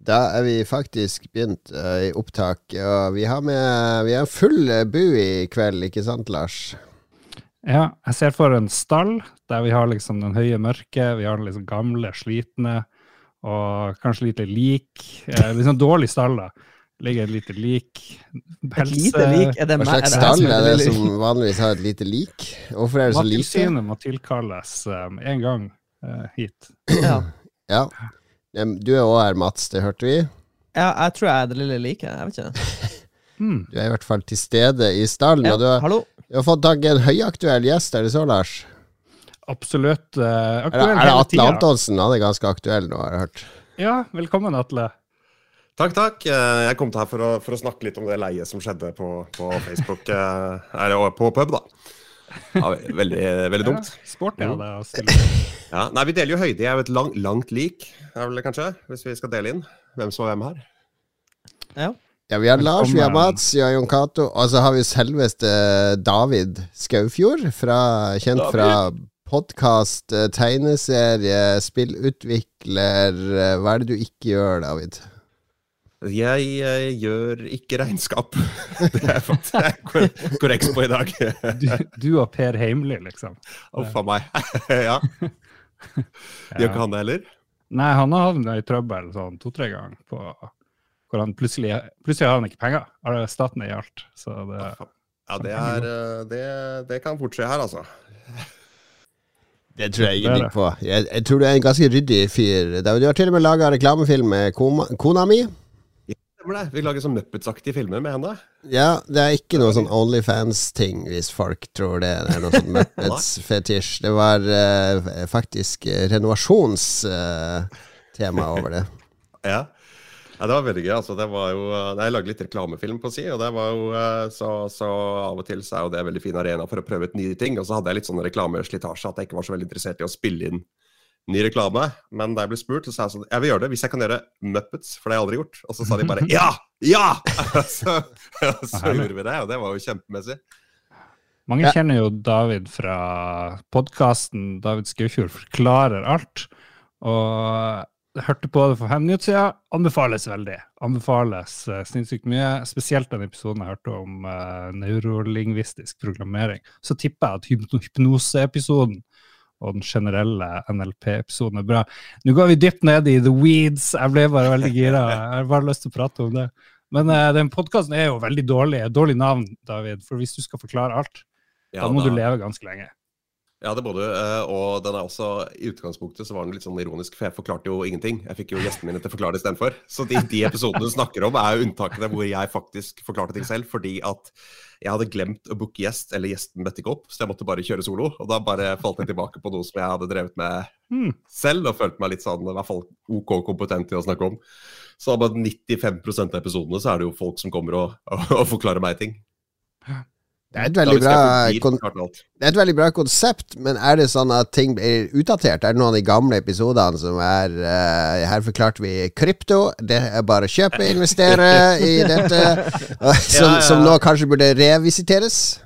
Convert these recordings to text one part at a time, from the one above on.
Da er vi faktisk begynt uh, i opptak, og vi har med Vi har full bu i kveld, ikke sant, Lars? Ja, jeg ser for en stall der vi har liksom den høye mørke, vi har den liksom gamle, slitne, og kanskje lite lik. Eh, liksom dårlig stall, da. Ligger et lite lik. Pelse. Et lite lik? Er det Hva slags stall er det som vanligvis har et lite lik? Hvorfor er det så lite? Mattilsynet må tilkalles um, en gang uh, hit. Ja. ja. Du er òg her, Mats, det hørte vi. Ja, jeg tror jeg er det lille liket. Jeg vet ikke. Hmm. Du er i hvert fall til stede i stallen. Ja, og du har, hallo. du har fått tak i en høyaktuell gjest, er det så, Lars? Absolutt uh, Er det, er det Atle. Antonsen? Han er ganske aktuell nå, har jeg hørt. Ja, velkommen, Atle. Takk, takk. Eh, Jeg kom til her for å, for å snakke litt om det leiet som skjedde på, på Facebook. eh, Eller på pub, da. Ja, veldig, veldig dumt. Ja, deg å. Ja, nei, Vi deler jo høyde. Jeg er jo et lang, langt lik, er vel kanskje, hvis vi skal dele inn hvem som er hvem her. Ja. Ja, vi har Lars, vi har Mats, vi har Jon Cato, og så har vi selveste David Skaufjord, fra, kjent fra podkast, tegneserie, spillutvikler. eh, Hva er det du ikke gjør, David? Jeg jeg, gjør ikke regnskap. Det er faktisk jeg korrekt på i dag. Du, du og Per Heimly, liksom. Uff a meg. Ja. Gjør ikke han det heller? Nei, han har havna i trøbbel sånn to-tre ganger på hvor han plutselig, plutselig har han ikke penger. Staten er i alt. Så det, Ja, det, er, eh, det, det kan fort skje her, altså. Det tror jeg ikke ingenting på. Jeg, jeg tror du er en ganske ryddig fyr. Du har til og med laga reklamefilm med kona, kona mi. Stemmer det. Vi lager sånn Muppets-aktige filmer med henne. Ja, det er ikke noe sånn Onlyfans-ting, hvis folk tror det. Det er noe sånn Muppets-fetisj. Det var uh, faktisk renovasjonstema renovasjonstema over det. Ja. ja, det var veldig gøy. altså. Det var jo, jeg lagde litt reklamefilm på si, og det var jo, eh, så, så av og til så er jo det en veldig fin arena for å prøve ut nye ting. Og så hadde jeg litt sånn reklameslitasje at jeg ikke var så veldig interessert i å spille inn ny reklame. Men da jeg ble spurt, så sa jeg sånn Jeg vil gjøre det hvis jeg kan gjøre Muppets, for det har jeg aldri gjort. Og så sa de bare ja! Ja! så, så gjorde vi det, og det var jo kjempemessig. mange Ja. kjenner jo David fra podkasten David Skaufjord forklarer alt. Og jeg hørte på det for fem minutter siden. Anbefales veldig. Anbefales uh, sinnssykt mye. Spesielt den episoden jeg hørte om uh, neurolingvistisk programmering. Så tipper jeg at hypnoseepisoden og den generelle NLP-episoden er bra. Nå går vi dypt ned i the weeds. Jeg ble bare veldig gira. Jeg har bare lyst til å prate om det. Men uh, den podkasten er jo veldig dårlig. Dårlig navn, David. For hvis du skal forklare alt, Ja, da må da- du leve ganske lenge. Ja, det må du. eh, Og den er også, i utgangspunktet så var den litt sånn ironisk, for jeg forklarte jo ingenting. Jeg fikk jo gjestene mine til å forklare istedenfor. Så de, de episodene du snakker om, er jo unntakene hvor jeg faktisk forklarte ting selv, fordi at jeg hadde glemt å booke gjest, eller gjesten møtte ikke opp, så jeg måtte bare kjøre solo. Og da bare falt jeg tilbake på noe som jeg hadde drevet med Hmm. selv, og følte meg litt sånn, i hvert fall OK kompetent til å snakke om. Så bare 95% av episodene så er det jo folk som kommer og, og, og forklarer meg ting. Det er bra. Det er et veldig bra konsept, men er det sånn at ting blir utdatert? Er det noen av de gamle episodene som er uh, Her forklarte vi krypto. Det er bare å kjøpe, investere i dette. og Som, Ja, ja, som nå kanskje burde revisiteres.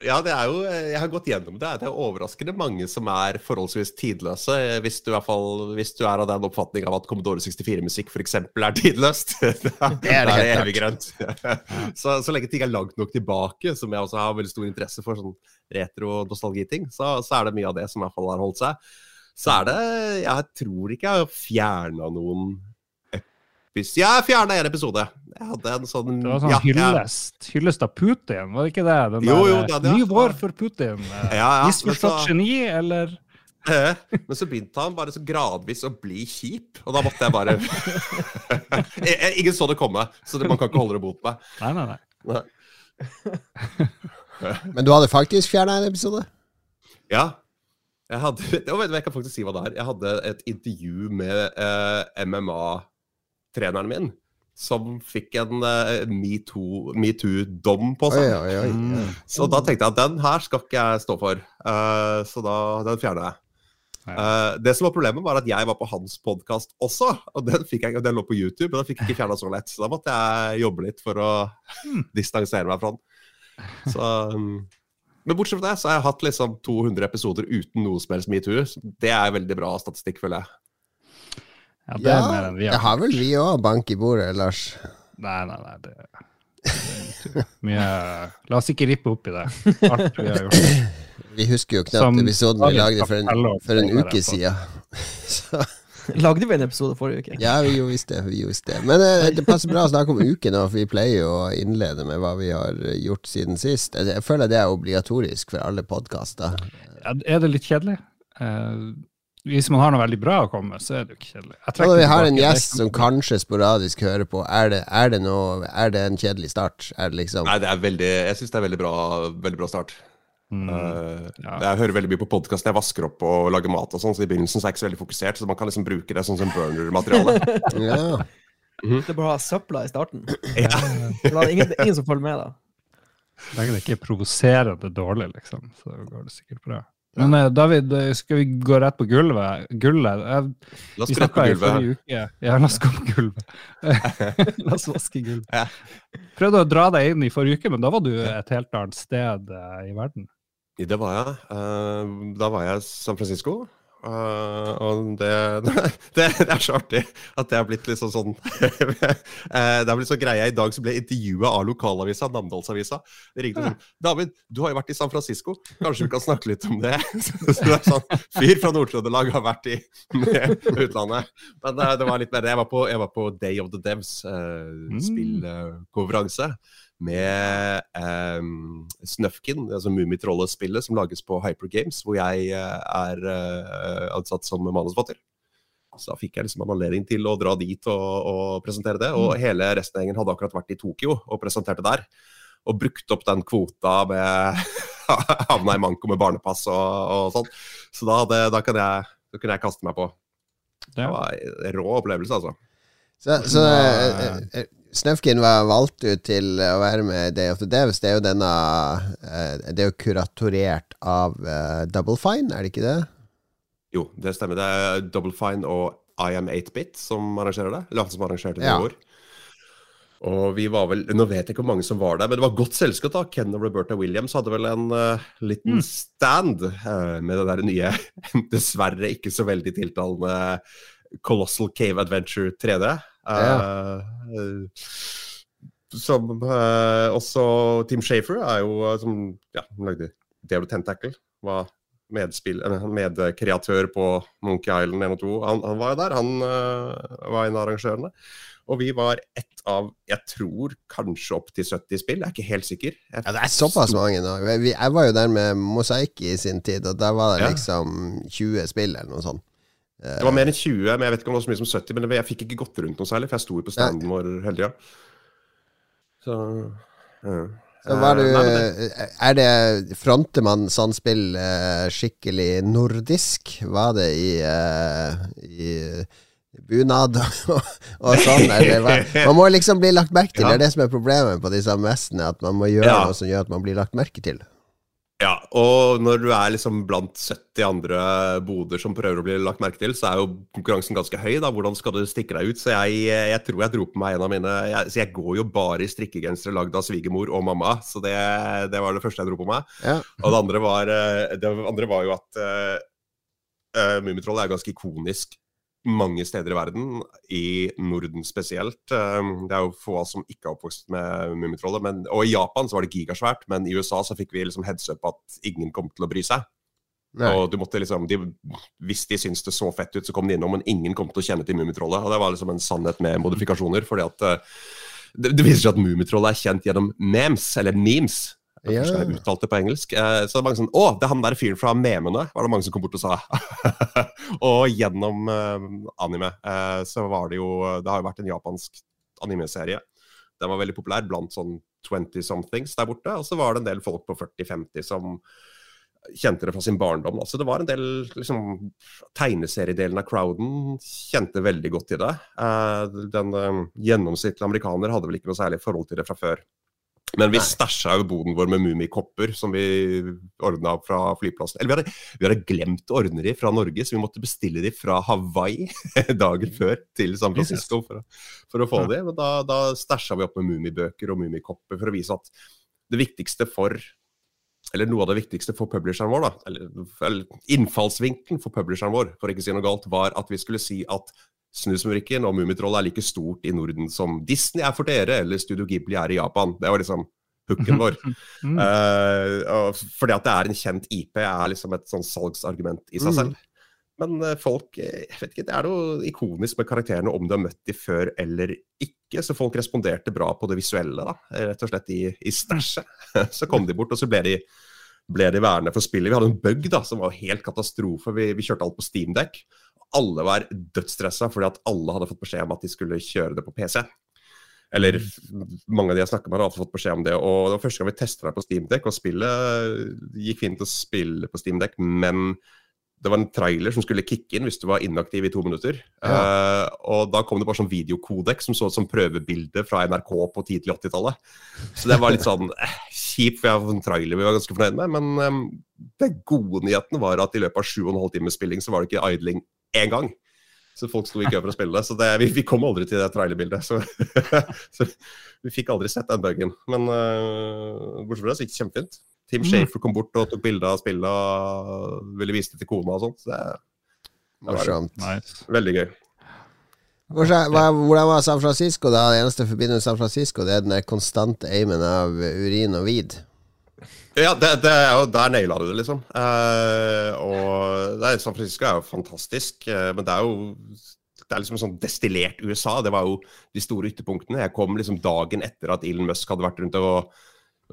Ja, det er jo, jeg har gått gjennom det. Det er overraskende mange som er forholdsvis tidløse. Hvis du, i hvert fall, hvis du er av den oppfatning av at Commodore 64-musikk f.eks. er tidløst. Det er det da helt evig grønt. Så, så lenge ting er langt nok tilbake, som jeg også har veldig stor interesse for, sånn retro-nostalgiting, så, så er det mye av det som i hvert fall har holdt seg. Så er det Jeg tror ikke jeg har fjerna noen Ja, jeg fjerna en episode. Jeg hadde en sånn Det var sånn ja, hyllest, hyllest, hyllest av Putin, var det ikke det? Den Jo, jo, der, det- det- Ny vår for Putin. eh, Ja, ja, Misforstått geni, eller? Eh, Men så begynte han bare så gradvis å bli kjip, og da måtte jeg bare Jeg- jeg- Ingen så det komme, så det, man kan ikke holde det mot meg. Nei, nei, nei. Nei. Men du hadde faktisk fjerna en episode? Ja. Jeg hadde jeg, vet Jeg kan faktisk si hva det er. Jeg hadde et intervju med eh, MMA-treneren min, som fikk en uh, metoo- metoo-dom på seg. oi, oi. Mm. Så da tenkte jeg at den her skal ikke jeg stå for. uh, så da den fjerner jeg. Uh, det som var problemet, var at jeg var på hans podkast også. Og den, fikk jeg, den lå på YouTube, Men den fikk jeg ikke fjerna så lett. Så da måtte jeg jobbe litt for å distansere meg fra den. Så, um, men bortsett fra det, så har jeg hatt liksom 200 episoder uten noe som helst metoo. Det er veldig bra statistikk, føler jeg. Ja, det er mer enn vi det har vel vi òg, bank i bordet, Lars. Nei, nei, nei. Det, det er mye La oss ikke rippe opp i det. Alt vi har gjort. Vi husker jo Som knapt episoden vi lagde for en, for en uke siden. Så, Lagde vi en episode forrige uke? ja, vi gjorde visst det. Vi gjorde visst det. Men eh, det passer bra å snakke om uke nå, for vi pleier jo å innlede med hva vi har gjort siden sist. Jeg, jeg føler det er obligatorisk for alle podkaster. Er det litt kjedelig? Eh, hvis man har noe veldig bra å komme med, så er det jo ikke kjedelig. Jeg Og når vi har en gjest som kanskje sporadisk hører på, er det, er det, noe, er det en kjedelig start? Er det liksom Nei, det er veldig, jeg syns det er veldig bra, veldig bra start. Mm, Eh, ja. Jeg hører veldig mye på podkast jeg vasker opp og lager mat, og sånn, så i begynnelsen så er jeg ikke så veldig fokusert, så man kan liksom bruke det sånn som burner-materiale. Ja. Det er bare å ha søpla i starten. ja. Er ingen, ingen som følger med, da. Så lenge det ikke er provoserende dårlig, liksom, så går det sikkert bra. Men eh, David, eh, skal vi gå rett på gulvet? Gullet? Jeg, La oss gå på gulvet. Ja, la oss gå på gulvet. la oss vaske gulvet. Prøvde å dra deg inn i forrige uke, men da var du et helt annet sted eh, i verden. Det var jeg. Eh, da var jeg i San Francisco. Eh, og det, det, det er så artig at det har blitt liksom sånn uh, Det har blitt så greia I dag så ble intervjua av lokalavisa, Namdalsavisa. Det ringte sånn 'David, du har jo vært i San Francisco. Kanskje vi kan snakke litt om det?' Så det er sånn Fyr fra Nord-Trøndelag har vært i utlandet. Men det, det var litt mer Jeg var på, jeg var på Day of the Devs, uh, spillkonferanse med um, Snufkin, altså Mummitrollet-spillet som lages på Hyper Games, hvor jeg eh, er uh, ansatt som manusforfatter. Så da fikk jeg liksom en anledning til å dra dit og, og presentere det. Og hele resten av gjengen hadde akkurat vært i Tokyo og presenterte der. Og brukt opp den kvota med Havna i manko med barnepass og, og sånn. Så da, det, da, kan jeg, da kunne jeg kaste meg på. Det var en rå opplevelse, altså. Så, så eh, eh, Snøfkin var valgt ut til å være med i Day of the Devs. Det er jo denne eh, Det er jo kuratorert av eh, Double Fine, er det ikke det? Jo, det stemmer. Det er Double Fine og I Am 8-Bit som arrangerer det. Eller han som arrangerte det Ja. i år. Og vi var vel Nå vet jeg ikke hvor mange som var der, men det var godt selskap. da Ken og Roberta Williams hadde vel en uh, liten stand uh, med det der nye, dessverre ikke så veldig tiltalende Colossal Cave Adventure 3D. Eh, som eh, også Tim Shafer er jo eh, som ja, lagde Diablo Tentacle. Var medkreatør med på Monkey Island 1 og 2. Han, han var jo der. Han uh, var en av arrangørene. Og vi var ett av, jeg tror kanskje opp til 70 spill. Jeg er ikke helt sikker. Jeg Ja, det er såpass mange nå. Jeg var jo der med Mosaic i sin tid, og der var det Ja. liksom 20 spill eller noe sånt. Det var mer enn 20, men jeg vet ikke om det var så mye som 70. Men jeg fikk ikke gått rundt noe særlig, for jeg sto jo på standen vår hele tida. Så ja. Så var du Eh, nei, det- Er det Fronter man sånn spill eh, skikkelig nordisk? Var det i, eh, i bunad og, og sånn? Man må liksom bli lagt merke til. Det er det som er problemet på disse messene, at man må gjøre Ja. noe som gjør at man blir lagt merke til. Ja, og når du er liksom blant 70 andre boder som prøver å bli lagt merke til, så er jo konkurransen ganske høy. da, Hvordan skal du stikke deg ut? Så jeg, jeg tror jeg dro på meg en av mine jeg, Så jeg går jo bare i strikkegensere lagd av svigermor og mamma, så det, det var det første jeg dro på meg. Ja. Og det andre var, eh, det andre var jo at uh, Mummitrollet er ganske ikonisk mange steder i verden, i Norden spesielt. Um, det er jo få som ikke er oppvokst med Mummitrollet. Og i Japan så var det gigasvært, men i USA så fikk vi liksom heads up at ingen kom til å bry seg. Nei. Og du måtte liksom, de, Hvis de syntes det så fett ut, så kom de innom, men ingen kom til å kjenne til Mummitrollet. Og det var liksom en sannhet med modifikasjoner. fordi at uh, det, det viser seg at Mummitrollet er kjent gjennom memes, eller memes. Det Ja. jeg uttalte på engelsk. Eh, Så det var mange sånn Å, det er han der fyren fra memene, var det mange som kom bort og sa. og gjennom eh, anime eh, så var det jo Det har jo vært en japansk animeserie. Den var veldig populær blant sånn 20-somethings der borte. Og så var det en del folk på 40-50 som kjente det fra sin barndom. da. Så det var en del liksom, Tegneseriedelen av crowden kjente veldig godt til det. Den gjennomsnittlige amerikaner hadde vel ikke noe særlig forhold til det fra før. Men vi stæsja jo boden vår med mummikopper som vi ordna fra flyplassen. Eller vi hadde, vi hadde glemt å ordne de fra Norge, så vi måtte bestille de fra Hawaii dagen før til San Francisco for, å- for å få de. Men da, da stæsja vi opp med mummibøker og mummikopper for å vise at det viktigste for eller noe av det viktigste for publisheren vår, da, eller, eller innfallsvinkelen for publisheren vår, for ikke å si noe galt, var at vi skulle si at Snusmumrikken og Mummitrollet er like stort i Norden som Disney er for dere, eller Studio Ghibli er i Japan. Det var liksom hooken vår. Mm. Uh, fordi at det er en kjent IP, er liksom et sånn salgsargument i seg Mm. selv. Men eh, folk eh, jeg vet ikke, Det er noe ikonisk med karakterene om du har møtt dem før eller ikke. Så folk responderte bra på det visuelle, da. rett og slett i, i stæsjet. Så kom de bort, og så ble de, ble de værende for spillet. Vi hadde en bug da, som var helt katastrofe. Vi, vi kjørte alt på Steamdeck. Alle var dødsstressa fordi at alle hadde fått beskjed om at de skulle kjøre det på PC. Eller mange av de jeg snakker med, har fått beskjed om det. Og det var første gang vi testa det på Steamdeck, og spillet gikk fint å spille på Steamdeck, men det var en trailer som skulle kicke inn hvis du var inaktiv i to minutter. Eh, og da kom det bare sånn videokodek som så ut som prøvebilde fra NRK på 10-80-tallet. Så det var litt sånn eh, kjipt, for jeg var en trailer vi var ganske fornøyd med. Men um, den gode nyheten var at i løpet av sju og en halv times spilling så var det ikke idling én gang. Så folk sto i kø for å spille det. Så det, vi, vi kom aldri til det trailerbildet. Så, så vi fikk aldri sett den bugen. Men uh, bortsett fra det så gikk det kjempefint. Tim Shafer kom bort og tok bilde av spillet og ville vise det til kona og sånt. Så det, det var. Nice. veldig gøy. Hvordan var San Francisco? da? Det eneste forbindelse med San Francisco, det er den konstante aimen av urin og weed. Ja, det, det er jo, der naila du det, liksom. Eh, og det er, San Francisco er jo fantastisk, eh, men det er jo det er liksom sånn destillert USA. Det var jo de store ytterpunktene. Jeg kom liksom dagen etter at Elon Musk hadde vært rundt og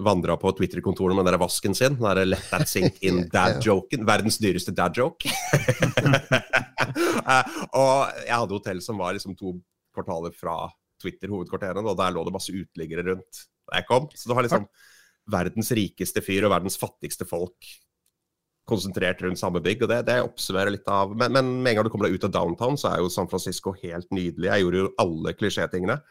vandra på Twitter-kontorene med den der vasken sin. Den der Let that sink in dad-joken. Verdens dyreste dad-joke. Eh, og jeg hadde hotell som var liksom to kvartaler fra Twitter, hovedkvarterene, og der lå det masse uteliggere rundt da jeg kom. Så det var liksom verdens rikeste fyr og verdens fattigste folk konsentrert rundt samme bygg. og Det, det oppsummerer litt av men, men med en gang du kommer deg ut av downtown, så er jo San Francisco helt nydelig. Jeg gjorde jo alle klisjétingene.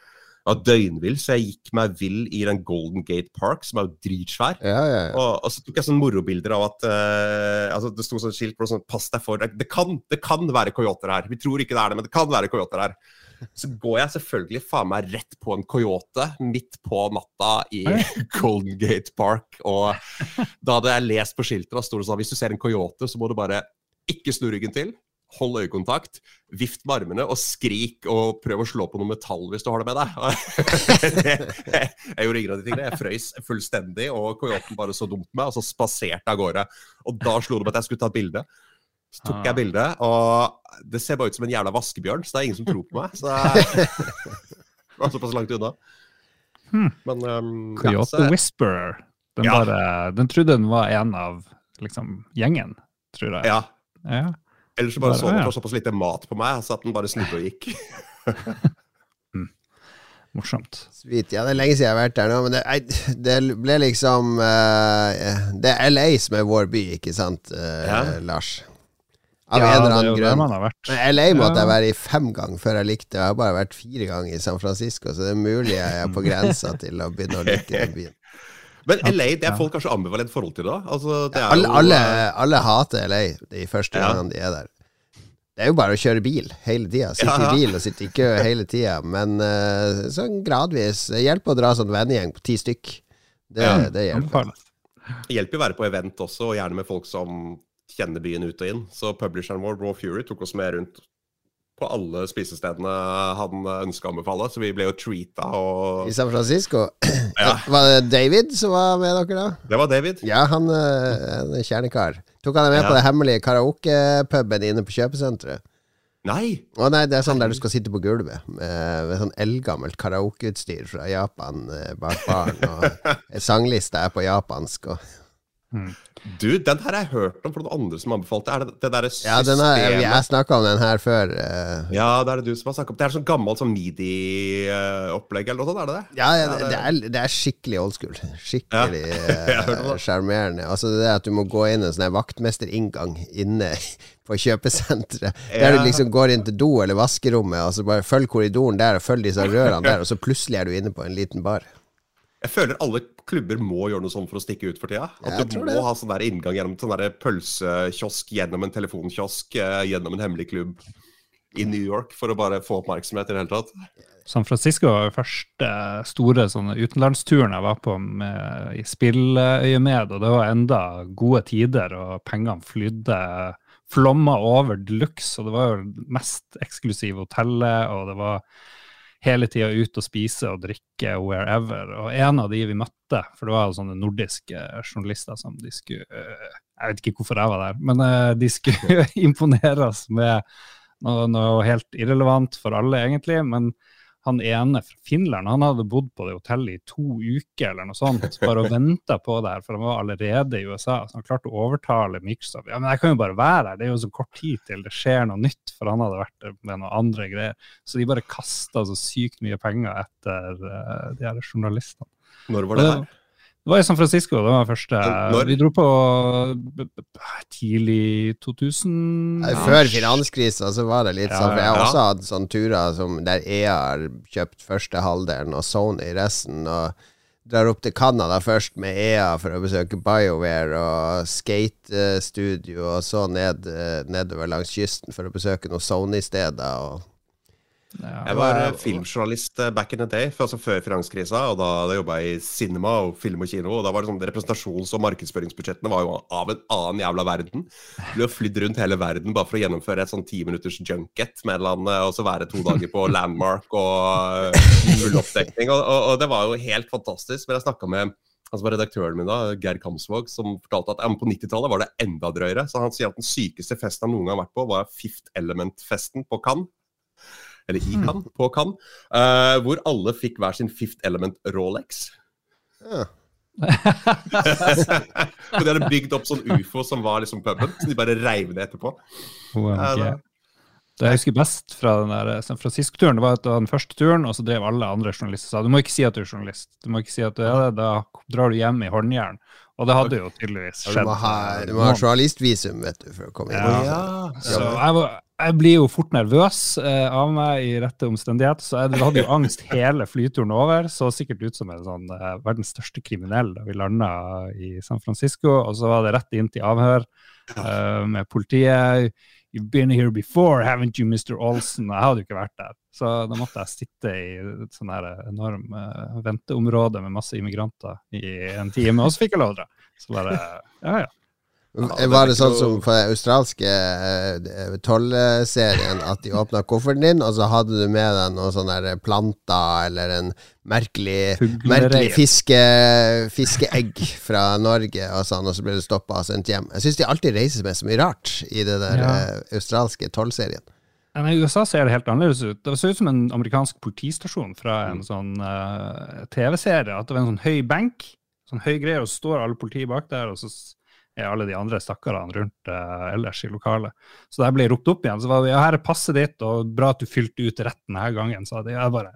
Jeg var døgnvill, så jeg gikk meg vill i den Golden Gate Park, som er jo dritsvær. Ja, ja, ja. Og, og så tok jeg sånne morobilder av at uh, altså Det sto sånn skilt på det sånn Pass deg for det, det, kan, det kan være coyoter her. Vi tror ikke det er det, men det kan være coyoter her. Så går jeg selvfølgelig faen meg rett på en coyote midt på natta i Golden Gate Park. Og da hadde jeg lest på skiltet, da sto det sånn hvis du ser en coyote, så må du bare ikke snu ryggen til. Hold øyekontakt, vift med armene og skrik og prøv å slå på noe metall hvis du har det med deg. jeg gjorde ingen av de tingene. Jeg frøys fullstendig, og coyoten bare så dumt på meg, og så spaserte jeg av gårde. Og da slo det meg at jeg skulle ta et bilde. Så tok jeg bildet, og det ser bare ut som en jævla vaskebjørn, så det er ingen som tror på meg. Så jeg var såpass langt unna. Hmm. Men um, ja, så, Whisperer. Den, Ja. bare, den trodde den var en av liksom, gjengen, tror jeg. ja. Ja. Ellers så bare Bare, så den ja. for såpass lite mat på meg, så at den bare snudde og gikk. Morsomt. Sweet. Ja, det er lenge siden jeg har vært der nå, men det, det ble liksom uh, Det er LA som er vår by, ikke sant, uh, Ja. Lars? Av Ja, en eller er annen grunn. Men LA måtte Ja. jeg være i fem ganger før jeg likte det. Jeg har bare vært fire ganger i San Francisco, så det er mulig jeg er på grensa til å begynne å like den byen. Men LA, det er folk kanskje ambivalent forhold til da? Altså, det er Alle, jo, alle, eh, alle hater LA de første Ja. gangene de er der. Det er jo bare å kjøre bil hele tida. Sitte Ja, ja. i bil og sitte i kø hele tida. Men uh, sånn gradvis det hjelper å dra sånn vennegjeng på ti stykk. Det, Ja. det hjelper. Det hjelper å være på event også, og gjerne med folk som kjenner byen ut og inn. Så publisheren vår, Raw Fury, tok oss med rundt på alle spisestedene han ønska å anbefale, så vi ble jo treata og I San Francisco Ja. Var det David som var med dere da? Det var David. Ja, han eh, en kjernekar. Tok han deg med Ja. på den hemmelige karaokepuben inne på kjøpesenteret? Nei! Å nei, det er sånn der du skal sitte på gulvet med, med sånn eldgammelt karaokeutstyr fra Japan eh, bak baren, og sanglista er på japansk og Du, den her har jeg hørt om fra noen andre som anbefalte. Er det det derre Ja, den er, jeg, snakka om den her før. eh, Ja, det er det du som har snakket om. Det er sånn gammelt sånn midi-opplegg eller noe sånt, er det det? Ja, ja, Ja, det, det- det, er, det er skikkelig old school. Skikkelig sjarmerende. eh, sjarmerende. altså det at du må gå inn en sånn vaktmesterinngang inne på kjøpesenteret. Der Ja. du liksom går inn til do eller vaskerommet, og så bare følg korridoren der, og følg disse rørene der, og så plutselig er du inne på en liten bar. Jeg føler alle klubber må gjøre noe sånn for å stikke ut for tida. At Jeg du må det. ha sånn der inngang gjennom sånn der pølsekiosk, gjennom en telefonkiosk, eh, gjennom en hemmelig klubb i New York for å bare få oppmerksomhet i det hele tatt. San Francisco var første store sånne utenlandsturen jeg var på med, i spilløyemed, og det var enda gode tider, og pengene flydde, flomma over de luxe, og det var jo mest eksklusive hotellet, og det var hele tida ut og spise og drikke wherever. Og en av de vi møtte, for det var jo sånne nordiske journalister som de skulle eh, Jeg vet ikke hvorfor jeg var der, men eh, de skulle imponeres med noe, noe helt irrelevant for alle, egentlig. men han ene fra Finland han hadde bodd på det hotellet i to uker eller noe sånt, bare og venta på det her, for han var allerede i USA. Så han klarte å overtale Microsoft. Ja, men jeg kan jo bare være her, det er jo så kort tid til det skjer noe nytt, for han hadde vært der med noen andre greier. Så de bare kasta så sykt mye penger etter uh, de her journalistene. Når var det her? Det var i San Francisco. det var første. Når? Vi dro på tidlig 2000. Ja. Før finanskrisa så var det litt Ja, sånn, for jeg har også hatt sånne turer som der EA har kjøpt første halvdelen og Sony resten. og Drar opp til Canada først med EA for å besøke BioWare og skatestudio, og så ned, eh, nedover langs kysten for å besøke noen Sony-steder. og Jeg var eh, filmjournalist eh, back in the day, altså før finanskrisa. og Da, da jobba jeg i cinema og film og kino. og da var det sånn Representasjons- og markedsføringsbudsjettene var jo av en annen jævla verden. Ble flydd rundt hele verden bare for å gjennomføre et sånn ti minutters junket med annen, og så være to dager på Landmark og eh, full oppdekning. Og, og, og det var jo helt fantastisk. Men jeg snakka med var redaktøren min da, Geir Kamsvåg, som fortalte at ja, på 90-tallet var det enda drøyere. Så han sier at den sykeste festen han noen gang har vært på, var Fifth Element-festen på Cannes eller i Cannes, på Cannes, uh, hvor alle fikk hver sin Fifth Element Rolex. Ja. de hadde bygd opp sånn ufo som var liksom puben, så de bare reiv det etterpå. Wow, okay. Det jeg husker best fra den der San Francisco-turen, det var at det var den første turen, og så drev alle andre journalister og sa du må ikke si at du er journalist. Du må ikke si at du er det, da drar du hjem i håndjern. Og det hadde jo tydeligvis Og Du skjedd. må ha, eh, du må ha journalistvisum vet du, for å komme inn. Ja. Så jeg, var, jeg blir jo fort nervøs eh, av meg i rette omstendigheter, så jeg hadde jo angst hele flyturen over. Så sikkert ut som en sånn eh, verdens største kriminell da vi landa i San Francisco. Og så var det rett inn til avhør eh, med politiet. You've been here before, haven't you, Mr. Olsen? Jeg hadde jo ikke vært der. Så da måtte jeg sitte i et sånn her enorm eh, venteområde med masse immigranter i en time, og så fikk jeg lov å dra. Så bare, ja, ja. Det Var er det sånn som på den australske eh, tollserien, at de åpna kofferten din, og så hadde du med deg noen sånne der planter eller en merkelig, merkelig fiske, fiskeegg fra Norge, og sånn, og så ble du stoppa og sendt hjem. Jeg syns de alltid reiser med så mye rart i det der Ja. eh, australske tollserien. Men I USA ser det helt annerledes ut. Det ser ut som en amerikansk politistasjon fra en sånn uh, TV-serie. At det var en sånn høy benk, sånn høy greie, og så står alle politiet bak der, og så er alle de andre stakkarene rundt eh, ellers i lokalet. Så da jeg ble ropt opp igjen, så var det ja, her er passet ditt, og bra at du fylte ut rett denne gangen, Så hadde Jeg bare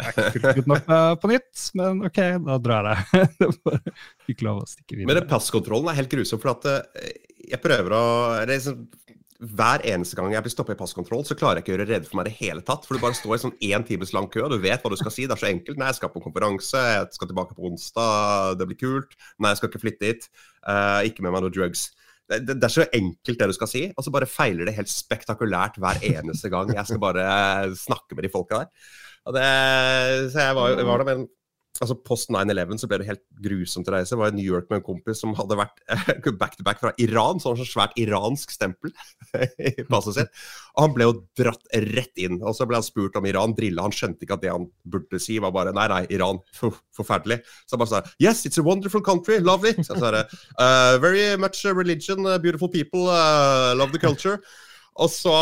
jeg har ikke fylt ut noe på nytt, men OK, da drar jeg. Fikk lov å stikke Men videre. den passkontrollen er helt grusom, for at eh, jeg prøver å Hver eneste gang jeg blir stoppa i passkontroll, så klarer jeg ikke å gjøre rede for meg i det hele tatt. For du bare står i sånn én times lang kø, og du vet hva du skal si. Det er så enkelt. Nei, jeg skal på konferanse, jeg skal tilbake på onsdag, det blir kult. Nei, jeg skal ikke flytte hit. Uh, ikke med meg noe drugs. Det, det, det er så enkelt det du skal si, og så bare feiler det helt spektakulært hver eneste gang jeg skal bare snakke med de folka der. Og det, så jeg var, var da med en altså Post 9-11 så ble det helt grusomt å reise. Jeg var i New York med en kompis som hadde vært back to back fra Iran, sånn så svært iransk stempel i passet sitt. Og han ble jo dratt rett inn. Og så ble han spurt om Iran, drilla. Han skjønte ikke at det han burde si, var bare nei, nei, Iran, forferdelig. Så han bare sa yes, it's a wonderful country, love it. Så sa uh, very much religion, beautiful people, uh, love the culture. Og så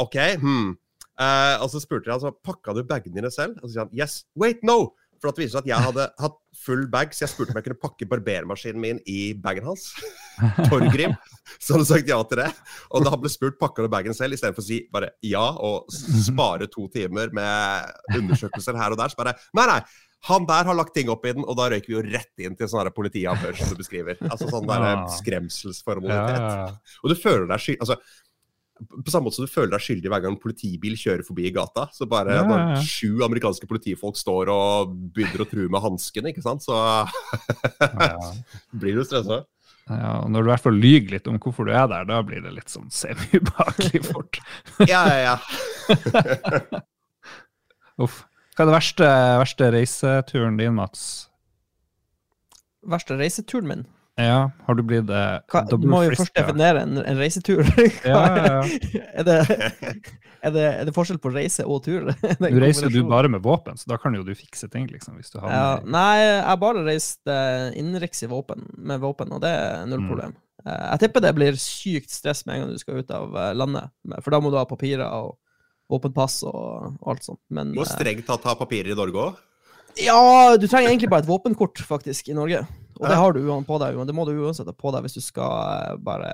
OK, hmm. Uh, og så spurte jeg altså, pakka du bagene dine selv. Og så sier han yes, wait, no. For at det viser seg at jeg hadde hatt full bag, så jeg spurte om jeg kunne pakke barbermaskinen min i bagen hans. Torgrim. Så hadde sagt ja til det. Og da ble spurt pakker du bagen selv, istedenfor å si bare ja og spare to timer med undersøkelser her og der, så bare nei, nei. Han der har lagt ting opp i den, og da røyker vi jo rett inn til sånn politiavhør som du beskriver. Altså sånn der Ah. skremselsformalitet. Og du føler deg sky... Altså, på samme måte som du føler deg skyldig hver gang en politibil kjører forbi i gata. Så bare Ja, ja, ja. når sju amerikanske politifolk står og begynner å true med hanskene, ikke sant, så Ja. blir du stressa. Ja, og når du i hvert fall lyver litt om hvorfor du er der, da blir det litt sånn semi-ubehagelig fort. Ja, ja, ja. Uff. Hva er det verste, verste reiseturen din, Mats? Verste reiseturen min? Ja, har du blitt eh, Hva, du må jo først definere en, en reisetur. Hva Ja, ja, ja. Er, det, er, det, er det forskjell på reise og tur? Nå reiser du bare med våpen, så da kan jo du fikse ting, liksom. Hvis du ja, havner Nei, jeg har bare reist eh, innenriks med våpen, og det er null Mm. problem. Mm. jeg tipper det blir sykt stress med en gang du skal ut av eh, landet, for da må du ha papirer og våpenpass og, og alt sånt. Men Må eh, strengt tatt ha papirer i Norge òg. ja, du trenger egentlig bare et våpenkort, faktisk, i Norge. Og det har du på deg, men det må du uansett ha på deg hvis du skal eh, bare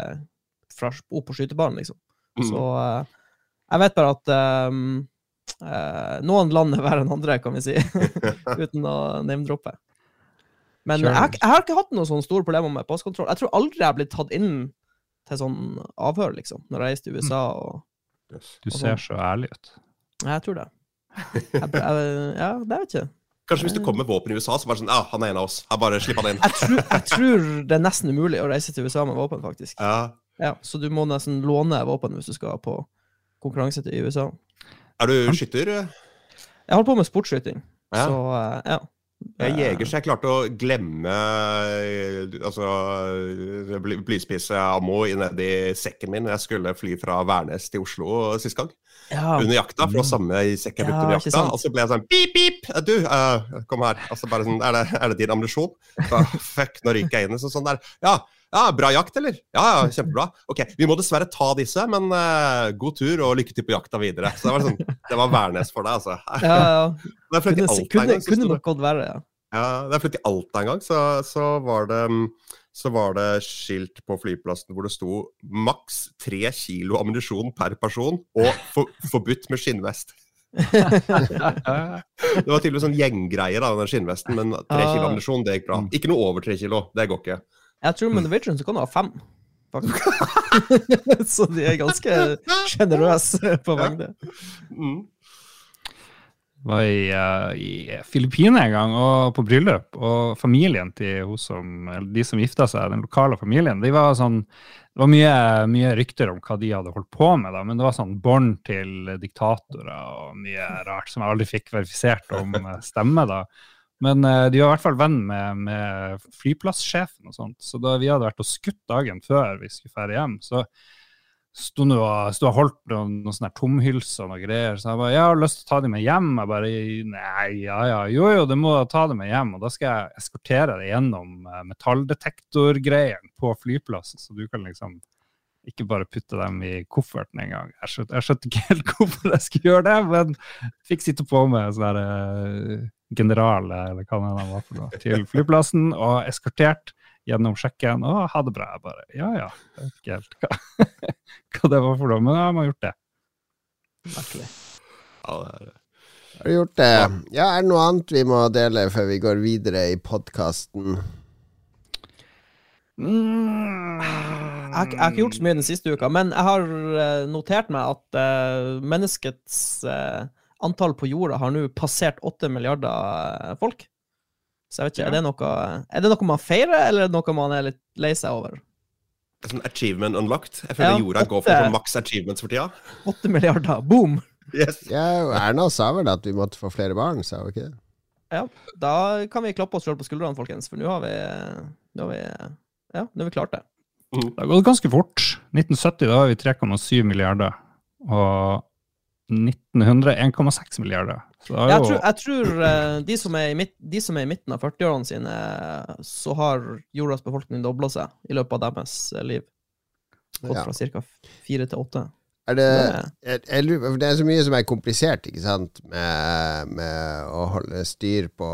opp på skytebanen, liksom. Mm. Så eh, jeg vet bare at um, eh, noen land er verre enn andre, kan vi si, uten å name-droppe. Men Sure. jeg, har jeg har ikke hatt noen sånne store problemer med passkontroll. Jeg tror aldri jeg har blitt tatt inn til sånn avhør, liksom, når jeg reiste til USA. og Du ser så ærlig ut. Jeg tror det. Jeg, jeg, ja, det vet jeg ikke. Kanskje hvis du kommer med våpen i USA, så bare sånn Ja, han er en av oss. Jeg bare Slipp han inn. Jeg tror, jeg tror det er nesten umulig å reise til USA med våpen, faktisk. Ja. Ja, så du må nesten låne våpen hvis du skal på konkurranse til USA. Er du skytter? Jeg holder på med sportsskyting, Ja. så eh, ja. Jeg er jeger, så jeg klarte å glemme eh, altså, blyspisse ammo nedi sekken min når jeg skulle fly fra Værnes til Oslo sist gang. Ja, Under jakta, for det var samme i sekken jeg brukte Ja, under jakta. Og så ble jeg sånn pip, pip! Du, uh, kom her. Altså bare sånn, er det, er det din ammunisjon? Fuck, nå ryker jeg inn. Så sånn der. Ja, ja, bra jakt, eller? Ja, ja, kjempebra. Ok, vi må dessverre ta disse, men uh, god tur og lykke til på jakta videre. Så det var sånn, det var Værnes for deg, altså. ja, ja. Jeg Kunne, kunne, kunne det- nok gått verre, ja. ja, da jeg flyttet til Alta en gang, så, så, var det, mm, så var det skilt på flyplassen hvor det sto maks tre kilo ammunisjon per person og for, forbudt med skinnvest. Det var tydeligvis sånn gjenggreie, da, den skinnvesten, men tre kilo Ah. ammunisjon, det gikk bra. Ikke noe over tre kilo, det går ikke. Jeg tror med The Vision så kan du ha fem, så de er ganske sjenerøse på mengde. Mm. Var i, uh, i Filippinene en gang og på bryllup, og familien til som, de som gifta seg, den lokale familien, de var sånn Det var mye, mye rykter om hva de hadde holdt på med, da, men det var sånn bånd til diktatorer og mye rart som jeg aldri fikk verifisert om eh, stemme. da. Men eh, de var i hvert fall venn med, med flyplasssjefen og sånt, så da vi hadde vært og skutt dagen før vi skulle dra hjem, så sto og holdt noen, noen sånne tomhylser og noe greier. Så jeg bare, jeg har lyst til å ta dem med hjem. Jeg bare, nei, ja, ja, jo, jo, du må ta dem med hjem. Og da skal jeg eskortere deg gjennom metalldetektorgreien metalldetektorgreiene på flyplassen, så du kan liksom ikke bare putte dem i kofferten en gang. Jeg jeg skjønte ikke helt hvorfor jeg skulle gjøre det, men fikk sitte på med sånn her eh, general, eller hva det var for noe, til flyplassen, og eskortert gjennom sjekken. Å, ha det bra. Jeg bare, ja, ja. Jeg vet ikke helt hva, hva det var for noe, men ja, man har gjort det. Merkelig. Ja, det er, det. Har du gjort det? Ja, er det noe annet vi må dele før vi går videre i podkasten? Jeg, har ikke- jeg har ikke gjort så mye den siste uka, men jeg har eh, notert meg at uh, menneskets uh, antall på jorda har nå passert åtte milliarder eh, folk. Så jeg vet ikke, Ja. er, det noe, er det noe man feirer, eller er det noe man er litt lei seg over? sånn achievement unlocked. Jeg føler Ja, jorda går for sånn maks achievements for tida. Åtte milliarder, boom! Yes. Ja, Erna sa vel at vi måtte få flere barn, sa hun ikke det? Ja, da kan vi klappe oss sjøl på skuldrene, folkens, for nå har vi, nå har vi Ja, nå har vi klart det. Det har gått ganske fort. 1970 da var vi 3,7 milliarder, og 1900 1,6 milliarder. Så det har Jeg tror, jeg tror eh, de, som er i midt, de som er i midten av 40-årene sine, så har jordas befolkning dobla seg i løpet av deres eh, liv. Gått Ja. fra ca. fire til åtte. Er det, jeg, for det er så mye som er komplisert ikke sant? Med, med å holde styr på,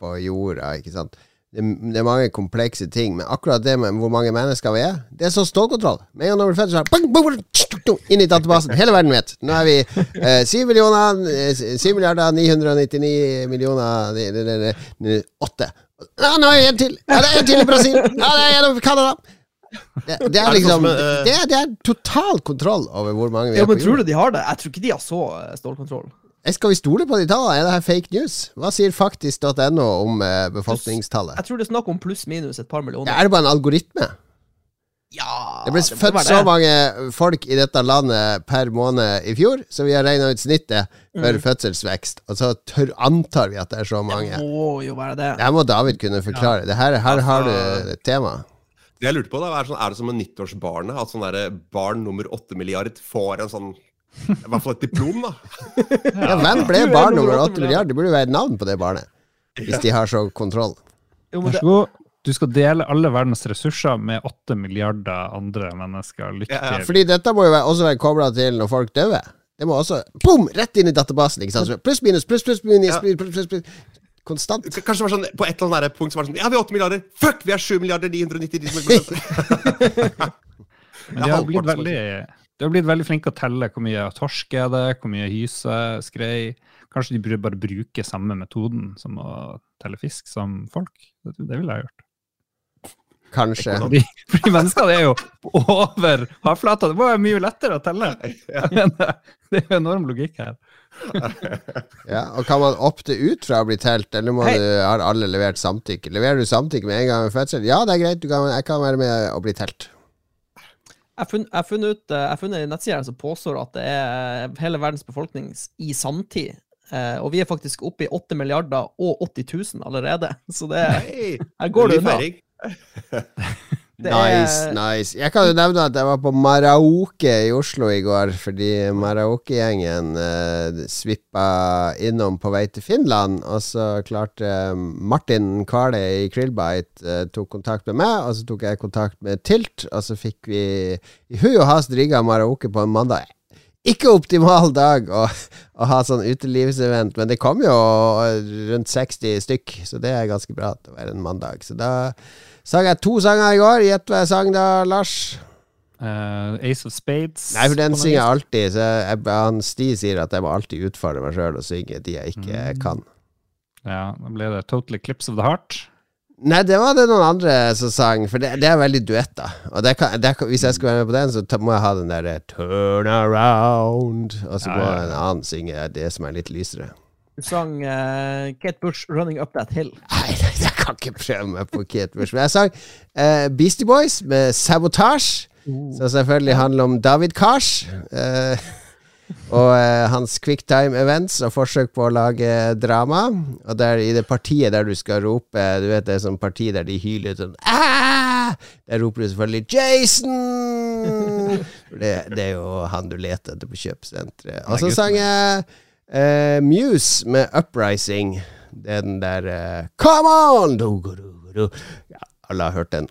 på jorda. Ikke sant? Det, det er mange komplekse ting, men akkurat det med hvor mange mennesker vi er, det er så stålkontroll. Med en gang når du er født, så er inn i databasen. Hele verden vet. Nå er vi eh, 7 millioner eh, 7 milliarder 999 millioner ni- ni- ni- ni- Åtte. Ja, nå er det en til! Ja, det er en til i Brasil! Ja, det er en i Canada! Det, det er Er liksom sånn eh, det er, det er total kontroll over hvor mange vi Ja, er på men tror du de har det? Jeg tror ikke de har så eh, stålkontroll. Skal vi stole på de tallene? Er det her fake news? Hva sier faktisk.no om eh, befolkningstallet? Jeg tror det er snakk om pluss-minus et par millioner. Ja, er det bare en algoritme? Ja, Det ble det født så det. mange folk i dette landet per måned i fjor, så vi har regna ut snittet for Mm. fødselsvekst. Og så tør, antar vi at det er så mange. Det må jo være det. Det her må David kunne forklare. Det her, her har du temaet. tema. Det jeg lurte på, da, er, sånn, er det som med nyttårsbarnet? At sånn der, barn nummer åtte milliard får en sånn I hvert fall et diplom, da. Ja, hvem ble Du barn nummer nummer åtte åtte milliarder? Det burde jo være et navn på det barnet. Hvis de har så kontroll. Vær så god. Du skal dele alle verdens ressurser med 8 milliarder andre mennesker. Lykke Ja, ja, til. Fordi dette må jo også være kobla til når folk dør. Det må også Boom! Rett inn i databasen. Ikke sant? Pluss, minus, pluss, pluss, minus, Ja. pluss, pluss. Konstant. K- Kanskje det var sånn, på et eller annet punkt så var det sånn Ja, vi har 8 milliarder! Fuck, vi har 7 milliarder 999 millioner. Men de har blitt veldig de har blitt veldig flinke å telle hvor mye torsk er det, hvor mye hyse, skrei. Kanskje de burde bare bruke samme metoden som å telle fisk som folk. Det, det ville jeg gjort. Kanskje. Fordi, fordi mennesker er jo over havflata. Det må være mye lettere å telle. Men det er jo enorm logikk her. Ja, og Kan man opte ut fra å bli telt, eller må Hei. du, har alle levert samtykke? Leverer du samtykke med en gang ved fødsel? Ja, det er greit, du kan, jeg kan være med og bli telt. Jeg har har funnet eh, funnet en nettside som påstår at det er hele verdens befolkning i sanntid. Eh, og vi er faktisk oppe i 8 milliarder og 80 000 allerede. Så det her går det unna. nice, nice. Jeg kan jo nevne at jeg var på Maraoke i Oslo i går, fordi Maraoke-gjengen uh, svippa innom på vei til Finland, og så klarte eh, Martin Kvale i Krillbite eh, tok kontakt med meg, og så tok jeg kontakt med Tilt, og så fikk vi i hui og hast rigga Maraoke på en mandag. Ikke optimal dag å, å ha sånn utelivsevent, men det kom jo rundt 60 stykk, så det er ganske bra at det var en mandag. Så da sang jeg to sanger i går. Gjett hva jeg sang da, Lars? Uh, Ace of Spades. Nei, for den synger jeg alltid. Så jeg, han Sti sier at jeg må alltid utfordre meg sjøl og synge de jeg ikke Mm. kan. Ja, da ble det Total Eclipse of the Heart. Nei, det var det noen andre som sang, for det, det er veldig duett, da. Og det kan, det kan, hvis jeg skulle være med på den, så må jeg ha den derre Turn around, og så Ja, må ja, en annen synge det som er litt lysere. Du sang uh, Kate Bush 'Running Up That Hill'. Nei, nei, jeg kan ikke prøve meg på Kate Bush. Men jeg sang uh, Beastie Boys med Sabotage, som selvfølgelig handler om David Kars. Eh, og eh, hans quicktime events og forsøk på å lage drama. Og der i det partiet der du skal rope Du vet det er sånn parti der de hyler sånn «Ah!» Der roper du selvfølgelig 'Jason!' Det, det er jo han du leter etter på kjøpesenteret. Og så sang jeg eh, Muse med 'Uprising'. Den der eh, 'Come on!' Ja, alle har hørt den.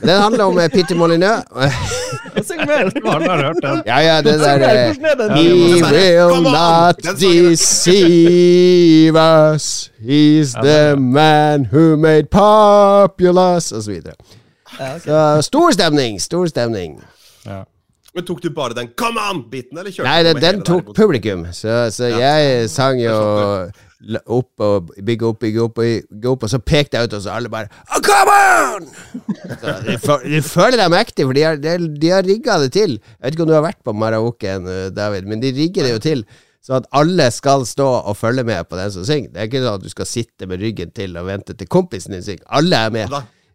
Den handler om Pitty Molyneux. Syng mer! Alle har hørt den. ja, ja, det der eh? He will not deceive us. He's the man who made populous Og så videre. Så stor stemning, stor stemning. Ja. Men tok du bare den 'come on'-biten, eller kjørte Nei, den, tok publikum, så, så jeg sang jo opp og bygge opp, bygge opp, bygge opp, og så pekte jeg ut, og så alle bare oh, Come on! De, de føler dem mektig for de har, de, de har rigga det til. Jeg vet ikke om du har vært på Maraoken, eh, David, men de rigger det jo til. Så at alle skal stå og følge med på den som synger. Det er ikke sånn at du skal sitte med ryggen til og vente til kompisen din synger. Alle er med.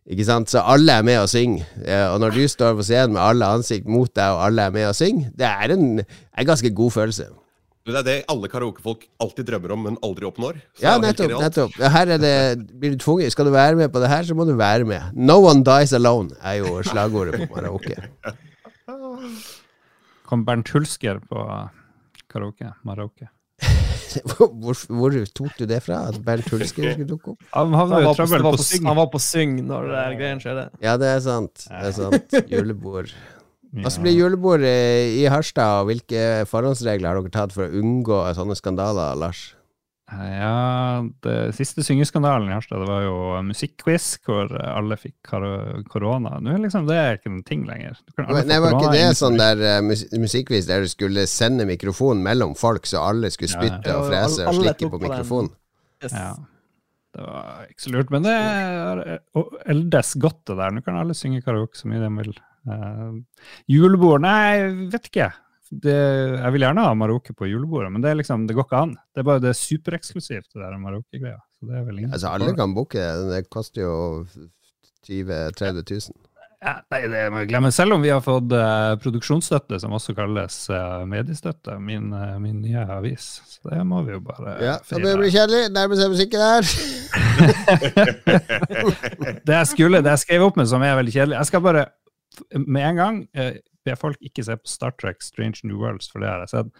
Ikke sant? Så alle er med og synger. Og når du står på scenen med alle ansikt mot deg, og alle er med og synger, det er en, en ganske god følelse. Det er det alle karaokefolk alltid drømmer om, men aldri oppnår. Så Ja, nettopp. nettopp. Her er det, blir du tvunget Skal du være med på det her, så må du være med. No one dies alone, er jo slagordet på karaoke. Kom Bernt Hulsker på karaoke. Maroke? Hvor, hvor, hvor tok du det fra? At Bernt Hulsker skulle dukke opp? Han Han var, på, han var på syng. han var på syng når det her greiene skjedde. Ja, det er sant. Det er sant. Julebord. Ja. Hva blir julebord eh, i Harstad, og hvilke forhåndsregler har dere tatt for å unngå sånne skandaler, Lars? Ja, det siste syngeskandalen i Harstad, det var jo musikkquiz hvor alle fikk korona. Nå er liksom det er ikke en ting lenger. Men, kan Nei, var ikke det sånn der uh, musikkquiz der du skulle sende mikrofonen mellom folk, så alle skulle spytte Ja, og frese og slikke på på mikrofonen? Yes. Ja. Det var ikke så lurt, men det er eldes godt, det der. Nå kan alle synge karaoke så mye de vil. Eh, julebord? Nei, jeg vet ikke. Det, jeg vil gjerne ha Marokko på julebordet, men det, er liksom, det går ikke an. Det er bare det er supereksklusivt, det der. Så er ingen Altså, alle kan booke det. Koster jo 20 000-30 000. Ja, nei, det må jeg glemme. Selv om vi har fått uh, produksjonsstøtte, som også kalles uh, mediestøtte, min, uh, min, nye avis. Så det må vi jo bare Ja, Det blir bli kjedelig. Nærmer seg musikken her. det jeg skulle, det jeg skrev opp med som er veldig kjedelig Jeg skal bare med en gang be folk ikke se på Star Trek Strange New Worlds, for det har jeg sett.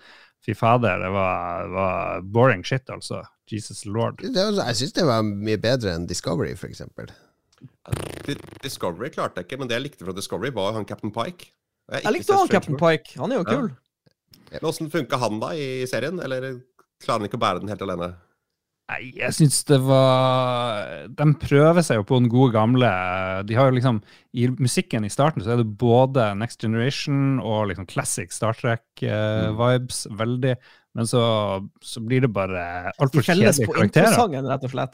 Fy fader, det var, var boring shit, altså. Jesus lord. Det, jeg syns det var mye bedre enn Discovery, for eksempel. Discovery klarte jeg ikke, men det jeg likte fra Discovery, var han Captain Pike. Jeg, jeg likte han Captain Pike. Han er jo kul. Ja. Åssen funka han da i serien, eller klarer han ikke å bære den helt alene? Nei, jeg syns det var De prøver seg jo på den gode gamle De har jo liksom I musikken i starten så er det både Next Generation og liksom classic Star Trek-vibes. Eh, mm. Veldig men så, så blir det bare altfor kjedelige karakterer. rett og slett.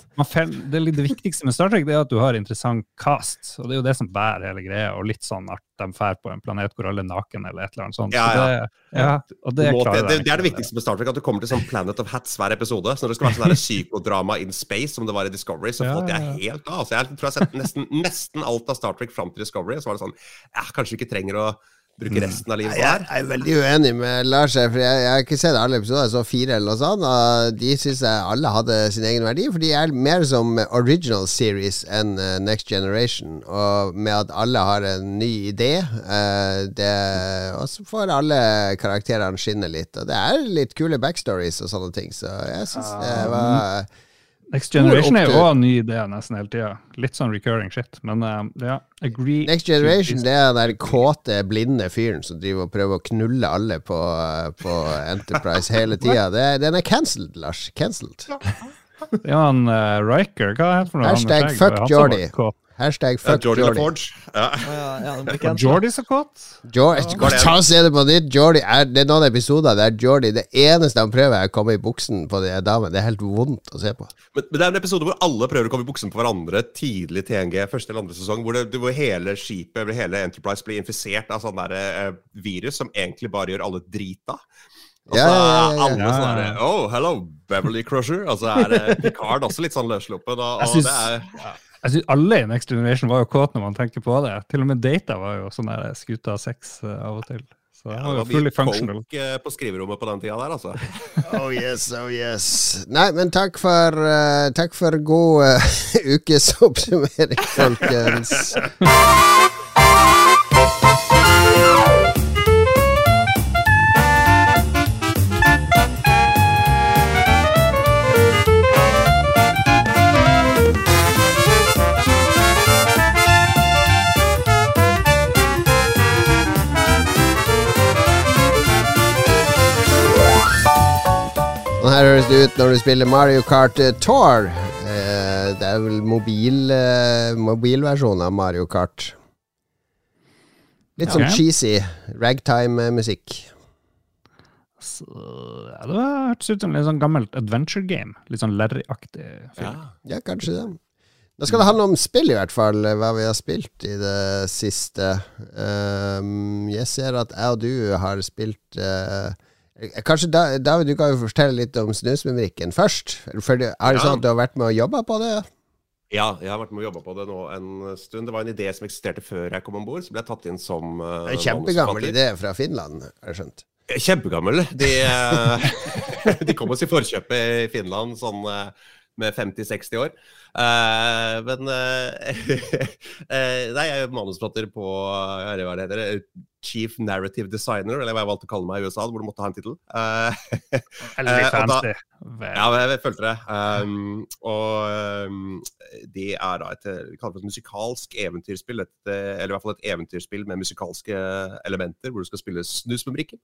det, det, viktigste med Star Trek er at du har interessant cast, og det er jo det som bærer hele greia. Og litt sånn at de drar på en planet hvor alle er naken, eller et eller annet sånt. Ja, ja. Så det, ja, og det, Må, det, det, er det viktigste med Star Trek, at du kommer til sånn Planet of Hats hver episode. Så når det skal være sånn psykodrama in space, som det var i Discovery, så folk jeg helt av. Så jeg tror jeg har sett nesten, nesten alt av Star Trek fram til Discovery, og så var det sånn Jeg kanskje ikke trenger å bruke mm. resten av livet på her. Jeg er veldig uenig med Lars, for jeg, jeg har ikke sett alle episoder, så fire eller noe sånt. Og de syns jeg alle hadde sin egen verdi, for de er mer som original series enn uh, Next Generation. Og med at alle har en ny idé, uh, og så får alle karakterene skinne litt. Og det er litt kule backstories og sånne ting, så jeg syns det var Next Generation er jo òg en ny idé nesten hele tida. Litt sånn recurring shit, men uh, ja, agree. Next Generation det er den kåte, blinde fyren som driver og prøver å knulle alle på, uh, på Enterprise hele tida. Den er cancelled, Lars. Cancelled. Ja, han uh, Riker, hva heter det for noe? Hashtag fuck Jordy. Hashtag fuck Jordy. Jordy. Ja. Ja, Jordy så kåt? Ta og se det på nytt. Jordy er, det er noen episoder der Jordy Det eneste han prøver, er å komme i buksen på de damene. Det er helt vondt å se på. Men, men, det er en episode hvor alle prøver å komme i buksen på hverandre tidlig TNG, første eller andre sesong, hvor, det, hvor hele skipet, eller hele Enterprise, blir infisert av sånn der, eh, virus som egentlig bare gjør alle drita. Og så er ja, ja, alle sånn Oh, hello, Beverly Crusher. Og så er Picard også litt sånn løssluppen. Og, og det er jeg synes Alle i Next Generation var jo kåte når man tenker på det. Til og med Data var jo sånn der skuta sex uh, av og til. Så det var functional. Folk uh, på skriverommet på den tida der, altså. oh yes, oh yes. Nei, men takk for, uh, takk for god ukesoppsummering, folkens. Sånn her høres det ut når du spiller Mario Kart eh, Tour. Eh, det er vel mobil, eh, mobilversjon av Mario Kart. Litt sånn cheesy ragtime-musikk. Ja, det hørtes ut som en sånn gammelt adventure game. Litt sånn Larry-aktig. Ja. ja, kanskje det. Da skal det handle om spill, i hvert fall. Hva vi har spilt i det siste. Um, jeg ser at jeg og du har spilt uh, Eh, kanskje David, du kan jo fortelle litt om snusmumrikken først. For det, er det sånn at du har vært med og jobba på det? Ja, jeg har vært med og jobba på det nå en stund. Det var en idé som eksisterte før jeg kom om bord, så ble jeg tatt inn som uh, En kjempegammel idé fra Finland, har jeg skjønt. Kjempegammel. De, de kom oss i forkjøpet i Finland sånn med 50-60 år. Uh, men uh, Nei, jeg er manusforfatter på hva det heter, Chief Narrative Designer, eller hva jeg valgte å kalle meg i USA, hvor du måtte ha en tittel. Veldig fancy. ja, jeg, jeg følte det. Um, og um, det er da et, et musikalsk eventyrspill, et, eller i hvert fall et eventyrspill med musikalske elementer, hvor du skal spille Snusmumrikken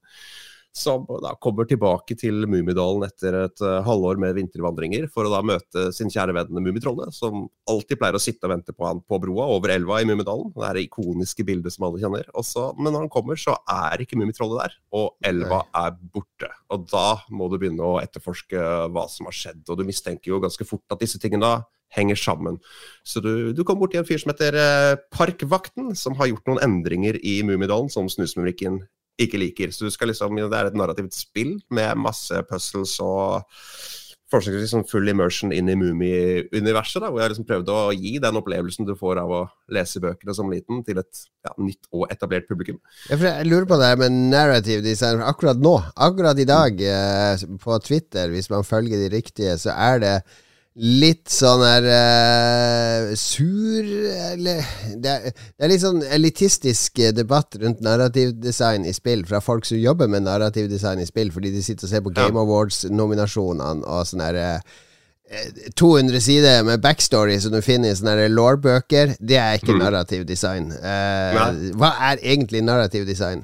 som da kommer tilbake til Mummidalen etter et uh, halvår med vintervandringer, for å da møte sin kjære venn Mummitrollet, som alltid pleier å sitte og vente på han på broa over elva i Mummidalen. Det er det ikoniske bildet som alle kjenner. Også, men når han kommer, så er ikke Mummitrollet der, og elva er borte. Og da må du begynne å etterforske hva som har skjedd, og du mistenker jo ganske fort at disse tingene da henger sammen. Så du, du kom borti en fyr som heter eh, Parkvakten, som har gjort noen endringer i Mummidalen, som Snusmumrikken ikke liker. Så du skal liksom, det er et narrativt spill med masse puzzles og forsøksvis sånn full immersion inn i Mummi-universet. Hvor jeg liksom prøvde å gi den opplevelsen du får av å lese bøkene som liten, til et ja, nytt og etablert publikum. For jeg lurer på det her med narrative design. Akkurat nå, akkurat i dag, eh, på Twitter, hvis man følger de riktige, så er det litt sånn her uh, sur Eller det er, det er litt sånn elitistisk debatt rundt narrativdesign i spill fra folk som jobber med narrativdesign i spill, fordi de sitter og ser på Ja. Game Awards-nominasjonene og sånn her uh, 200 sider med backstory som du finner i sånne law-bøker. Det er ikke Mm. narrativ design. Eh, hva er egentlig narrativ design?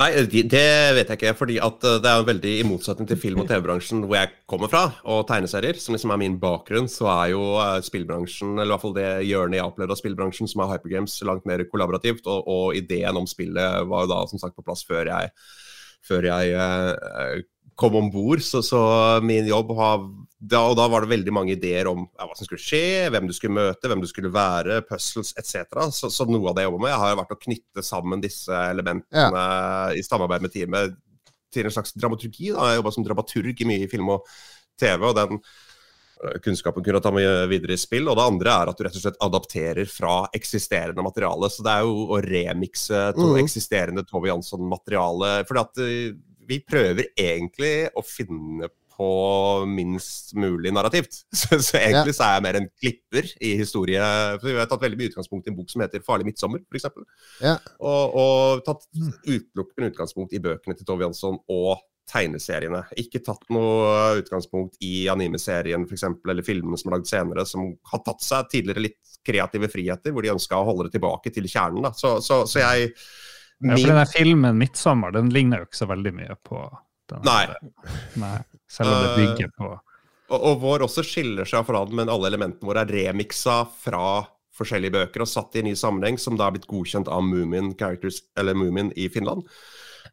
Nei, det vet jeg ikke. fordi eh, det er veldig i motsetning til film- og TV-bransjen hvor jeg kommer fra, og tegneserier, som liksom er min bakgrunn, så er jo eh, spillbransjen, eller i hvert fall det hjørnet jeg opplevde av spillbransjen, som er Hypergames, langt mer kollaborativt. Og, og ideen om spillet var jo da som sagt på plass før jeg, før jeg eh, kom om bord. Så, så min jobb har da, Og da var det veldig mange ideer om ja, hva som skulle skje, hvem du skulle møte, hvem du skulle være, puzzles etc. Så, så noe av det jeg jobber med, har vært å knytte sammen disse elementene i samarbeid med teamet til en slags dramaturgi. Da. Jeg jobba som dramaturg i mye i film og TV, og den øh, kunnskapen kunne ta med videre i spill. Og det andre er at du rett og slett adapterer fra eksisterende materiale. Så det er jo å remikse to mm. eksisterende Tove Jansson-materiale. For at øh, vi prøver egentlig å finne på minst mulig narrativt. Så, så egentlig så er jeg mer en klipper i historie. For Vi har tatt veldig mye utgangspunkt i en bok som heter 'Farlig midtsommer', f.eks. Ja. Og, og tatt utelukkende utgangspunkt i bøkene til Tove Jansson og tegneseriene. Ikke tatt noe utgangspunkt i animeserien eksempel, eller filmene som er lagd senere, som har tatt seg tidligere litt kreative friheter, hvor de ønska å holde det tilbake til kjernen. Da. Så, så, så jeg Ja, for denne filmen 'Midtsommer' den ligner jo ikke så veldig mye på den. Nei. Nei. Selv om det Eh, bygger på Og, og vår også skiller seg fra den, men alle elementene våre er remiksa fra forskjellige bøker og satt i en ny sammenheng, som da er blitt godkjent av Moomin Characters, eller Moomin i Finland.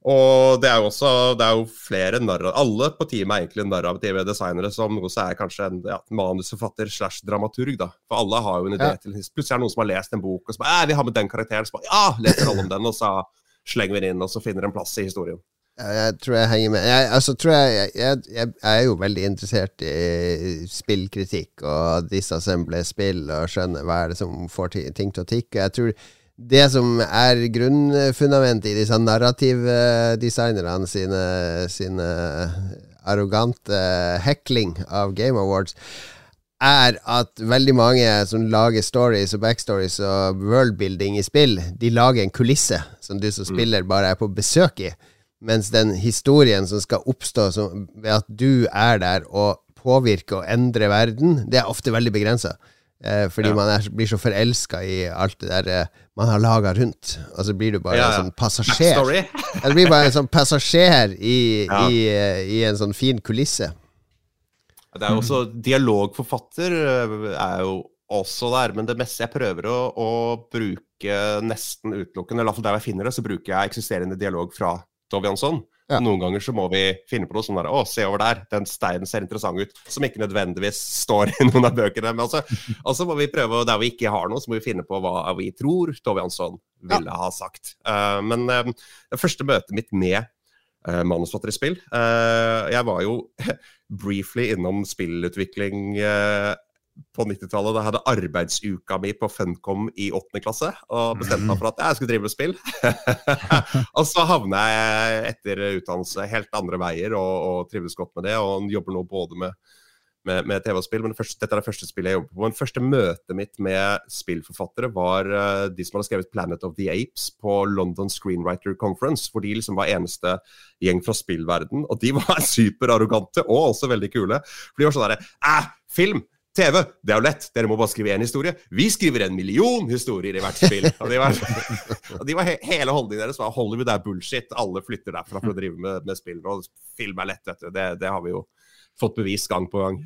Og det er jo også det er jo flere narra... Alle på teamet er egentlig narrative designere, som også er kanskje en ja, manusforfatter slash dramaturg, da. For alle har jo en idé Ja. til Plutselig er det noen som har lest en bok, og så bare «Æ, vi har med den karakteren. Så bare ja, leser alle om den, og så slenger vi den inn, og så finner en plass i historien. Jeg tror jeg henger med. Jeg, altså, tror jeg, jeg, jeg, er jo veldig interessert i spillkritikk og disassemble-spill og skjønner hva er det som får ting til å tikke. Jeg tror det som er grunnfundamentet i disse narrativdesignerne sine, sine arrogante hekling av Game Awards, er at veldig mange som lager stories og backstories og worldbuilding i spill, de lager en kulisse som du som spiller bare er på besøk i. Mens den historien som skal oppstå som, ved at du er der og påvirker og endrer verden, det er ofte veldig begrensa. Eh, fordi Ja. man er, blir så forelska i alt det der eh, man har laga rundt. Og så blir du bare Ja, en sånn passasjer. Du blir bare en sånn passasjer i, Ja. i, eh, i en sånn fin kulisse. Det er jo også Dialogforfatter øh, er jo også der, men det meste jeg prøver å, å bruke nesten utelukkende, eller i hvert fall der jeg finner det, så bruker jeg eksisterende dialog fra Tove Jansson. Ja. Noen ganger så må vi finne på noe sånn der Å, se over der, den steinen ser interessant ut. Som ikke nødvendigvis står i noen av bøkene. Men altså, og så må vi prøve, der vi ikke har noe, så må vi finne på hva vi tror Tove Jansson ville ha sagt. Uh, men eh, det første møtet mitt med uh, manusforfatter i spill uh, Jeg var jo briefly innom spillutvikling på 90-tallet. Da jeg hadde arbeidsuka mi på Funcom i åttende klasse, og bestemte meg for at jeg skulle drive med spill. og så havna jeg etter utdannelse helt andre veier, og, og trives godt med det. Og jobber nå både med, med, med TV og spill, men det første, dette er det første spillet jeg jobber på. Men første møtet mitt med spillforfattere var uh, de som hadde skrevet 'Planet of the Apes' på London Screenwriter Conference, hvor de liksom var eneste gjeng fra spillverden, og de var superarrogante og også veldig kule. For de var sånn derre Æh, film! TV, det er jo lett, dere må bare skrive én historie. Vi skriver en million historier i hvert spill. Og de var, og de var he hele holdningen deres var Hollywood er bullshit, alle flytter derfra for å drive med, med spill. Og film er lett, vet du. Det, det har vi jo fått bevis gang på gang.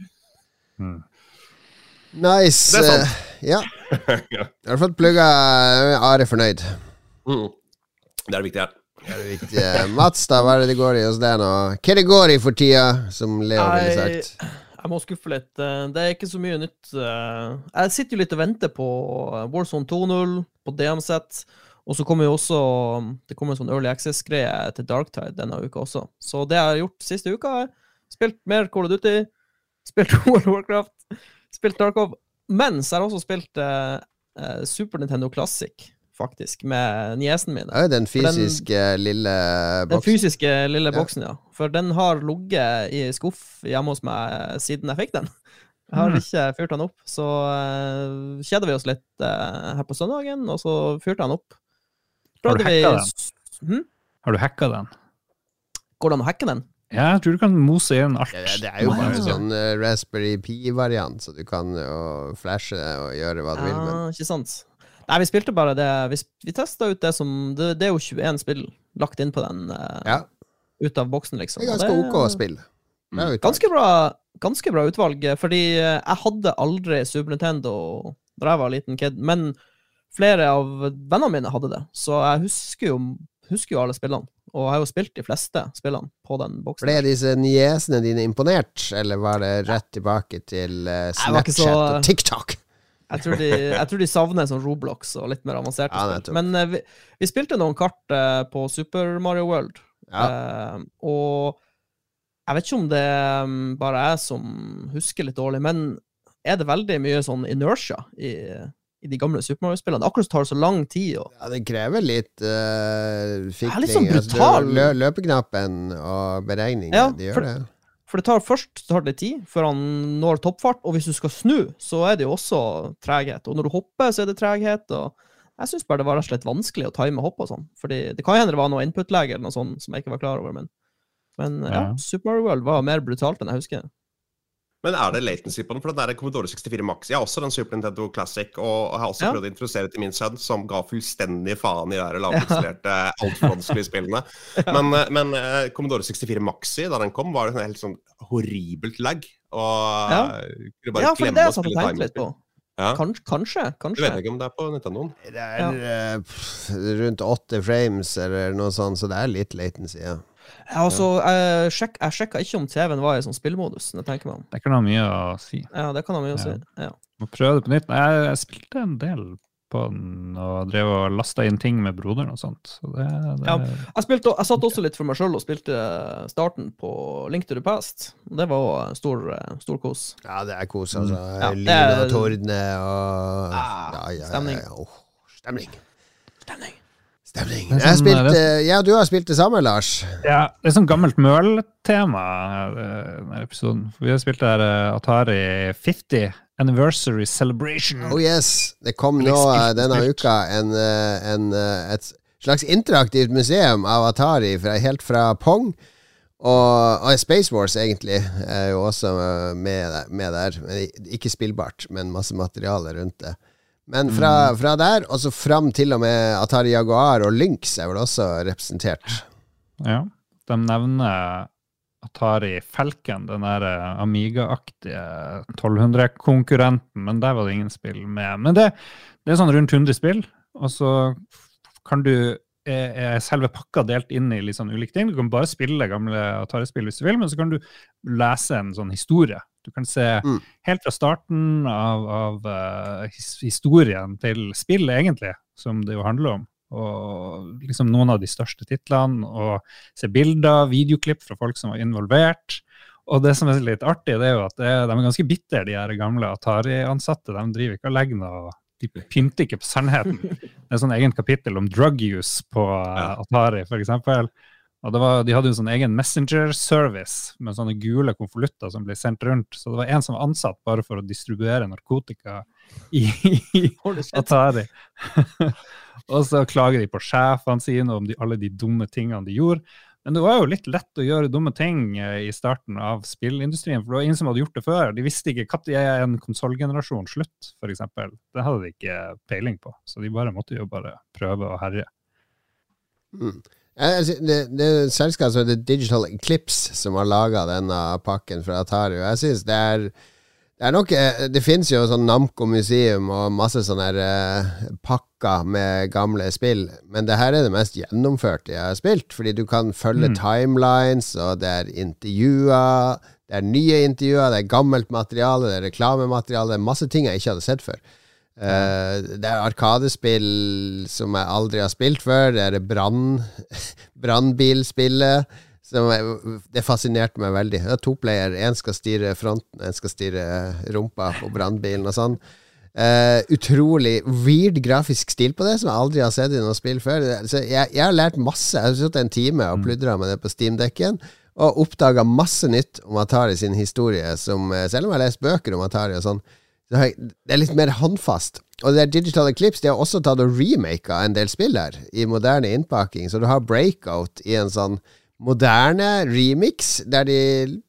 Nice. Det er sant. eh, ja. I har fått plugga Are fornøyd. Mm. Det er det viktige her. Det er det viktige. Mats, da, hva er det det går i hos deg nå? Hva er det går i for tida, som Leo ville sagt? Jeg må skuffe litt. Eh, Det er ikke så mye nytt. eh. Jeg sitter jo litt og venter på eh, Warzone 2.0, på DMZ. Og så kommer jo også Det kommer en sånn Early Access-greie til Darktide denne uka også. Så det jeg har gjort siste uka, er spilt mer Call of Duty, Spilt World Warcraft. Spilt Darkov. Men så har jeg også spilt eh, Super Nintendo Classic, faktisk, med niesen min. Den fysiske lille Den fysiske lille boksen, ja. For den har ligget i skuff hjemme hos meg siden jeg fikk den. Jeg har Mm. ikke fyrt den opp. Så uh, kjeder vi oss litt uh, her på søndagen, og så fyrte han opp. Har du hacka vi- den? Hmm? Har du hacka den? Går det an å hacke den? Ja, jeg tror du kan mose inn alt. Ja, det er jo bare en sånn uh, Raspberry Pi-variant, så du kan jo flashe og gjøre hva du vil. Men ikke sant. Nei, vi spilte bare det Vi, vi testa ut det som det, det er jo 21 spill lagt inn på den uh, ja, ut av boksen, liksom. det er ganske ok spill. Ganske bra, ganske bra utvalg, fordi eh, jeg hadde aldri Super Nintendo da jeg var liten kid, men flere av vennene mine hadde det, så jeg husker jo, husker jo alle spillene. Og jeg har jo spilt de fleste spillene på den boksen. Ble disse niesene dine imponert, eller var det rett tilbake til eh, Snapchat så- og TikTok? Jeg tror, de, jeg tror de savner sånn Roblox og litt mer avanserte Ja, spill. Men uh, vi, vi spilte noen kart uh, på Super Mario World, Ja. uh, og jeg vet ikke om det um, bare jeg som husker litt dårlig, men er det veldig mye sånn inertia i, i de gamle Super Mario-spillene? Akkurat tar det så lang tid. Og, Ja, det krever litt uh, fikling. litt sånn Altså, brutal. Altså, lø løpeknappen og beregninger, Ja, de gjør for- det. For det tar først tar det tid før han når toppfart, og hvis du skal snu, så er det jo også treghet. Og når du hopper, så er det treghet. og Jeg syns bare det var rett og slett vanskelig å time hopp og sånn. Fordi det kan hende det var noe input-lege eller noe sånt som jeg ikke var klar over, men, men ja, Ja. Super Mario World var mer brutalt enn jeg husker. Men er det latency på den? For den er Commodore 64 Max. Jeg har også den Super Nintendo Classic, og har også Ja. prøvd å introdusere til min sønn, som ga fullstendig faen i de lavinstallerte, ja. altfor vanskelige spillene. Men, eh, men eh, Commodore 64 Maxi, da den kom, var det en helt sånn horribelt lag. Og Ja. eh, kunne bare Ja, for det glemme det å jeg satt og spille timer. litt på. Ja. Kanskje, kanskje. Jeg kanskje. vet ikke om det er på Nintendoen. Det er ja. rundt åtte frames eller noe sånt, så det er litt latency, ja. Ja, altså, jeg, sjek, jeg sjekka ikke om TV-en var i sånn spillmodus. Det tenker man. Det kan ha mye å si. Ja, det kan ha mye å si. Ja. Må prøve det på nytt. Jeg, jeg spilte en del på den og drev og lasta inn ting med broderen og sånt. Så det, det, Ja. Jeg, spilte, jeg satt også litt for meg sjøl og spilte starten på Link to the Past. Det var stor, stor kos. Ja, det er kos, altså. Mm. Ja, Lyn og tordne og Ah, ja, ja, ja, stemning. Ja, Åh, stemning. Stemning. Stemning. Det er Jeg har sånn, spilt, det eh, ja, du har spilt det samme, Lars. Ja, det er sånn gammelt møltema, eh, denne episoden. Vi har spilt der eh, Atari 50 Anniversary Celebration. Oh yes, det kom nå denne uka en, en, et slags interaktivt museum av Atari fra, helt fra Pong. Og, og Space Wars, egentlig, er jo også med, med der. Men ikke spillbart, men masse materiale rundt det. Men fra, fra der, og så fram til og med Atari Jaguar og Lynx er vel også representert. Ja, de nevner Atari Falcon, den der eh, Amiga-aktige 1200-konkurrenten, men der var det ingen spill med. Men det, det er sånn rundt 100 spill, og så kan du er, er selve pakka delt inn i litt sånn ulike ting. Du kan bare spille gamle Atari-spill hvis du vil, men så kan du lese en sånn historie. Du kan se Mm. helt fra starten av, av uh, historien til spillet, egentlig, som det jo handler om. Og liksom noen av de største titlene, og se bilder, videoklipp fra folk som var involvert. Og det som er litt artig, det er jo at det, de er ganske bitre, de her gamle Atari-ansatte. De driver ikke og legger noe De pynter ikke på sannheten. Det er sånn egen kapittel om drug use på eh, Atari, for eksempel. Og det var, de hadde en sånn egen messenger-service med sånne gule konvolutter som ble sendt rundt. Så det var en som var ansatt bare for å distribuere narkotika i, i Atari. og så klager de på sjefene sine om de, alle de dumme tingene de gjorde. Men det var jo litt lett å gjøre dumme ting eh, i starten av spillindustrien, for det var ingen som hadde gjort det før. De visste ikke når er en konsollgenerasjon slutt, f.eks. Det hadde de ikke peiling på, så de bare måtte jo bare prøve å herje. Mm. Det, det er et selskap som heter Digital Eclipse som har laga denne pakken fra Atari. Og jeg synes det er det er nok eh, Det finnes jo sånn Namco Museum og masse sånne her, eh, pakker med gamle spill, men det her er det mest gjennomførte jeg har spilt, fordi du kan følge Mm. timelines, og det er intervjuer, det er nye intervjuer, det er gammelt materiale, det er reklamemateriale, det er masse ting jeg ikke hadde sett før. Eh, det er arkadespill som jeg aldri har spilt før. Det er brann brannbilspillet. Det fascinerte meg veldig. Det er to player. Én skal styre fronten, én skal styre rumpa på brannbilen og sånn. Uh, utrolig weird grafisk stil på det, som jeg aldri har sett i noe spill før. Jeg, jeg har lært masse. Jeg har sittet en time og pludra med det på Steamdekken. Og oppdaga masse nytt om Atari sin historie, som, eh, selv om jeg har lest bøker om Atari og sånn, det er litt mer håndfast. Og det er Digital Eclipse De har også tatt og remaka en del spill her, i moderne innpakking. Så du har Breakout i en sånn moderne remix, der de,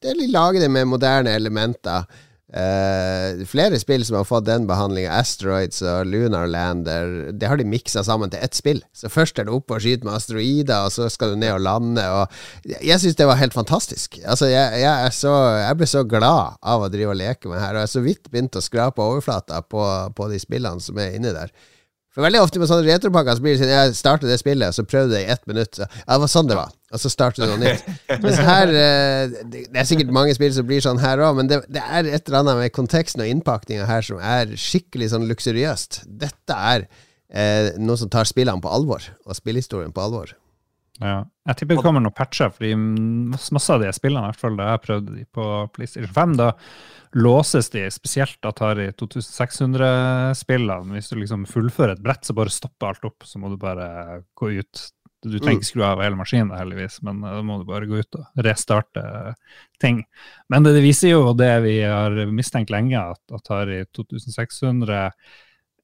der de lager det med moderne elementer. Eh, flere spill som har fått den behandlinga, Asteroids og Lunar Lander, det har de miksa sammen til ett spill. Så først er du oppe og skyter med asteroider, og så skal du ned og lande. Og jeg syns det var helt fantastisk. Altså, jeg, jeg, så, jeg ble så glad av å drive og leke med her, og jeg har så vidt begynt å skrape overflata på, på de spillene som er inni der. For veldig ofte med sånne retropakker så blir det sånn Jeg starter det spillet, og så prøvde det i ett minutt. Så, det var sånn det var. Og så starter du noe nytt. Mens her eh, Det er sikkert mange spill som blir sånn her òg, men det, det er et eller annet med konteksten og innpakninga her som er skikkelig sånn luksuriøst. Dette er eh, noe som tar spillene på alvor, og spillhistorien på alvor. Ja. Jeg tipper det kommer noen patcher, fordi masse av de spillene, hvert fall da jeg prøvde de på PlayStation 5, da låses de, spesielt Atari 2600-spillene. Hvis du liksom fullfører et brett, så bare stopper alt opp, så må du bare gå ut. Du trenger ikke skru av hele maskinen, heldigvis, men eh, da må du bare gå ut og restarte ting. Men det, det viser jo det vi har mistenkt lenge, at Atari 2600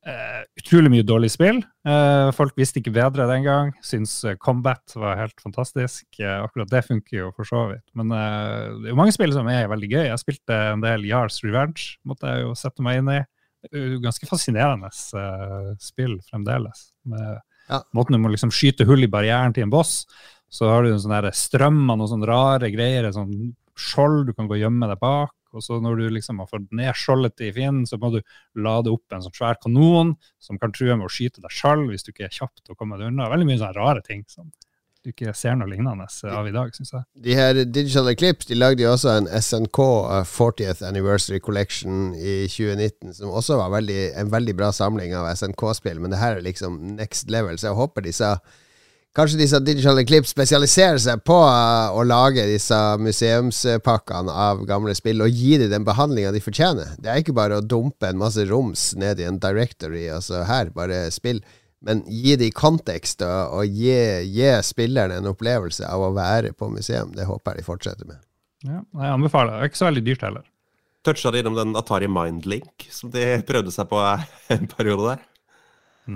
eh, utrolig mye dårlig spill. Eh, folk visste ikke bedre den gang. Syns eh, Combat var helt fantastisk. Eh, akkurat det funker jo for så vidt. Men eh, det er jo mange spill som er veldig gøy. Jeg spilte en del Yars Revenge, måtte jeg jo sette meg inn i. Ganske fascinerende eh, spill fremdeles. Med Ja. Måten du må liksom skyte hull i barrieren til en boss. Så har du sånne sånn der strøm av noen sånne rare greier, en sånt skjold du kan gå og gjemme deg bak. Og så når du liksom har fått ned skjoldet til fienden, så må du lade opp en sånn svær kanon som kan true med å skyte deg sjøl hvis du ikke er kjapp til å komme deg unna. Veldig mye sånne rare ting som du ikke ser noe lignende av i dag, syns jeg. De her Digital Eclipse de lagde jo også en SNK uh, 40th Anniversary Collection i 2019, som også var veldig, en veldig bra samling av SNK-spill, men det her er liksom next level, så jeg håper disse Kanskje disse Digital Eclipse spesialiserer seg på uh, å lage disse museumspakkene av gamle spill, og gi dem den behandlinga de fortjener. Det er ikke bare å dumpe en masse roms ned i en directory, altså her, bare spill. Men gi det i kontekst, og, og gi, gi spillerne en opplevelse av å være på museum. Det håper jeg de fortsetter med. Ja, jeg anbefaler. Det Det er ikke så veldig dyrt heller. Toucha de innom den Atari Mindlink som de prøvde seg på en periode der?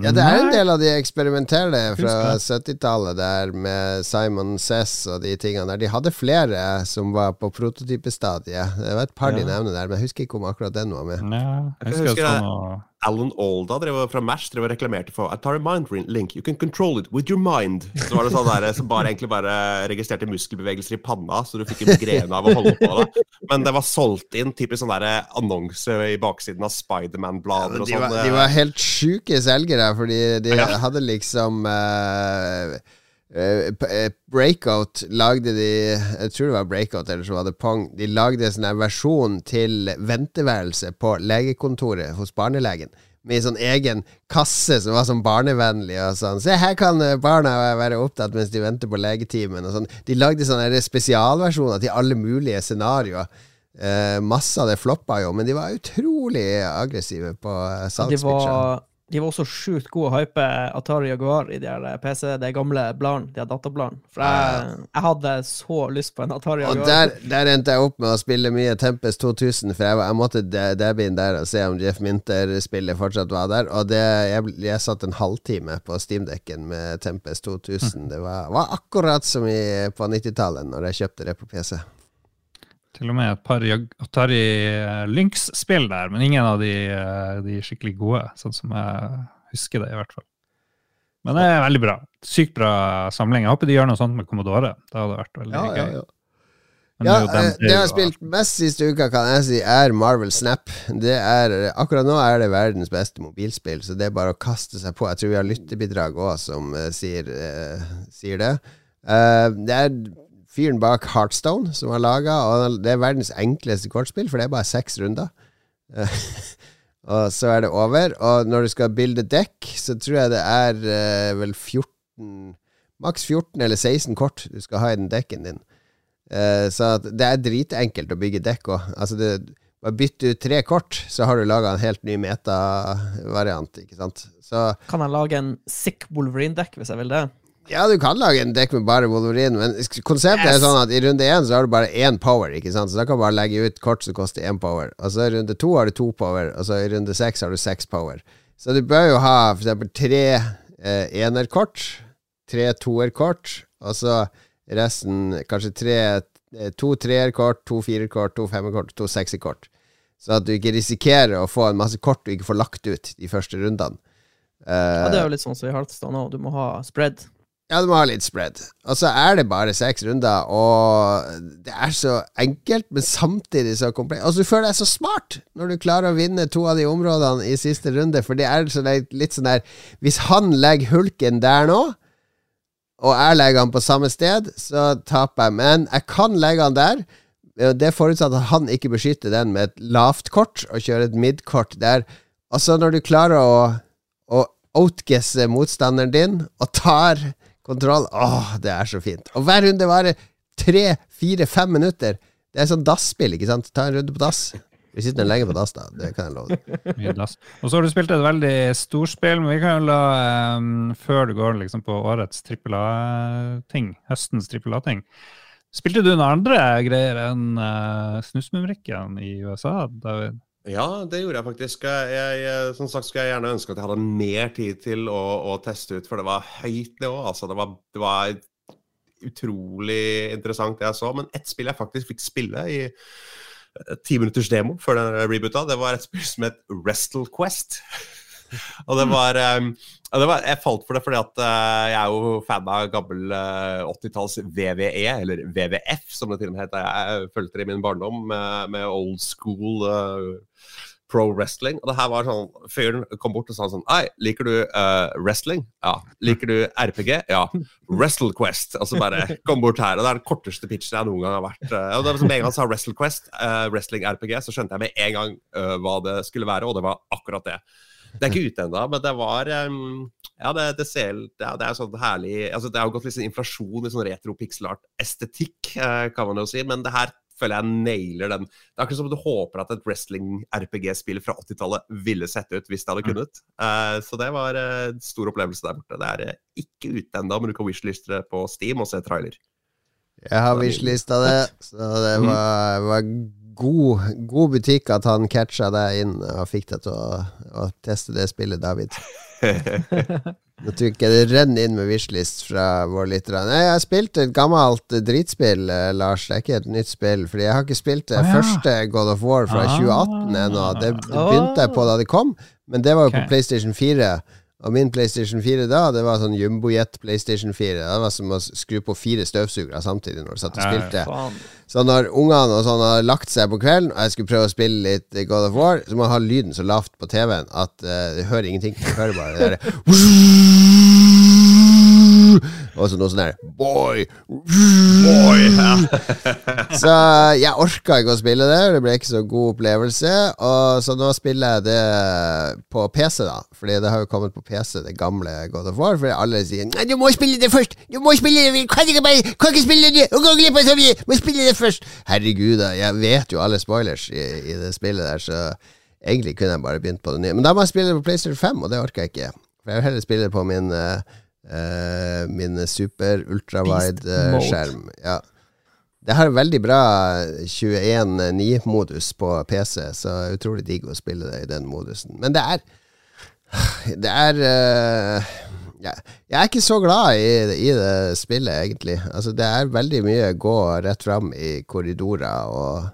Ja, det er en del av de eksperimentelle fra 70-tallet der med Simon Cess og de tingene der. De hadde flere som var på prototypestadiet. Det var et par de Ja. nevner der, men jeg husker ikke om akkurat den var med. Nei, jeg Jeg husker, husker sånn å Alan Alda drev fra Mash drev og reklamerte for Atari Mind Link. You can control it with your mind. Så var det sånn der, som bare egentlig bare registrerte muskelbevegelser i panna, så du fikk en migrene av å holde på det. Men det var solgt inn typisk sånn der annonse i baksiden av Spiderman-blader og sånn. var, de var helt sjuke selgere, fordi de Ja. hadde liksom eh, eh, eh, Breakout lagde de Jeg tror det var Breakout eller så var det Pong. De lagde en sånn versjon til venteværelse på legekontoret hos barnelegen. Med en sånn egen kasse som var sånn barnevennlig. og sånn Se, her kan eh, barna være opptatt mens de venter på legetimen. og sånn De lagde sånne spesialversjoner til alle mulige scenarioer. Eh, masse av det floppa jo, men de var utrolig aggressive på uh, De var, også sjukt gode å hype Atari Jaguar i de her PC, de gamle bladene, de databladene. For jeg, jeg hadde så lyst på en Atari Og Jaguar. der, der endte jeg opp med å spille mye Tempest 2000, for jeg, jeg måtte da- dabbe inn der og se om Jeff Minter-spillet fortsatt var der. Og det, jeg, jeg satt en halvtime på Steamdekken med Tempest 2000. Det var, var akkurat som i, på 90-tallet, når jeg kjøpte det på PC. Til og med et par Atari eh, Lynx-spill der, men ingen av de, eh, de skikkelig gode, sånn som jeg husker det, i hvert fall. Men det er veldig bra. Sykt bra samling. Jeg håper de gjør noe sånt med Commodore. Det hadde vært veldig gøy. Ja, Ja, dem eh, det jeg har spilt mest siste uka, kan jeg si, er Marvel Snap. Det er, akkurat nå er det verdens beste mobilspill, så det er bare å kaste seg på. Jeg tror vi har lyttebidrag òg som uh, sier, uh, sier det. Uh, det er fyren bak Heartstone som har laga, det er verdens enkleste kortspill, for det er bare seks runder. Og så er det over. Og når du skal bilde dekk, så tror jeg det er eh, vel 14 Maks 14 eller 16 kort du skal ha i den dekken din. Eh, så det er dritenkelt å bygge dekk òg. Altså bare bytte ut tre kort, så har du laga en helt ny meta-variant, ikke sant. Kan jeg lage en sick Wolverine-dekk hvis jeg vil det? Ja, du kan lage en dekk med bare Wolverine, men konseptet er sånn at i runde én så har du bare én power, ikke sant. Så da kan du bare legge ut kort som koster én power. Og så i runde to har du to power, og så i runde seks har du seks power. Så du bør jo ha for eksempel tre eh, enerkort, tre toerkort, og så resten kanskje tre eh, To treerkort, to firerkort, to femmerkort, to sekserkort. Så at du ikke risikerer å få en masse kort du ikke får lagt ut de første rundene. Ja, det Eh, er jo litt sånn som i halvstad òg, du må ha spread. Ja, du må ha litt spread. Og så er det bare seks runder, og det er så enkelt, men samtidig så komplekst. Altså, du føler deg så smart når du klarer å vinne to av de områdene i siste runde, for det er så er litt sånn der Hvis han legger hulken der nå, og jeg legger han på samme sted, så taper jeg. Men jeg kan legge han der. Det er forutsatt at han ikke beskytter den med et lavt kort, og kjører et midkort der. Altså, når du klarer å, å outguesse motstanderen din, og tar kontroll Åh, det er så fint. Og hver runde varer tre, fire, fem minutter. Det er sånn dasspill, ikke sant? Ta en runde på dass. Vi sitter lenge på dass, da. Det kan jeg love deg. Og så har du spilt et veldig storspill, men vi kan jo la um, Før du går liksom på årets trippel A-ting, høstens trippel A-ting Spilte du noen andre greier enn uh, snusmumrikken i USA, David? Ja, det gjorde jeg faktisk. Jeg, jeg, som sagt skulle jeg gjerne ønske at jeg hadde mer tid til å, å teste ut, for det var høyt nivå. Altså, det var, det var utrolig interessant det jeg så. Men ett spill jeg faktisk fikk spille i eh, ti minutters demo før den reboota, det var et spill som het Wrestle Quest. Og det var, eh, ja, var Jeg falt for det fordi at uh, jeg er jo fan av gammel uh, 80-talls VVE, eller WWF som det til og med het. Jeg fulgte det i min barndom med, med old school uh, pro wrestling. Og det her var sånn Fyren kom bort og sa sånn Hei, liker du eh, wrestling? Ja. Liker du RPG? Ja. Wrestle Quest. Altså bare kom bort her. Og det er den korteste pitchen jeg noen gang har vært. eh, og det var som en gang han sa Wrestle Quest, eh, wrestling RPG, så skjønte jeg med en gang eh, hva det skulle være, og det var akkurat det. Det er ikke ute ennå, men det var um, Ja, det, det ser det er, det er sånn herlig altså Det har gått litt sånn inflasjon i sånn retro pixel art-estetikk, eh, kan man jo si, men det her føler jeg nailer den. Det er akkurat som du håper at et wrestling-RPG-spill fra 80-tallet ville sett ut hvis det hadde kunnet. Uh, så det var en en stor opplevelse der borte. Det er uh, ikke ute ennå, men du kan wishliste det på Steam og se trailer. Jeg har wishlista det, så det var, var god, god butikk at han catcha deg inn og fikk deg til å, å teste det spillet, David. Nå tror jeg ikke det renner inn med wishlist fra våre lyttere. Jeg har spilt et gammelt dritspill, eh, Lars. Det er ikke et nytt spill. Fordi jeg har ikke spilt det Å, ja. første God of War fra Ah. 2018 ennå. Det det begynte jeg på da det kom, men det var jo på PlayStation 4. Og min PlayStation 4 da, det var sånn jumbojet PlayStation 4. Det var som å skru på fire støvsugere samtidig når du satt og spilte. Nei, Så når ungene og sånn har lagt seg på kvelden, og jeg skulle prøve å spille litt God of War, så må jeg ha lyden så lavt på TV-en at uh, du hører ingenting. Du hører bare det derre Og så noe sånn der Boy! Boy! så jeg orka ikke å spille det, det ble ikke så god opplevelse. Og så nå spiller jeg det på PC, da. Fordi det har jo kommet på PC, det gamle God of War. Fordi alle sier Nei, du må spille det først! Du må spille det! Kan ikke bare Kan ikke spille det! Gå glipp av så mye! Må spille det først! Herregud, da. Jeg vet jo alle spoilers i, i det spillet der, så egentlig kunne jeg bare begynt på det nye. Men da må jeg spille det på PlayStation 5, og det orker jeg ikke. For jeg vil heller spille det på min eh, eh, min super ultrawide-skjerm. Ja. Det har veldig bra 21.9-modus på PC, så utrolig digg å spille det i den modusen. Men det er Det er uh, ja, Jeg er ikke så glad i, i det spillet, egentlig. Altså, det er veldig mye gå rett fram i korridorer og,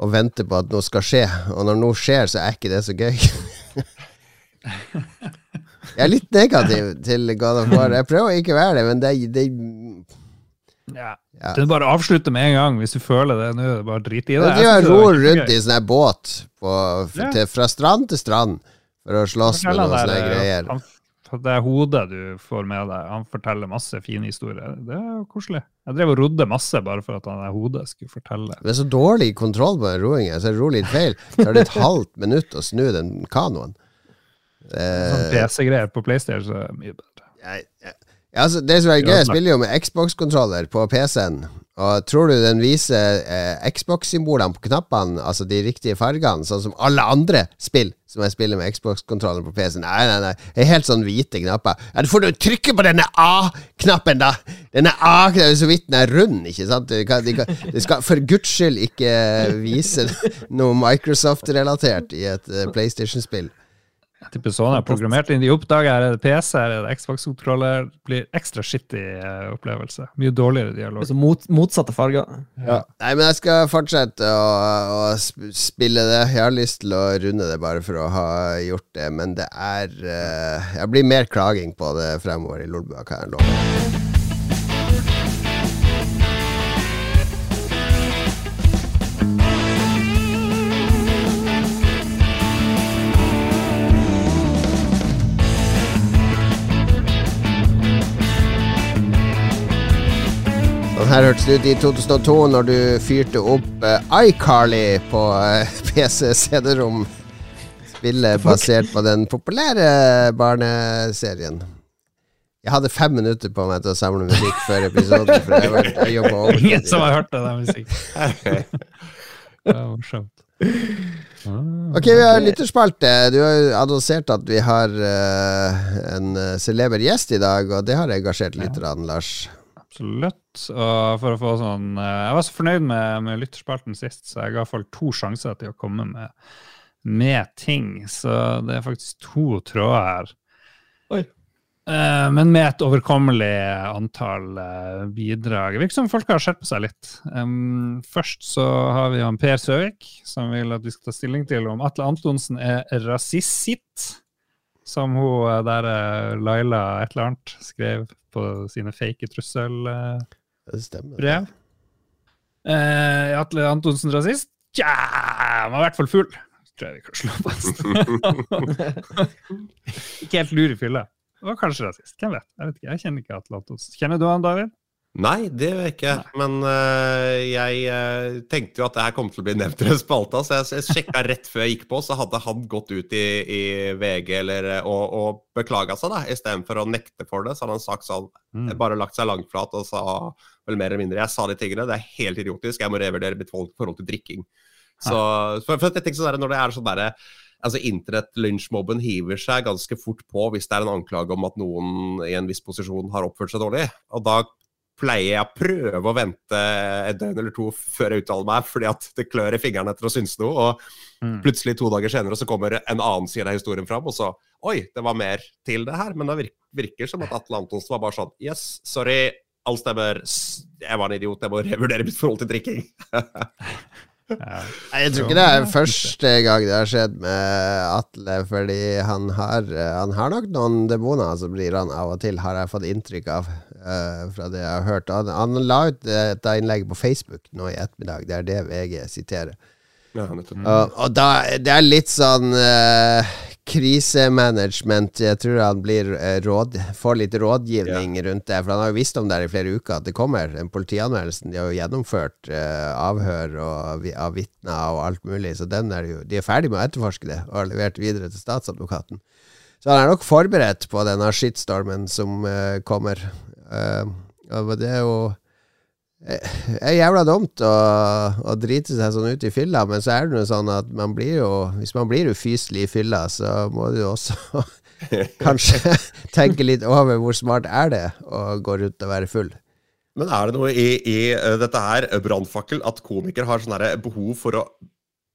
og vente på at noe skal skje. Og når noe skjer, så er ikke det så gøy. Jeg er litt negativ til God of War. Jeg prøver å ikke være det, men det, det Ja. Ja. Er bare avslutter avslutte med en gang hvis du føler det. Nå er det bare drit i det. Jeg ror rundt i sånn båt på, til, fra strand til strand for å slåss med noen sånne eh, greier. han- Det er hodet du får med deg. Han forteller masse fine historier. Det er jo koselig. Jeg drev og rodde masse bare for at han der hodet skulle fortelle. Det er så dårlig kontroll på den roingen, så jeg ror litt feil. Det tar et halvt minutt å snu den kanoen. Sånn Eh, PC-greier på PlayStation er mye bedre. jeg, jeg, altså, det som er gøy, jeg spiller jo med Xbox-kontroller på PC-en. Og tror du den viser eh, Xbox-symbolene på knappene, altså de riktige fargene, sånn som alle andre spill som jeg spiller med Xbox-kontrollen på PC-en? Nei, nei, nei. Det er helt sånn hvite knapper. Ja, du får du trykke på denne A-knappen, da! Denne A-knappen, så vidt den er rund, ikke sant? Du kan, de kan, de skal for guds skyld ikke vise noe Microsoft-relatert i et uh, PlayStation-spill. Jeg tipper sånn er programmert inn. De oppdager er det PC, er det Xbox-kontroller. blir ekstra skittig eh, opplevelse. Mye dårligere dialog. Altså mot, motsatte farger. Nei, men jeg skal fortsette å, å spille det. Jeg har lyst til å runde det bare for å ha gjort det, men det er uh, Jeg blir mer klaging på det fremover i Lolbua, kan jeg love. Sånn her hørtes det ut i 2002 når du fyrte opp uh, iCarly på uh, PC CD-rom. Spillet basert på den populære barneserien. Jeg hadde fem minutter på meg til å samle musikk før episoden. For jeg, var- jeg jobbet over. Ingen som har hørt det der musikken. Det var morsomt. Ah. Ok, vi har lytterspalte. Du har annonsert at vi har uh, en eh, celeber gjest i dag, og det har engasjert litt, Lars. Absolutt. Og for å få sånn eh, Jeg var så fornøyd med, med lytterspalten sist, så jeg ga folk to sjanser til å komme med, med ting. Så det er faktisk to tråder her. Oi. Eh, men med et overkommelig antall eh, bidrag. Virker som folk har skjerpet seg litt. Først så har vi han Per Søvik, som vil at vi skal ta stilling til om Atle Antonsen er rasist, som hun eh, der eh, Laila et eller annet skrev på sine fake trusselbrev. Eh, er Atle Antonsen rasist? Tja, han var i hvert fall full. Tror jeg vi kan slå fast. ikke helt lur i fylla. Var kanskje rasist. Hvem vet? Jeg vet ikke, jeg kjenner ikke Atle Antonsen. Kjenner du han, David? Nei, det gjør jeg ikke. Men uh, jeg uh, tenkte jo at det her kom til å bli nevnt i spalta, så jeg, jeg sjekka rett før jeg gikk på, så hadde han gått ut i, i VG eller, og, og beklaga seg, da, istedenfor å nekte for det. Så hadde han sagt sånn, Mm. bare lagt seg langflat og sa vel mer eller mindre Jeg sa de tingene, det er helt idiotisk, jeg må revurdere mitt forhold forhold til drikking. Så, for, for jeg tenker sånn der, Når det er sånn derre altså Internett-lynsjmobben hiver seg ganske fort på hvis det er en anklage om at noen i en viss posisjon har oppført seg dårlig. Og da pleier jeg å prøve å vente et døgn eller to før jeg uttaler meg, fordi at det klør i fingrene etter å synes noe. Og Mm. plutselig to dager senere så kommer en annen side av historien fram, og så Oi, det var mer til det her. Men det virker, virker som at Atle Antonsen var bare sånn Yes, sorry, alt stemmer. Jeg var en idiot, jeg må revurdere mitt forhold til drikking. Ja. Jeg tror ikke det er første gang det har skjedd med Atle, fordi han har, eh, han har nok noen demoner som blir han av og til, har jeg fått inntrykk av. Uh, fra det jeg har hørt. Han, han la ut et innlegg på Facebook nå i ettermiddag, det er det VG siterer. Ja, uh, Og, da, det er litt sånn eh, krisemanagement. Jeg tror han blir eh, råd, får litt rådgivning rundt det. For han har jo visst om det i flere uker, at det kommer den politianmeldelsen. De har jo gjennomført uh, avhør og, av vitner og alt mulig. Så den er jo, de er ferdig med å etterforske det og har levert videre til statsadvokaten. Så han er nok forberedt på denne shitstormen som uh, kommer. Uh, og det er jo det er jævla dumt å, å drite seg sånn ut i fylla, men så er det jo sånn at man blir jo Hvis man blir ufyselig i fylla, så må du jo også kanskje tenke litt over hvor smart er det å gå rundt og være full. Men er det noe i, i eh, dette her, eh, brannfakkel, at komikere har sånn behov for å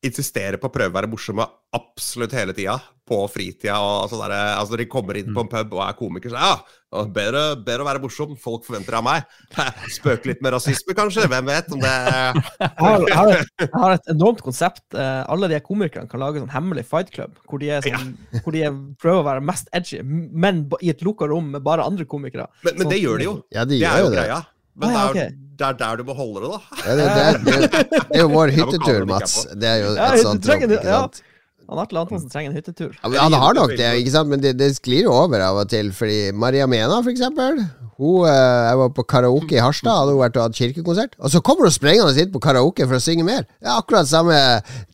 insistere på å prøve å være morsomme absolutt hele tida, på fritida og sånn derre altså Når de kommer inn på en pub og er komiker, så ja, bedre, bedre å være morsom, folk forventer det av meg. Spøke litt med rasisme, kanskje, hvem vet om det Jeg har, jeg har, et, jeg har et enormt konsept. Eh, alle de komikerne kan lage sånn hemmelig fight club, hvor de, sånn, hvor de er, prøver å være mest edgy, men i et lukka rom med bare andre komikere. Men, men det gjør de jo. Ja, de Det er jo det. greia. Men Ah, ja, det, er, det er der du må holde det, da. Ja, det, det, er, det, det er jo vår hyttetur, Mats. Det er jo Ja, et sånt trenger rom, ikke ikke ja. Han Atle Antonsen trenger en hyttetur. Ja, men han har nok det, ikke sant? men det, det sklir jo over av og til. Fordi Maria Mena, for eksempel, hun, eh, jeg var på karaoke i Harstad, hadde hun vært og hatt kirkekonsert. Og så kommer hun sprengende hit på karaoke for å synge mer. Det er akkurat samme,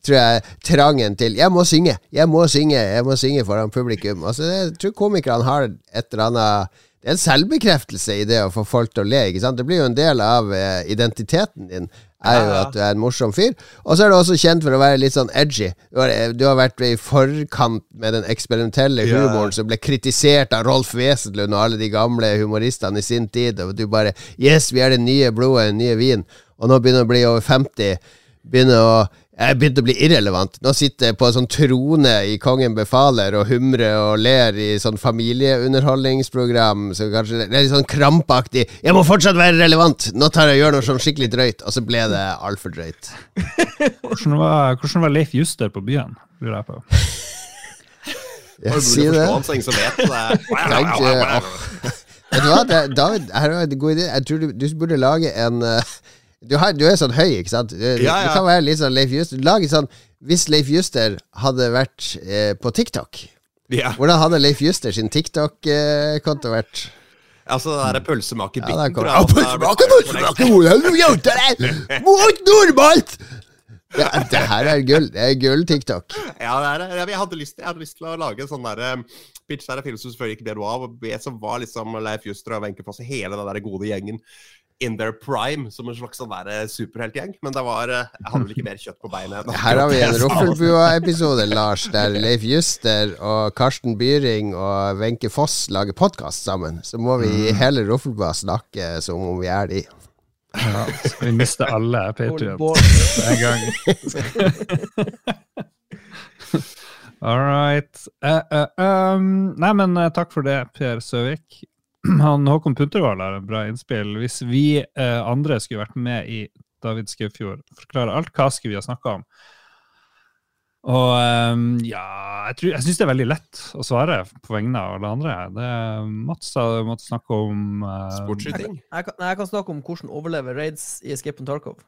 tror jeg, trangen til 'jeg må synge', 'jeg må synge', 'jeg må synge foran publikum'. Altså, jeg tror komikerne har et eller annet det er en selvbekreftelse i det å få folk til å le. ikke sant? Det blir jo en del av eh, identiteten din. Er jo at du er en morsom fyr. Og så er du også kjent for å være litt sånn edgy. Du har, eh, du har vært i forkant med den eksperimentelle Ja. humoren som ble kritisert av Rolf Wesenlund og alle de gamle humoristene i sin tid. Og du bare Yes, vi er det nye blodet, den nye vin. Og nå begynner å bli over 50. Begynner å jeg begynte å bli irrelevant. Nå sitter jeg på en sånn trone i Kongen befaler og humrer og ler i sånn familieunderholdningsprogram. Så kanskje det er litt sånn krampaktig. Jeg må fortsatt være relevant! Nå tar jeg og gjør noe sånn skikkelig drøyt. Og så ble det altfor drøyt. Hvordan var, hvordan var Leif Juster på byen? Lurer jeg på. jeg Bare si det. så vet. Du hva, David, her var en god idé. Jeg tror du, du burde lage en eh, du, har, du er sånn høy, ikke sant? Du, Ja, du kan være litt sånn Leif Juster. Lag sånn Hvis Leif Juster hadde vært eh, på TikTok, Ja. hvordan hadde Leif Juster sin TikTok-konto vært? Altså, det der pølsemakerbiten Ja, tror Ja, jeg det er pølsemaker, hvordan du gjør det? Mot normalt! Ja, det her er gull. Det er gull-TikTok. Ja, det er det. Jeg hadde lyst, jeg hadde lyst til å lage en sånn der um, pitch der film som selvfølgelig ikke ble noe av, og som var liksom Leif Juster og Wenche Foss og hele den der gode gjengen in their prime, som en slags sånn eh, superheltgjeng. Men det var eh, Jeg hadde vel ikke mer kjøtt på beinet. Her har vi en. Roffelbua-episode, Lars, der Leif Juster og Karsten Byring og Wenche Foss lager podkast sammen. Så må vi i hele Roffelbua snakke som om vi er de. Ja, vi mister alle Patriot en gang? All right. Uh, uh, um, nei, men eh, takk for det, Per Søvik. Han Håkon Puntervall har en bra innspill. Hvis vi eh, andre skulle vært med i David Skaufjord, forklare alt, hva skulle vi ha snakka om? Og um, ja, jeg, tror- jeg syns det er veldig lett å svare på vegne av alle andre. Det, Mats har måttet snakke om uh, Sportsskyting. Jeg kan, jeg kan snakke om hvordan overleve raids i Escape on Tarkov.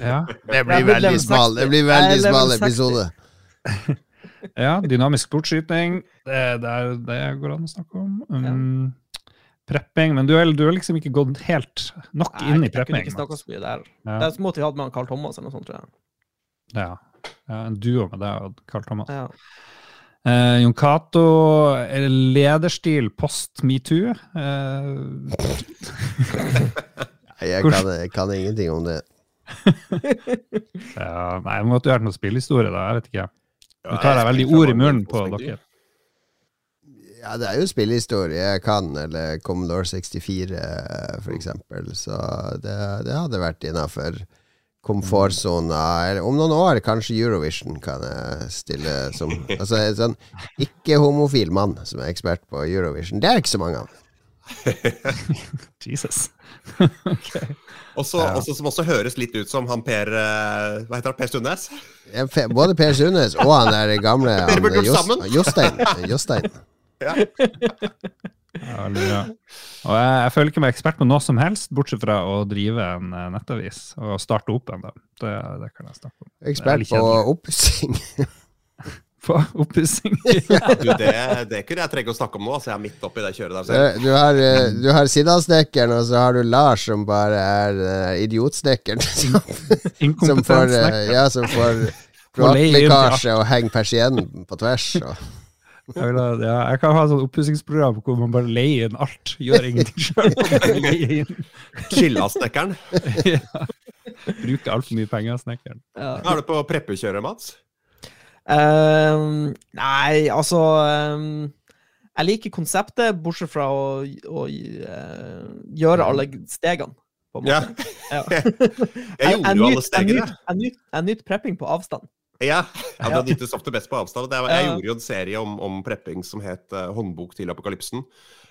Ja, Det blir veldig smal, det blir veldig smal episode. Ja, dynamisk sportsskyting. Det, det, er, det går an å snakke om. Um, Prepping. Men du har liksom ikke gått helt nok Nei, inn i prepping. jeg kunne ikke snakka så mye der. Ja. Det er som måtte vi hatt med Carl Thomas eller noe sånt, tror jeg. Ja. ja, En duo med deg og Carl Thomas. Ja. Eh, Jon Cato, eh, lederstil post metoo. Eh, Jeg kan, jeg kan ingenting om det. ja, nei, det måtte jo vært noe spillehistorie, da. Jeg vet ikke. Nå tar jeg jeg veldig ord i munnen på dere. Ja, det er jo spillehistorie jeg kan, eller Commodore 64 for eksempel, så det, det hadde vært innafor komfortsona. Om noen år kanskje Eurovision kan jeg stille som Altså en sånn ikke-homofil mann som er ekspert på Eurovision. Det er ikke så mange av. Jesus. ok. Også, Ja. også, som også høres litt ut som han Per eh, Hva heter han? Per Sundnes? Ja, Både Per Sundnes og han der gamle han. Jostein. Jostein. Ja. Ja. Og jeg, jeg føler ikke meg ekspert på noe som helst, bortsett fra å drive en eh, nettavis og starte opp en. Det, det kan jeg snakke om. Ekspert på oppussing. På oppussing. Du, det, det kunne jeg trenge å snakke om nå. så jeg er midt oppi det kjøret der selv. Du har, eh, du har Siddalsnekkeren, og så har du Lars, som bare er uh, idiotsnekkeren. Som, som får, uh, ja, som får kloakklekkasje og henger persiennen på tvers. Og. Jeg, vil ha, ja, jeg kan ha et sånt oppussingsprogram hvor man bare leier inn alt. Gjør ingenting sjøl. Chilla-snekkeren. ja. Bruker altfor mye penger snekkeren. Ja. Er du på preppekjøret, Mats? Ehm, nei, altså um, Jeg liker konseptet, bortsett fra å, å uh, gjøre alle stegene. Ja. Ja. Jeg gjorde jo alle stegene. Jeg nyt- nyt- nyter prepping på avstand. Ja, ja Ja. det nyttes ofte best på avstand. jeg, jeg gjorde jo en serie om, om prepping som het uh, 'Håndbok til apokalypsen'.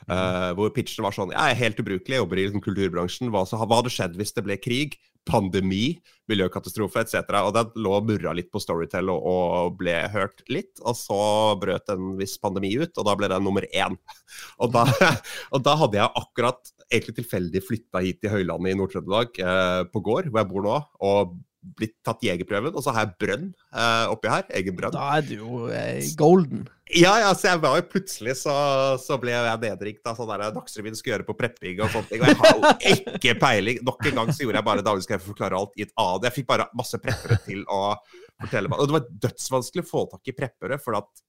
Uh, hvor pitchen var sånn Jeg er helt ubrukelig, jeg jobber i liksom, kulturbransjen. Hva, så, hva hadde skjedd hvis det ble krig? Pandemi, miljøkatastrofe etc. Og den lå og murra litt på Storytel og, og ble hørt litt. Og så brøt en viss pandemi ut, og da ble den nummer én. Og da, og da hadde jeg akkurat egentlig tilfeldig flytta hit til Høylandet i Nord-Trøndelag, eh, på gård, hvor jeg bor nå. og blitt tatt jegerprøven, og så har jeg brønn eh, oppi her. Egen brønn. Da er du jo eh, golden. Ja, ja, så jeg var jo plutselig så, så ble jeg nedringt av sånn der Dagsrevyen skulle gjøre på prepping og sånne ting. Og jeg har jo ikke peiling. Nok en gang så gjorde jeg bare daglig skal jeg forklare alt i et annet. Jeg fikk bare masse preppere til å fortelle meg Og det var dødsvanskelig å få tak i preppere, for at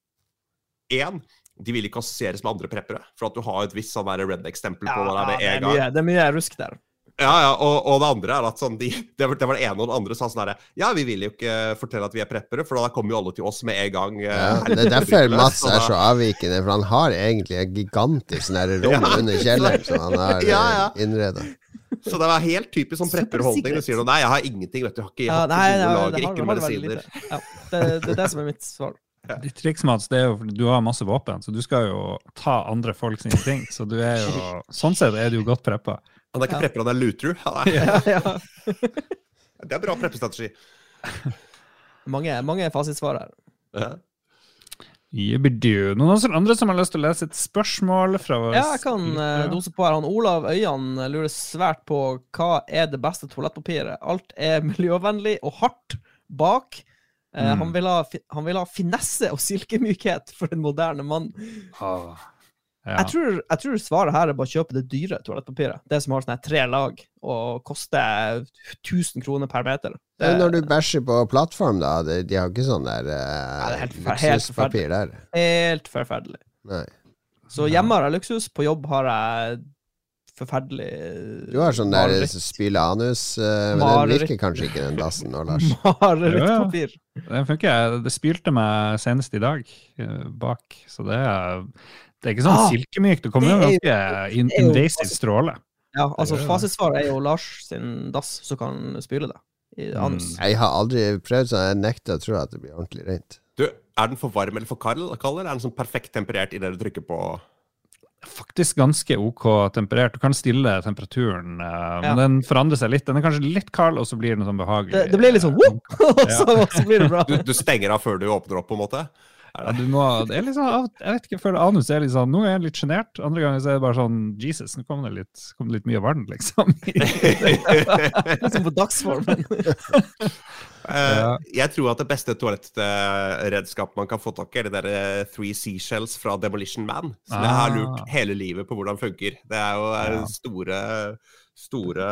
én, de vil ikke assosieres med andre preppere. For at du har et visst sånn redneck-stempel på Ja, deg med det, er en gang. det er mye rusk der. Ja, ja, og, og det andre er at sånn, de, det, var, det var det ene, og det andre sa sånn herre Ja, vi vil jo ikke fortelle at vi er preppere, for da kommer jo alle til oss med en gang. eh, Ja, det er derfor Mats er så avvikende, for han har egentlig et gigantisk sånn rom Ja. under kjelleren som han har Ja, ja. innreda. Så det var helt typisk sånn prepperholdning. Du sier noe, nei, jeg har ingenting, vet du. Jeg har ikke, jeg Ja, har ikke nei, gode nei, lager, ikke medisiner. Ja, det, det er det som er mitt svar. Ditt triks, Mats, det er jo fordi du har masse våpen, så du skal jo ta andre folk sine ting. Så du er jo Sånn sett er du jo godt preppa. Han er ikke Ja. prepper, han er er, Ja, ja. det er bra preppestrategi. Mange, mange fasitsvar her. Ja. Noen andre som har lyst til å lese et spørsmål fra oss? Ja, jeg kan uh, dose på her. Han Olav Øyan lurer svært på hva er det beste toalettpapiret. Alt er miljøvennlig og hardt bak. Uh, Mm. han, vil ha, han vil ha finesse og silkemykhet for den moderne mann. Ah, ja. Jeg, tror, jeg tror svaret her er bare å kjøpe det dyre toalettpapiret. Det som har sånne tre lag og koster 1000 kroner per meter. Det når du bæsjer på plattform, da. De, de har ikke sånn der helt luksuspapir der. Helt forferdelig. Nei. Så hjemme har jeg luksus, på jobb har jeg forferdelig Du har sånn der spyle anus, eh, men den virker kanskje ikke, den dassen nå, Lars. Marerittpapir. Det funker. Det spylte meg senest i dag eh, bak, så det er det er ikke sånn Ah, silkemykt. Det kommer jo det er jo- ganske in det invasive stråle. Ja, altså Det fasitsvaret er jo Lars sin dass som kan spyle det. I. Mm. Jeg har aldri prøvd sånn, jeg nekter å tro at det blir ordentlig rent. Du, er den for varm eller for kald, eller er den sånn perfekt temperert idet du trykker på Faktisk ganske OK temperert. Du kan stille temperaturen, eh, men Ja. den forandrer seg litt. Den er kanskje litt kald, og så blir den sånn behagelig. Det, det blir litt sånn whoop, og så, så blir det bra. du, du stenger av før du åpner opp, på en måte? Ja, du må, er sånn, jeg vet ikke, jeg føler anus er litt sånn Nå er jeg litt sjenert, andre ganger så er det bare sånn Jesus, nå kom det litt, kom det litt mye vann, liksom. Liksom på dagsformen. Eh, Ja. Jeg tror at det beste toalettredskapet man kan få tak i, er det der eh, Three Seashells fra Demolition Man. Som jeg har Ah. lurt hele livet på hvordan funker. Det er jo eh, Ja. store store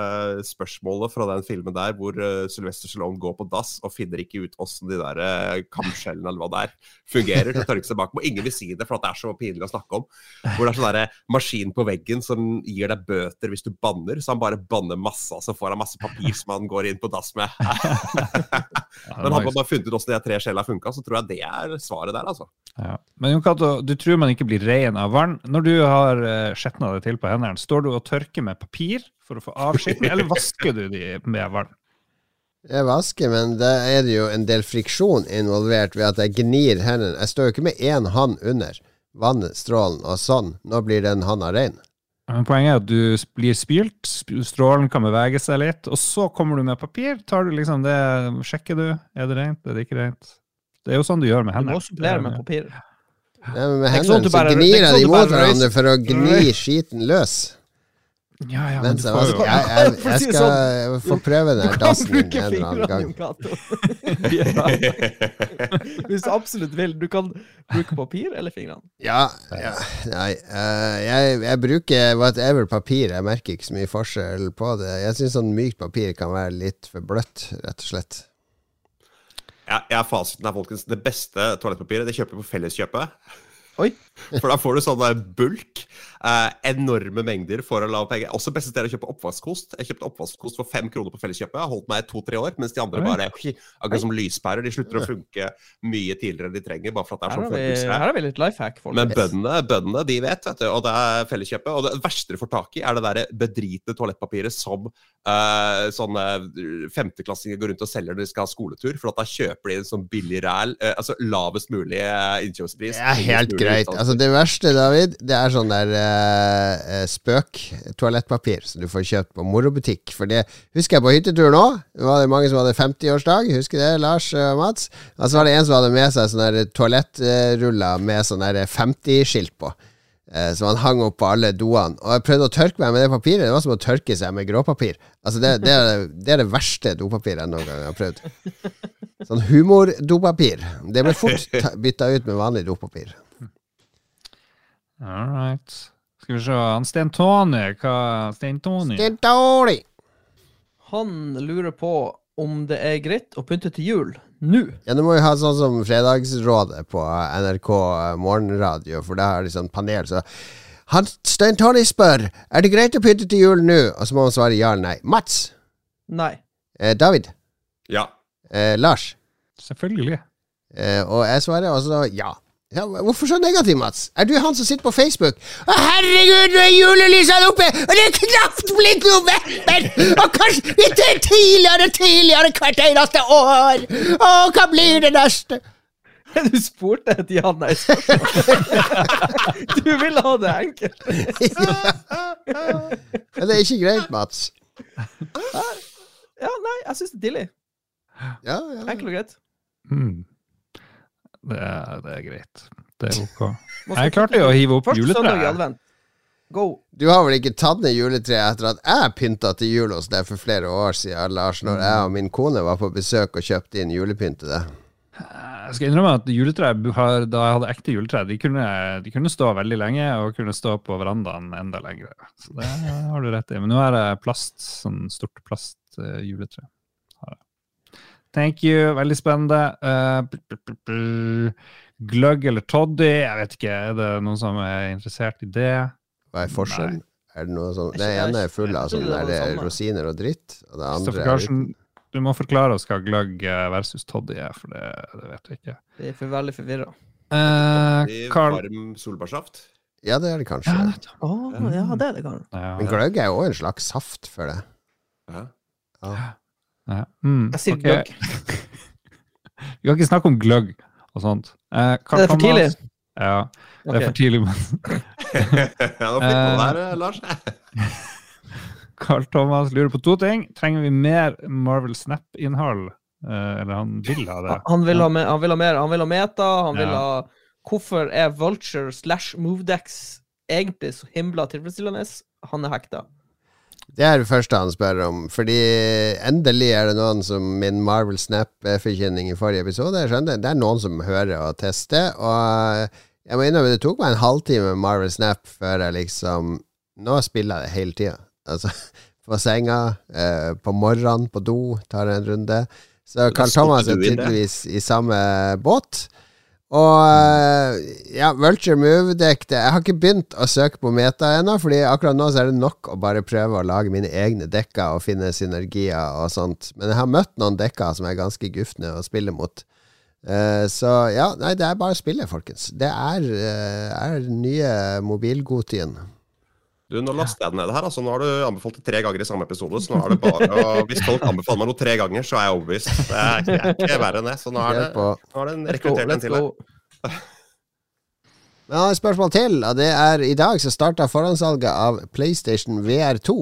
spørsmålet fra den filmen der, hvor uh, Sylvester Stallone går på dass og finner ikke ut åssen de der uh, kamskjellene eller hva det er, fungerer til å tørke seg bak. Og ingen vil si det, for det er så pinlig å snakke om. Hvor det er sånn derre maskin på veggen som gir deg bøter hvis du banner, så han bare banner masse, og så får han masse papir som han går inn på dass med. Men hadde man bare funnet ut hvordan de tre skjellene funka, så tror jeg det er svaret der, altså. Ja. Men Jon Cato, du tror man ikke blir ren av vann. Når du har skjetna det til på hendene, står du og tørker med papir for å få avskitt, skitten, eller vasker du de med vann? Jeg vasker, men da er det jo en del friksjon involvert ved at jeg gnir hendene. Jeg står jo ikke med én hånd under vannstrålen og sånn. Nå blir den handa rein. Men Poenget er at du blir spylt, strålen kan bevege seg litt, og så kommer du med papir. Tar du liksom det, Sjekker du, er det rent, er det ikke rent? Det er jo sånn du gjør med hendene. Du må supplere med papir. Ja, men med sånn hendene så gnir jeg dem de mot hverandre for å gni skiten løs. Ja, ja, men Mens du jeg får vasker. jo Jeg, jeg, det skal få prøve den Du kan dassen en eller annen gang. Hvis du absolutt vil. Du kan bruke papir eller fingrene. Ja, ja Nei. eh, jeg, jeg bruker whatever papir. Jeg merker ikke så mye forskjell på det. Jeg syns sånn mykt papir kan være litt for bløtt, rett og slett. Jeg, jeg er fasiten her, folkens. Det beste toalettpapiret det kjøper vi på Felleskjøpet. Oi. For da får du sånn der bulk. eh, enorme mengder for å lave penger. Også beste sted å kjøpe oppvaskkost. Jeg kjøpte oppvaskkost for fem kroner på Felleskjøpet. Jeg har holdt meg i to-tre år, mens de andre bare Akkurat som lyspærer. De slutter å funke mye tidligere enn de trenger, bare for at det er sånn har her har vi litt life hack, Men folkens. bøndene, bøndene, de vet, vet du. Og det er Felleskjøpet. Og det verste du får tak i, er det der bedritne toalettpapiret som eh, sånne femteklassinger går rundt og selger når de skal ha skoletur. For at da kjøper de en sånn billig ræl. eh, altså lavest mulig eh, innkjøpspris. Det er helt greit. utsalg. Altså Det verste, David, det er sånn der eh, eh, spøk-toalettpapir som du får kjøpt på morobutikk. For det husker jeg på hyttetur nå. Det var det mange som hadde 50-årsdag. Husker det, Lars og Mats? Og så var det en som hadde med seg sånne toalettruller med sånn der 50-skilt på. eh, Som han hang opp på alle doene. Og jeg prøvde å tørke meg med det papiret. Det var som å tørke seg med gråpapir. Altså Det, det, er, det er det verste dopapiret jeg noen gang har prøvd. Sånn humordopapir. Det ble fort ta- bytta ut med vanlig dopapir. All right. Skal vi se. Han Sten Tony, hva Sten Tony? Sten er! Han lurer på om det er greit å pynte til jul nå. Ja, Nå må vi ha sånn som Fredagsrådet på NRK morgenradio, for det de liksom panel. Så han, Stein Tony spør Er det greit å pynte til jul nå, og så må han svare ja eller nei. Mats. Nei. Eh, David. Ja. Eh, Lars. Selvfølgelig. Eh, og jeg svarer også ja. Ja. Hvorfor så negativ, Mats? Er du han som sitter på Facebook? Å, herregud, nå er julelysene oppe, og det er knapt blitt november! Og kanskje ikke tidligere, tidligere hvert eneste år! Å, hva blir det neste? Du spurte et ja-nei-spørsmål. Du ville ha det enkelt. Men det er ikke greit, Mats. Ja, nei, jeg syns det er tidlig. Ja, ja. Enkelt og greit. Mm. Det, er, det er greit. Det er ok. Jeg klarte jo å hive opp juletreet. Go. Du har vel ikke tatt ned juletreet etter at jeg pynta til jul hos deg for flere år siden, Lars, når jeg og min kone var på besøk og kjøpte inn julepynt til deg? Jeg skal innrømme at juletre, da jeg hadde ekte juletre, de kunne, de kunne stå veldig lenge og kunne stå på verandaen enda lenger. Så det har du rett i. Men nå er det plast, sånn stort plastjuletre. Thank you, veldig spennende. Uh, bl- gløgg eller toddy, jeg vet ikke. Er det noen som er interessert i det? Hva er forskjellen? Er det noe sånn Det ene er full av jeg er det det rosiner og dritt, og det andre er Karlsen, du må forklare oss hva gløgg eh, versus toddy er, for det, det vet jeg ikke. Det er for veldig forvirra. Eh, Carl Varm solbærsaft. Ja, det er det kanskje. ja, Å, ja, det er det, Karen. ja, Men gløgg er jo også en slags saft for det. Ja. Ja. Mm, Jeg sier okay. gløgg. Vi kan ikke snakke om gløgg og sånt. Eh, Carl Er det for tidlig? Ja, det er for tidlig. Men ja, nå fikk man der, eh, Lars. Carl Thomas lurer på to ting. Trenger vi mer Marvel Snap-innhold? Eh, eller han vil ha det? Han vil ha, me han vil ha mer. Han vil ha meta. Han vil Ja. ha Hvorfor er Vulture slash Movedex egentlig så himla tilfredsstillende? Han er hekta. Det er det første han spør om, fordi endelig er det noen som min Marvel Snap-forkynning i forrige episode. Jeg skjønner, Det er noen som hører og tester, og jeg må innrømme det tok meg en halvtime med Marvel Snap før jeg liksom Nå spiller jeg det hele tida. Altså, på senga, eh, på morgenen, på do, tar en runde. Så Carl Thomas er tydeligvis i samme båt. Og eh, ja, Vulture Move-dekk det- Jeg har ikke begynt å søke på meta ennå, Fordi akkurat nå så er det nok å bare prøve å lage mine egne dekker og finne synergier og sånt. Men jeg har møtt noen dekker som er ganske gufne å spille mot. Uh, så ja, nei, det er bare å spille, folkens. Det er, uh, nye mobilgodtiden. Du, Nå laster jeg den ned her. altså Nå har du anbefalt det tre ganger i samme episode. Så nå er det bare å, Hvis folk anbefaler meg noe tre ganger, så er jeg overbevist. Det er ikke, er ikke verre enn det. Så nå er det, nå er det en rekruttert en til her. har et spørsmål til, og det er i dag så starta forhåndssalget av PlayStation VR2.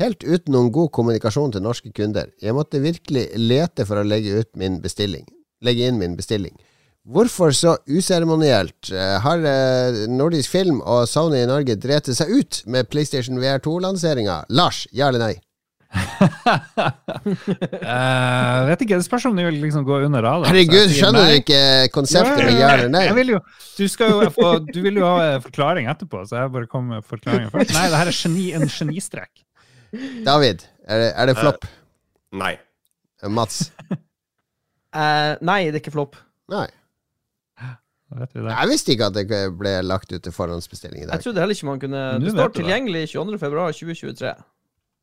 Helt uten noen god kommunikasjon til norske kunder. Jeg måtte virkelig lete for å legge ut min. Legge inn min bestilling. Hvorfor så useremonielt eh, har eh, Nordisk Film og Sony i Norge drept seg ut med PlayStation VR2-lanseringa? Lars, ja eller nei? uh, vet ikke, Det spørs om de vil liksom gå under radaren. Herregud, sier skjønner nei. du ikke konseptet med ja eller nei? Jeg vil jo, du, skal jo få, du vil jo ha forklaring etterpå, så jeg bare kommer med forklaringen først. Nei, det her er geni, en genistrek. David, er det, er det flopp? Nei. Mats? Uh, nei, det er ikke flopp. Nei. Vet vi det. Jeg visste ikke at det ble lagt ut til forhåndsbestilling i dag. Jeg trodde heller ikke man kunne Nå Det står tilgjengelig 22.2.2023.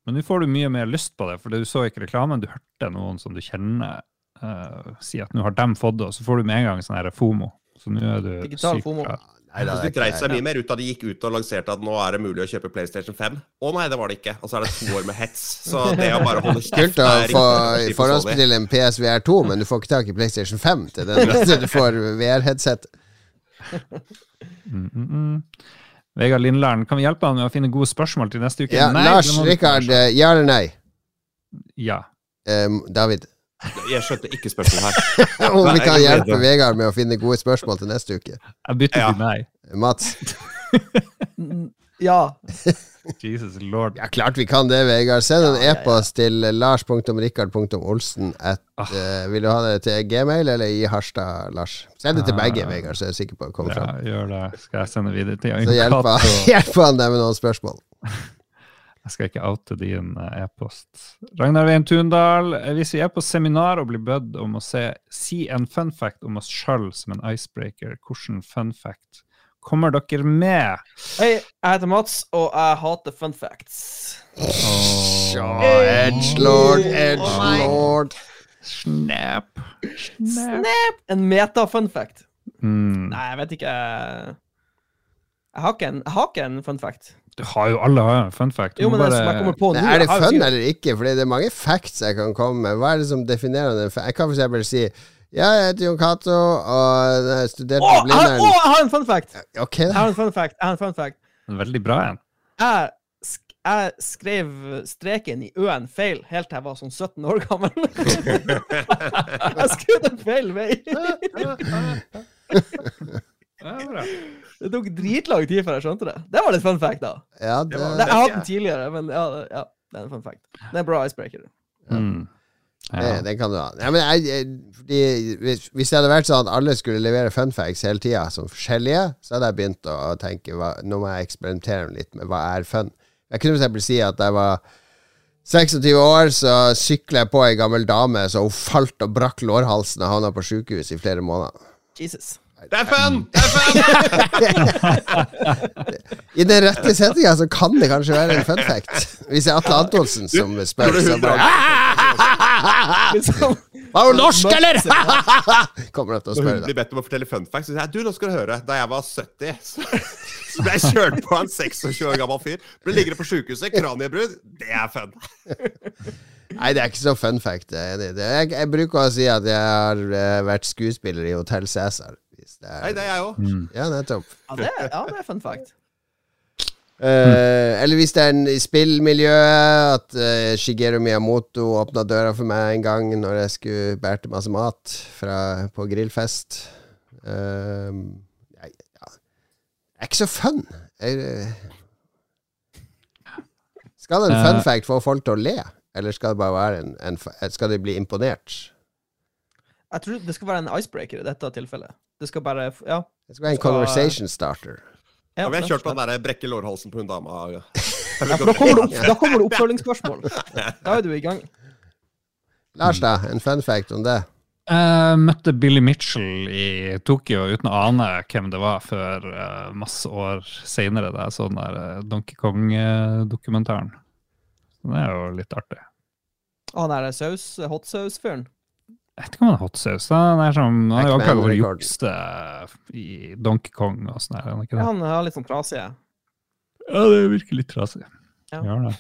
Men nå får du mye mer lyst på det, for du så ikke reklamen. Du hørte noen som du kjenner uh, si at nå har dem fått det, og så får du med en gang sånn her FOMO. Så nå er du Digital syk FOMO. Nei, det de dreit seg mye mer ut da de gikk ut og lanserte at nå er det mulig å kjøpe PlayStation 5. Å nei, det var det ikke. Og så er det to år med hets. Så det å bare holde kjeft Kult å er få forhåndsbestille en PSVR 2, men du får ikke tak i PlayStation 5 til den. så Du får VR-headset. Mm, mm, mm. Vegard Lindlæren, kan vi hjelpe han med å finne gode spørsmål til neste uke? Ja, Nei, Lars, Rikard, eh, ja eller nei? Ja. Um, David? Jeg skjønte ikke spørsmålet her. Om vi kan hjelpe. Vegard med å finne gode spørsmål til neste uke. Jeg bytter Ja. til meg. Mats? Ja. Jesus lord. Ja, klart vi kan det, Vegard. Send en Ja, ja, ja. e-post til lars.rikard.olsen at uh, Vil du ha det til Gmail eller i Harstad, Lars? Send det til begge, Ah. Vegard, så er jeg sikker på å komme Ja, fram. gjør det. Skal jeg sende videre til Så hjelper, hjelper han deg med noen spørsmål. Jeg skal ikke oute din eh, e-post. Ragnar Veien Tundal, eh, hvis vi er på seminar og blir bedt om å se, si en fun fact om oss sjøl som en icebreaker, hvordan fun fact kommer dere med? Hei, jeg heter Mats, og jeg hater fun facts. Ja, edgelord, edgelord. Snap. Snap. Snap! En meta-fun fact. Mm. Nei, jeg vet ikke. Jeg har ikke en, jeg har ikke en fun fact. Du har jo alle har en fun fact. Jo, men bare... jeg på nå er det fun eller ikke? Fordi det er mange facts jeg kan komme med. Hva er det som definerer den? Jeg kan eksempel si ja, jeg heter Jon Cato, og jeg studerte på har- å, jeg har en fun fact! Ok, Jeg har en fun fact. Jeg har en fun fact. En veldig bra en. Jeg, sk jeg skrev streken i ø-en feil helt til jeg var sånn 17 år gammel. jeg skrev den feil vei. Ja. Det tok dritlang tid før jeg skjønte det. Det var litt fun fact, da. Ja, det, Det, jeg har hatt den tidligere, men ja, ja, det er en fun fact. Det er en bra icebreaker. Mm. det, Ja. det kan du ha. Ja, men jeg, jeg, fordi, hvis, hvis det hadde vært sånn at alle skulle levere fun facts hele tida, som forskjellige, så hadde jeg begynt å tenke hva, nå må jeg eksperimentere litt med hva er fun. Jeg kunne eksempel si at jeg var 26 år, så sykla jeg på ei gammel dame, så hun falt og brakk lårhalsen og havna på sjukehus i flere måneder. Jesus. Det er fun! Det er fun! I den rette settinga så kan det kanskje være en fun fact. Hvis det er Atle Antonsen som spør, så bare Var hun norsk, eller?! Kommer opp til å Når hun spørre blir bedt om å fortelle fun facts, så sier jeg du, nå skal du høre. Da jeg var 70, så, så ble jeg kjørt på en 26 år gammel fyr. Ble liggende på sjukehuset, kraniebrudd. Det er fun. Nei, det er ikke så fun fact. Jeg, jeg bruker å si at jeg har eh, vært skuespiller i Hotell Cæsar. Hvis det Nei, er det er jeg òg. Mm. Ja, nettopp. ja, det, ja, det er fun fact. Eh, eller hvis det er en i spillmiljøet, at uh, Shigeru Miyamoto åpna døra for meg en gang når jeg skulle bærte masse mat fra, på grillfest. Uh, jeg, ja. Det er ikke så fun. Jeg, eh, skal en fun fact få folk til å le, eller skal det bare være en, en Skal de bli imponert? Jeg tror det skal være en icebreaker i dette tilfellet. Det skal bare Ja. Det skal være en Skal- conversation starter. ja ja, vi har kjørt på den der brekke lårhalsen på hun dama. Ja, for da kommer, det opp, da kommer det oppfølgingsspørsmål. Da er du i gang. Lars, da? En fun fact om det? Jeg møtte Billy Mitchell i Tokyo uten å ane hvem det var, før eh, masse år seinere, Det er sånn der eh, Donkey Kong-dokumentaren. Det er jo litt artig. Han er saus, hot saus-fyren. Jeg vet ikke om han er hot sauce. Han er sånn, han har jo rekord. jukse i Donkey Kong og sånn. er han ikke det? Han er litt sånn trasig. Ja, Ja, det virker litt trasig. Ja. ja. det.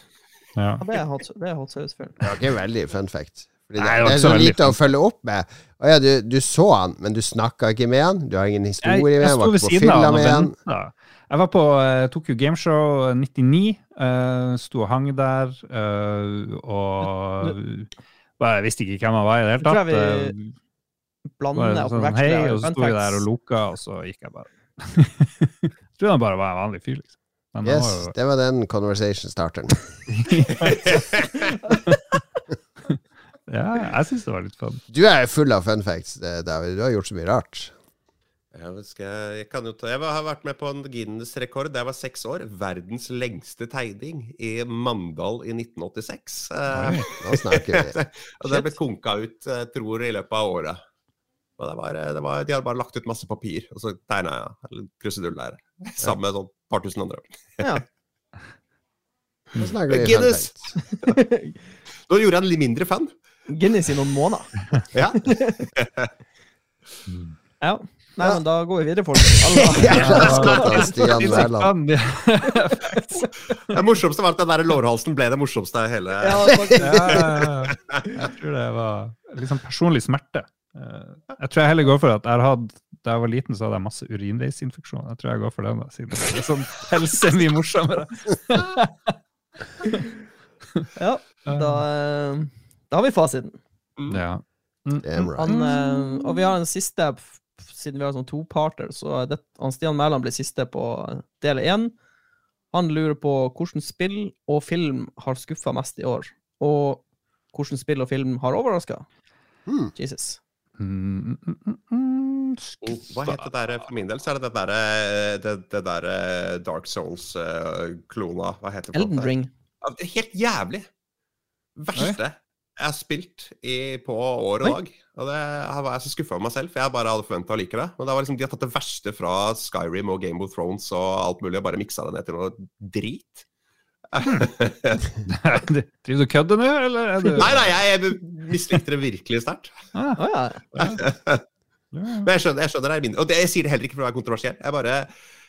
Ja. det er hot, det er hot saus-fyren. Det var ikke veldig fun fact. Fordi det, Nei, det det er så lite fun. å følge opp med. Å ja, du, du så han, men du snakka ikke med han? Du har ingen Jeg, historie med jeg han? sto Var ved ikke på siden av fylla han og med han? venta. Jeg var på uh, Tokyo Gameshow 99. Uh, sto og hang der Uh, og bare, Jeg visste ikke hvem han var i det hele Jeg tror tatt. jeg Eh, vi blander bare og sånn, hei, og så sto jeg der og lukka, og så gikk jeg bare. jeg trodde han bare var en vanlig fyr, liksom. Men Yes, var jo det var den conversation starteren. Ja, jeg syns det var litt fun. Du er full av fun facts, eh, David. Du har gjort så mye rart. Jeg, jeg, kan jo ta, jeg har vært med på en Guinness-rekord da jeg var seks år. Verdens lengste tegning i Mandal i 1986. Nei, Nå snakker vi. og det ble konka ut, jeg tror, i løpet av året. Det var, det var, de hadde bare lagt ut masse papir, og så tegna jeg eller krusedull der. Sammen med sånn par tusen andre. Ja. Nå snakker vi Guinness! Nå gjorde jeg en litt mindre fan. Guinness i noen måneder. Ja. Ja. Nei, men da går vi videre, folk. Det morsomste var at den der lårhalsen ble det morsomste av hele ja, faktisk. Ja, ja, ja. jeg tror det var sånn personlig smerte. Eh, Jeg tror jeg heller går for at jeg har hatt da jeg var liten, så hadde jeg masse urinveisinfeksjon. Jeg tror jeg går for den, da, siden det er sånn helse mye morsommere. ja, da, eh, da har vi fasiten. Ja. Mm. right. Han, eh, og vi har en siste, siden vi har sånn toparter, så det, han Stian Mæland blir siste på del én. Han lurer på hvilket spill og film har skuffa mest i år, og hvilket spill og film har overraska. Mm. Jesus. Mm, mm, mm, mm, Hva heter det der For min del så er det det derre det, det der Dark Souls-klona. Hva heter det? Elden? Ring. Helt jævlig. Verste jeg har spilt i, på år og dag. Og det jeg var jeg så skuffa over meg selv, for jeg bare hadde forventa å like det. Men det var liksom, de har tatt det verste fra Skyrim og Game of Thrones og alt mulig, og bare miksa det ned til noe drit. Driver du og kødder nå, eller er du Nei, nei, jeg mislikte det virkelig sterkt. Ah, Å ja. ja. Men jeg skjønner, jeg skjønner det er mindre. Og det, jeg sier det heller ikke for å være kontroversiell. Jeg bare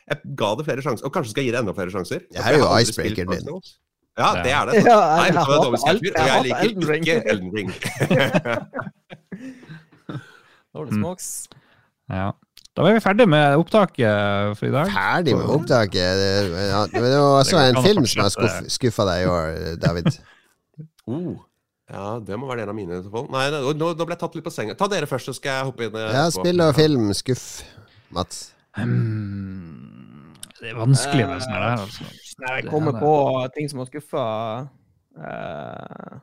jeg ga det flere sjanser, og kanskje skal jeg gi det enda flere sjanser. Det her er jo Jeg icebreakeren Souls. Ja, det er det. Ja, Nei, jeg det var hater dårlig alt- jeg og jeg liker Elden ikke Elden Ring. Holy Mm. smokes. Ja. Da er vi ferdig med opptaket for i dag. Ferdig med opptaket. Det, ja, men det var også en film som har skuffa deg i år, David. Oh. Ja, det må være en av mine. Nei, nå, nå ble jeg tatt litt på senga. Ta dere først, så skal jeg hoppe inn. eh, Ja, spill og film. Skuff, Mats. Um, Det er vanskelig med sånn her. Altså. Nei, jeg kommer er på ting som har skuffa uh,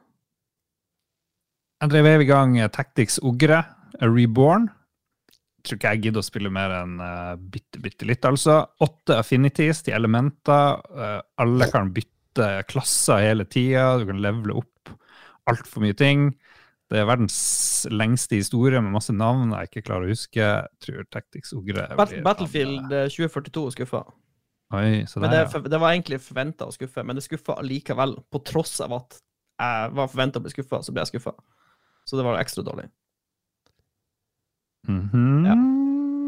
Jeg drev i gang eh, Tactics Ogre, Reborn. Reborn. Tror ikke jeg gidder å spille mer enn uh, bitte, bitte litt, altså. Åtte affinities til elementer. Uh, alle kan bytte klasser hele tida. Du kan levele opp altfor mye ting. Det er verdens lengste historie med masse navn jeg ikke klarer å huske. Jeg tror Tactics Ogre Battlefield eh, 2042 skuffa. Oi, så Men der, det, ja. det var egentlig forventa å skuffe, men det skuffa likevel. På tross av at jeg var forventa å bli skuffa, så ble jeg skuffa. Så det var ekstra dårlig. Mm -hmm. Ja.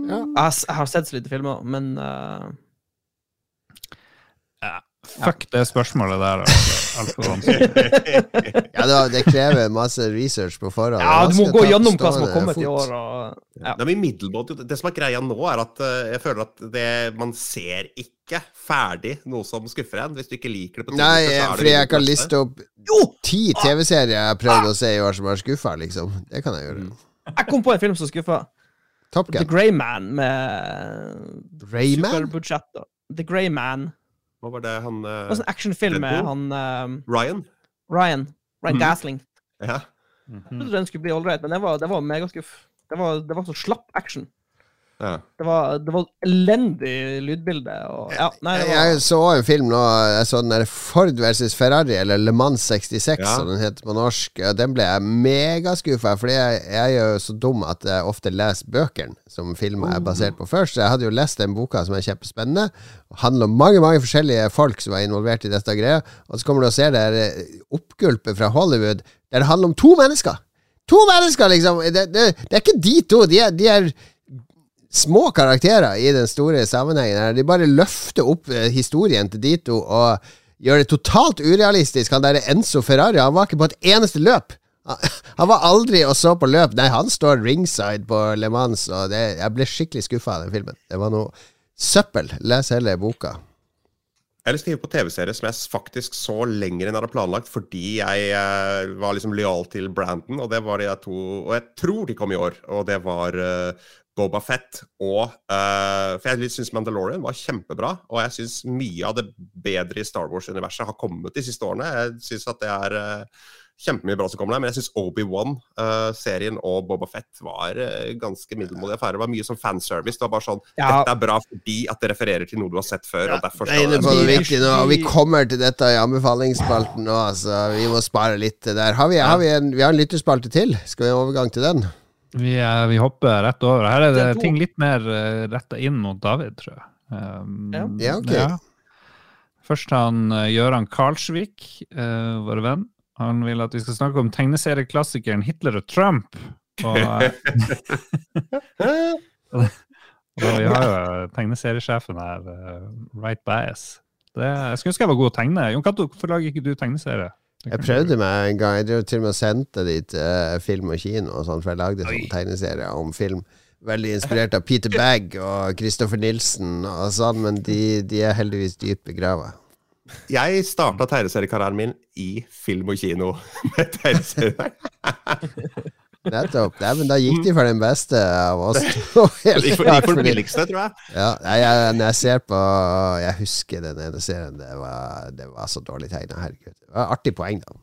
Jeg har, jeg har sett så lite filmer, men eh, Fuck det spørsmålet der. Altså. Ja, det, det krever masse research på forhånd. Ja, du må gå gjennom hva som har kommet i år. Og, ja. Det, er det som er greia nå, er at eh, jeg føler at det, man ser ikke ferdig noe som skuffer en. Hvis du ikke liker det på Nei, er fordi jeg kan liste opp Jo! ti TV-serier jeg har prøvd å se i år som har skuffa, liksom. Det kan jeg gjøre. Mm. Jeg kom på en film som skuffa. Top The Grey Man med Rayman? superbudsjett. The Grey Man. Hva var det han Det eh, sånn actionfilm med han eh, Ryan? Ryan. Ryan Mhm. Gosling. Ja. Jeg Mhm. trodde den skulle bli ålreit, men det var, det var megaskuff. Det var, det var så slapp action. Ja. Det var, det var elendig lydbilde. Og, ja, nei, var... Jeg så en film nå, jeg så den der Ford versus Ferrari, eller Le Mans 66, Ja. som den heter på norsk. Den ble jeg megaskuffa, fordi jeg, jeg er jo så dum at jeg ofte leser bøkene som filmer er basert på først. Så jeg hadde jo lest den boka som er kjempespennende. Handler om mange mange forskjellige folk som er involvert i dette greia. Og så kommer du og ser det her eh, oppgulpet fra Hollywood, der det handler om to mennesker. To mennesker, liksom! Det, det, det er ikke de to. De er, de er små karakterer i den store sammenhengen her. De bare løfter opp eh, historien til Dito og gjør det totalt urealistisk. Han der Enzo Ferrari, han var ikke på et eneste løp. Han- var aldri og så på løp. Nei, han står ringside på Le Mans, og det, jeg ble skikkelig skuffa av den filmen. Det var noe søppel. Les heller boka. Jeg har lyst til å hive på TV-serie som jeg faktisk så lenger enn jeg hadde planlagt, fordi jeg eh, var liksom lojal til Brandon, og det var de to Og jeg tror de kom i år, og det var uh, Boba Fett og uh, For jeg syns Mandalorian var kjempebra, og jeg syns mye av det bedre i Star Wars-universet har kommet de siste årene. Jeg syns at det er uh, kjempemye bra som kommer der, men jeg syns Obi-Wan-serien og Boba Fett var eh, ganske middelmådige affærer. Det var mye som fanservice. Det var bare sånn Ja. Dette er bra fordi at det refererer til noe du har sett før, og derfor skal det på Vi- nå, og vi kommer til dette i anbefalingsspalten nå, så vi må spare litt der. Har vi, har vi, en, vi har en lytterspalte til. Skal vi ha overgang til den? Vi, er, vi hopper rett over. Her er det Det er ting litt mer uh, retta inn mot David, tror jeg. Um, Ja. Ja, ok. Først han uh, Gøran Karlsvik, uh, vår venn. Han vil at vi skal snakke om tegneserieklassikeren Hitler og Trump. Og, eh, og vi har jo tegneseriesjefen her, uh, Right Bias. Det, jeg skulle ønske jeg var god å tegne. Jon Cato, hvorfor lager ikke du tegneserie? Jeg prøvde meg en gang. Jeg drev til og med og sendte dit uh, film og kino, og sånt, for jeg lagde sånn tegneserie om film. Veldig inspirert av Peter Bagg og Christopher Nilsen og sånn, men de, de er heldigvis dypt begrava. Jeg starta tegneseriekarrieren min i film og kino med tegneserier. Nettopp. Nei, men da gikk de for den beste av oss to. Helt gikk for, gikk for den billigste, tror jeg. Ja, nei, jeg, når jeg ser på Jeg husker den ene serien. Det var, det var så dårlig tegna. Herregud. Det var artig poeng, da.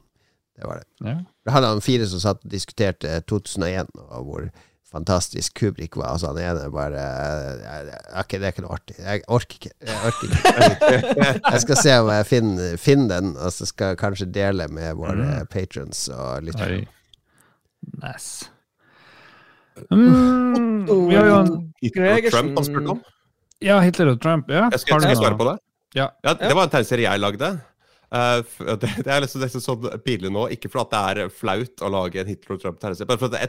Det var det. Ja. Det hadde han fire som satt og diskuterte 2001, og hvor fantastisk Kubrik var. Altså, han ene bare Ok, det er ikke noe artig. Jeg orker ikke. Jeg orker ikke. Jeg skal se om jeg finner, finner den, og så skal jeg kanskje dele med våre patrons og lyttere. Nice. Mm, vi har jo en Hitler og Trump han spurte om. Ja, Hitler og Trump. Ja. Jeg skal, Har skal jeg svare på det? Ja. Det var en tegneserie jeg lagde. Uh, det, det er liksom nesten sånn pinlig nå, ikke fordi det er flaut å lage en Hitler og Trump-tegneserie, men fordi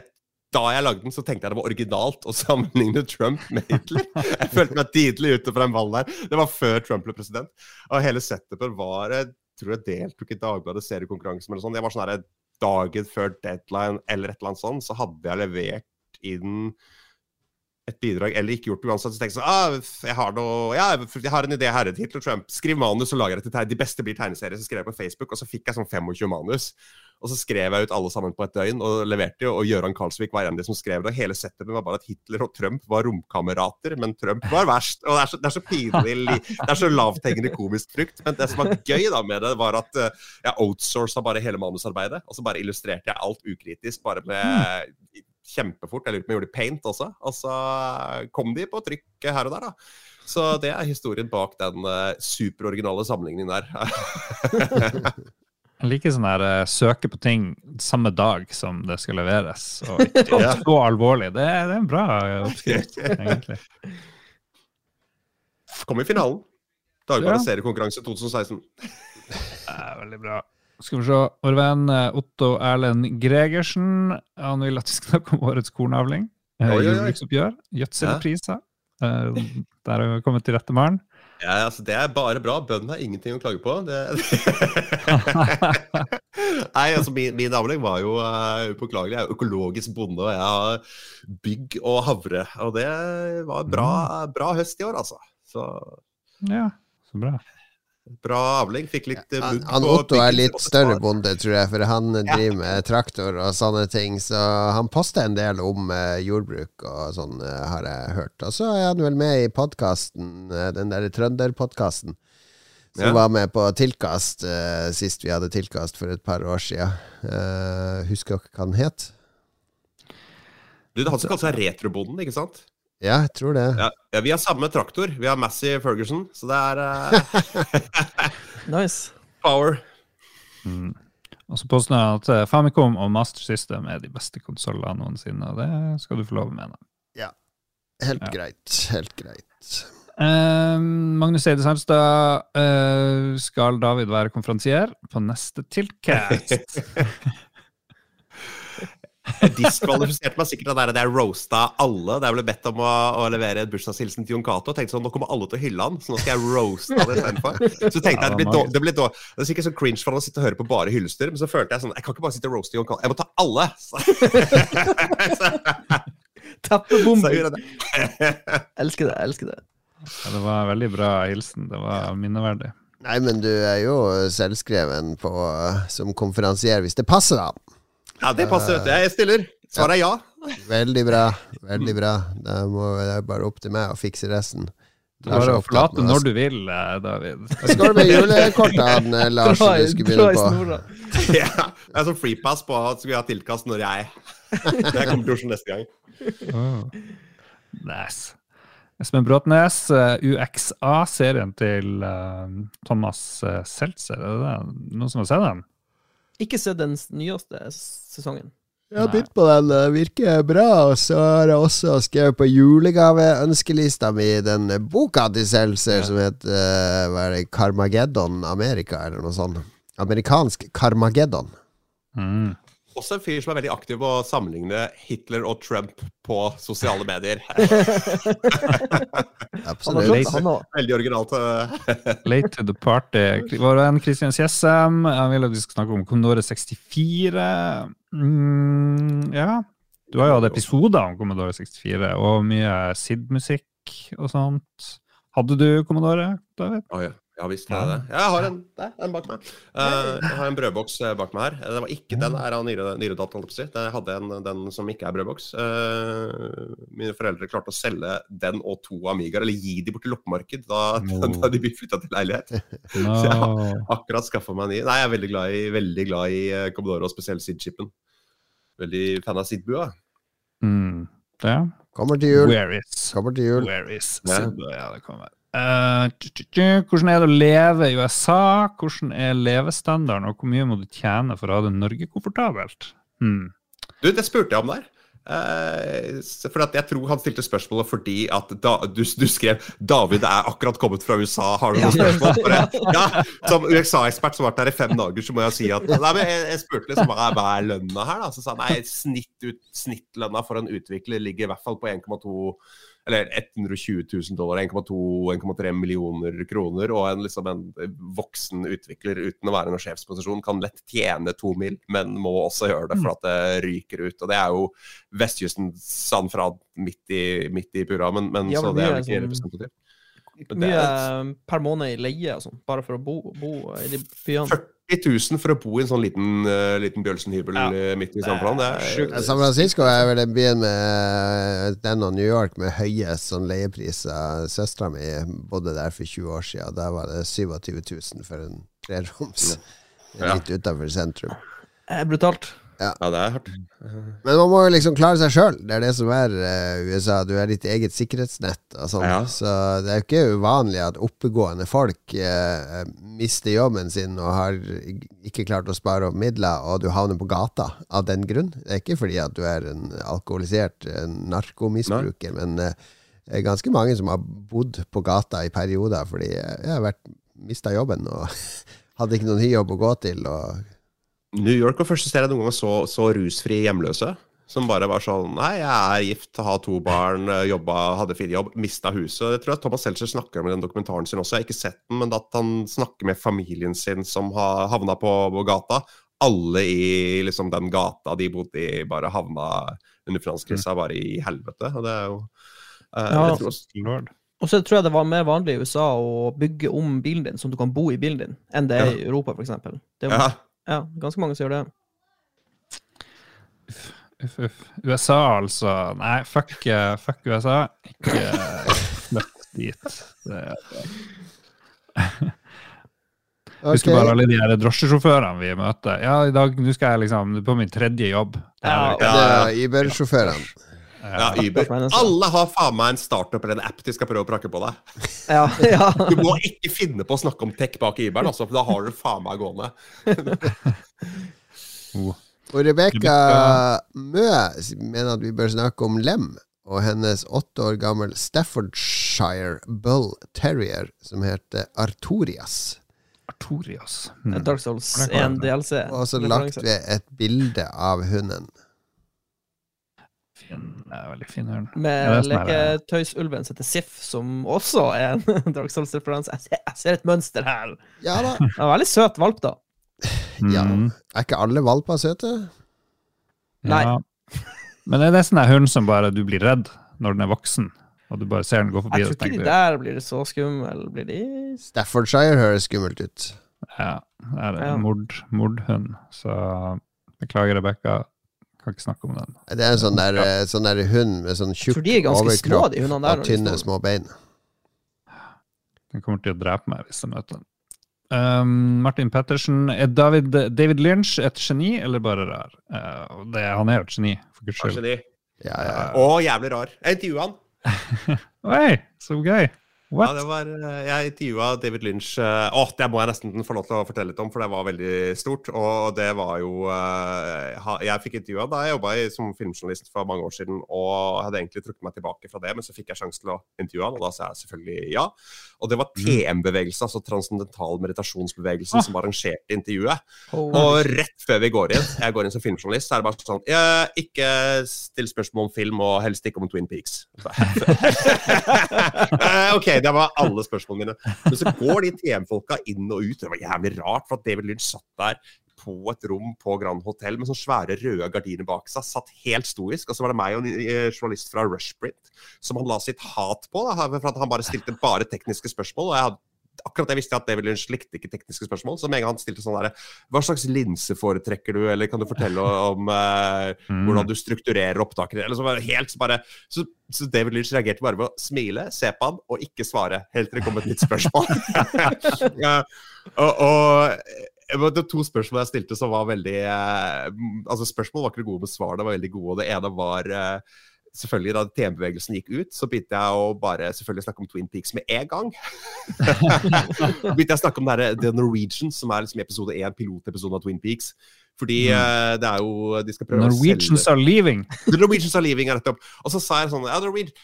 da jeg lagde den, så tenkte jeg det var originalt å sammenligne Trump med Hitler. Jeg følte meg tidlig ute på den ballen der. Det var før Trump ble president. Og hele setupet var Jeg tror jeg deltok i Dagbladet seriekonkurranse eller sånn. Jeg var sånn her dagen før deadline eller et eller annet sånt, så hadde jeg levert inn et bidrag, eller ikke gjort det uansett. Så tenkte jeg sånn ah, jeg har noe, ja, jeg har en idé her til Trump. Skriv manus og lager det til De beste blir tegneserier. Så skrev jeg på Facebook, og så fikk jeg sånn 25 manus. Og så skrev jeg ut alle sammen på et døgn og leverte jo. Og Gøran Karlsvik var en av de som skrev det. Og hele settet var bare at Hitler og Trump var romkamerater, men Trump var verst. Og det er så, det er så pinlig Det er så lavthengende komisk frukt. Men det som var gøy da med det, var at eh, jeg outsourca bare hele manusarbeidet. Og så bare illustrerte jeg alt ukritisk, bare med kjempefort. Jeg lurer på om jeg gjorde paint også. Og så kom de på trykk her og der, da. Så det er historien bak den uh, superoriginale sammenligningen der. Jeg liker sånn her eh, søke på ting samme dag som det skal leveres, og ikke Ja. så alvorlig. Det, er- det er en bra oppskrift, egentlig. Kom i finalen. Dagbladet Ja. seriekonkurranse 2016. Det er veldig bra. Skal vi se. Vår venn eh, Otto Erlend Gregersen han vil at vi skal snakke om årets kornavling. eh. Jordbruksoppgjør. Gjødselpriser. Der har vi kommet til rette mannen. Ja, altså, det er bare bra. Bøndene har ingenting å klage på. Det... Nei, altså Min, min avling var jo uh, upåklagelig. Jeg er økologisk bonde, og jeg har bygg og havre. Og det var bra, bra høst i år, altså. Så ja, så bra. Bra avling. Fikk litt ja, Han, han Otto er litt større bonde, tror jeg, for han driver med traktor og sånne ting. Så han poster en del om eh, jordbruk og sånn, eh, har jeg hørt. Og så er han vel med i podkasten, den derre trønderpodkasten. Som Ja. var med på Tilkast eh, sist vi hadde Tilkast for et par år. Eh, husker dere hva den het? Du, det er han som kaller seg Retrobonden, ikke sant? Ja, jeg tror det. Ja, ja, Vi har samme traktor. Vi har Massey Ferguson, så det er uh, Nice. power. Mm. Og så påstår han at eh, Famicom og Master System er de beste konsollene noensinne, og det skal du få lov å mene. Ja. Helt Ja. greit. Helt greit. Eh, Magnus Eide Sandstad, eh, skal David være konferansier på neste Tiltcast? Diskvalifiserte meg sikkert av det der jeg roasta alle. Da jeg ble bedt om å, å levere en bursdagshilsen til Jon Cato. Tenkte sånn, nå kommer alle til å hylle han, så nå skal jeg roaste han istedenfor. Så tenkte jeg det blir, dårlig. det blir Det er sikkert så cringe for han å sitte og høre på bare hyllester, men så følte jeg sånn Jeg kan ikke bare sitte og roaste Jon Cato, jeg må ta alle! Jeg det. Elsker det. elsker det. Ja, det var en veldig bra hilsen. Det var minneverdig. Nei, men du er jo selvskreven på, som konferansier, hvis det passer, da. Ja, det passer. vet du. Jeg stiller. Svaret er ja. Veldig bra. Veldig bra. Det, må det er bare opp til meg å fikse resten. Det er bare å forlate når du vil, eh, David. Hva skal du med julekortene, Lars, Dra du skulle begynne på? ja. Det er sånn freepass på at vi ha tilkast når jeg Det kommer til Oslo neste gang. Oh. Nice. Espen Bråtnes, eh, UXA-serien til eh, Thomas Seltzer. Er det det? noen som har sett den? Ikke se den nyeste sesongen. Jeg har begynt på den, det virker bra. Og så har jeg også skrevet på julegaveønskelista mi den boka til Seltzer som heter eh, hva er det, Carmageddon Amerika, eller noe sånt. Amerikansk Carmageddon. Mm. Også en fyr som er veldig aktiv på å sammenligne Hitler og Trump på sosiale medier. Absolutt. han òg. Veldig originalt. eh. Late to the party. Vår venn Christian Kjessem han vil at vi skal snakke om Commodore 64. Mm, ja. Du har jo hatt episoder om Commodore 64, og mye SID-musikk og sånt. Hadde du Commodore, David? Oh, ja. Ja visst har jeg det. Jeg har en der, en bak meg. Uh, jeg har en brødboks eh, bak meg her. Eh, Det var ikke den her av nyere holdt jeg på å si. Jeg hadde en, den som ikke er brødboks. Uh, mine foreldre klarte å selge den og to Amigaer, eller gi de bort til loppemarked da, Oh. da de flytta til leilighet. No. Så har Akkurat skaffa meg en ny. Nei, jeg er veldig glad i, veldig glad i Commodore, og spesielt SID-chipen. Veldig fan av Sidbua. Mm. Ja. Kommer til jul. Where is Kommer til jul. Where is Ja. Simba? Ja, det kommer. Eh, hvordan er det å leve i USA? Hvordan er levestandarden, og hvor mye må du tjene for å ha det Norge komfortabelt? Hmm. Du, det spurte jeg om der. Uh, for at jeg tror han stilte spørsmålet fordi at da, du, du skrev 'David er akkurat kommet fra USA, har du noen spørsmål?' Bare, ja, Som USA-ekspert som har vært der i fem dager, så må jeg si at Nei, men jeg, jeg spurte liksom hva er, hva er lønna her, da? Så sa han nei, snitt ut, snittlønna for en utvikler ligger i hvert fall på 1,2 eller 120 000 dollar, 1,2-1,3 millioner kroner, og en, liksom en voksen utvikler uten å være i noen sjefsposisjon kan lett tjene to mil, men må også gjøre det for at det ryker ut. Og det er jo vestkysten San Fran midt i, midt i pura, men, men Ja, så det er jo ikke sånn- representativt. Mye er per måned i leie og sånn, bare for å bo, bo i de byene. 40 000 for å bo i en sånn liten, uh, liten Bjølsen-hybel Ja. eh, midt i San. Det Sjukt. er, San Francisco er vel den byen med den og New York med høyest sånn leiepriser. Søstera mi bodde der for 20 år siden. Der var det 27 000 for en treroms. Ja. Litt utafor sentrum. Eh, brutalt. Ja, det er hardt. Men man må jo liksom klare seg sjøl. Det er det som er uh, USA. Du er ditt eget sikkerhetsnett og sånn. Ja. Så det er jo ikke uvanlig at oppegående folk uh, mister jobben sin og har ikke klart å spare opp midler, og du havner på gata av den grunn. Det er ikke fordi at du er en alkoholisert narkomisbruker, Nei. men uh, det er ganske mange som har bodd på gata i perioder fordi jeg har vært mista jobben og hadde ikke noen ny jobb å gå til. og New York var første sted jeg noen gang så, så rusfri hjemløse. Som bare var sånn Nei, jeg er gift, har to barn, eh, jobba, hadde fin jobb, mista huset. Jeg tror at Thomas Seltzer snakker om i den dokumentaren sin også. Jeg har ikke sett den, men at han snakker med familien sin som har havna på, på gata. Alle i liksom den gata de bodde i, bare havna under finanskrisa bare i helvete. Og det er jo uh, Ja. jeg tror også, Lord. Og så tror jeg det var mer vanlig i USA å bygge om bilen din, sånn at du kan bo i bilen din, enn det er i Europa, f.eks. Det er ja, ja, ganske mange som gjør det. Uff, uff. USA, altså. Nei, fuck, eh, fuck USA. Ikke flytt dit. Det, Husker Ok. bare alle de her drosjesjåførene vi møter. Ja, i dag nå skal jeg liksom på min tredje jobb. Er- Ja. Det er Uber-sjåførene. Ja, Uber. Alle har faen meg en startup eller en app de skal prøve å prakke på deg. Ja, ja. Du må ikke finne på å snakke om tech bak i Uberen, altså, for da har du faen meg gående. Oh. Og Rebekka Rebecca- Mø mener at vi bør snakke om Lem og hennes åtte år gammel Staffordshire Bull Terrier som heter Artorias. Artorias. Mm. Dark Souls 1 DLC. Og så lagt ved et bilde av hunden. Fin, det veldig fin ørn. Med det sånn her, leketøysulven som heter Sif, som også er en Dark Souls-referanse. Jeg, ser- jeg ser et mønster her. Ja da. Det var veldig søt valp, da. Ja. Mm. Er ikke alle valper søte? Nei. Ja. Men det er nesten en hund som bare du blir redd når den er voksen, og du bare ser den gå forbi. Jeg tror ikke de der blir så skumle. Blir de Staffordshire høres skummelt ut. Ja, det er Ja. en mord, mordhund. Så beklager, Rebekka. Kan ikke snakke om den. Det er en sånn der, sånn der hund med sånn tjukk de er små, de der. og tynne små bein. Den kommer til å drepe meg hvis jeg møter den. Um, Martin Pettersen, er David, David Lynch et geni eller bare rar? Uh, det, han er jo et geni, for guds skyld. Ja, ja. Og jævlig rar. Jeg intervjua han. Oi, så gøy! Ja, det var, eh, jeg intervjua David Lynch Å, Åh, Det må jeg nesten få lov til å fortelle litt om, for det var veldig stort. Og det var jo eh, Jeg fikk intervjua da jeg jobba som filmjournalist for mange år siden, og hadde egentlig trukket meg tilbake fra det, men så fikk jeg sjansen til å intervjue han, og da sa jeg selvfølgelig ja. Og det var TM-bevegelse, altså transcendental meditasjonsbevegelse, som arrangerte intervjuet. Oh, Og rett før vi går inn, jeg går inn som filmjournalist, så er det bare sånn jeg, Ikke still spørsmål om film, og helst ikke om Twin Peaks. Eh, ok, det var alle spørsmålene mine. Men så går de TM-folka inn og ut. Det var jævlig rart, for at David Lynch satt der på et rom på Grand Hotel med sånne svære røde gardiner bak seg. Satt helt stoisk. Og så var det meg og en eh, journalist fra Rushprint som han la sitt hat på. Da, for at han bare stilte bare tekniske spørsmål. og jeg hadde akkurat jeg visste at David Lynch likte ikke tekniske spørsmål. Så med en gang han stilte sånn derre Hva slags linse foretrekker du, eller kan du fortelle om eh, Mm. hvordan du strukturerer opptakene? Eller så var det helt så bare så, så David Lynch reagerte bare ved å smile, se på han og ikke svare. Helt til det kom et nytt spørsmål. ja, og, og det var to spørsmål jeg stilte som var veldig eh, Altså Spørsmål var ikke gode, med svar, det var veldig gode. Og det ene var eh, selvfølgelig da TM-bevegelsen gikk ut, så begynte jeg å bare selvfølgelig snakke om Twin Peaks med en gang. begynte jeg å snakke om det her, The Norwegian, som er liksom episode én, pilotepisoden av Twin Peaks. Fordi mm. det er jo De skal prøve å Norwegians selge are leaving. The Norwegians are leaving, er nettopp. Og så sa jeg sånn ja, Norwegian,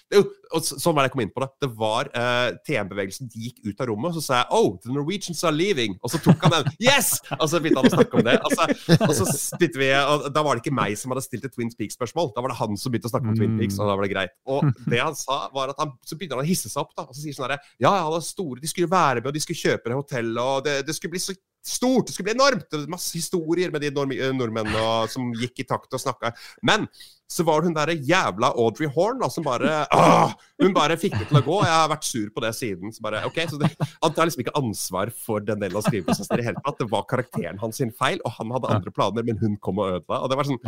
og Sånn var det jeg kom inn på det. Det var uh, TM-bevegelsen de gikk ut av rommet, og så sa jeg oh, the Norwegians are leaving. Og så tok han den. Yes! Og så begynte han å snakke om det. Og så, og så begynte vi, og da var det ikke meg som hadde stilt et Twin Peaks-spørsmål. Da var det han som begynte å snakke om Twin Peaks, og da var det greit. Og det han sa, var at han, så begynte han å hisse seg opp, da. Og så sier sånn herre Ja, ja, store, de skulle være med, og de skulle kjøpe det hotellet, og det, det skulle bli så stort, det skulle bli enormt. Det var masse historier med de nord nordmennene og- som gikk i takt og snakka. Men så var det hun derre jævla Audrey Horn da, som bare åh, Hun bare fikk det til å gå. Jeg har vært sur på det siden. Så bare, ok, så det, Han tar liksom ikke ansvar for den delen av skriveprosessen i det hele tatt. Det var karakteren hans sin feil, og han hadde andre planer, men hun kom og ødela. Og det var sånn.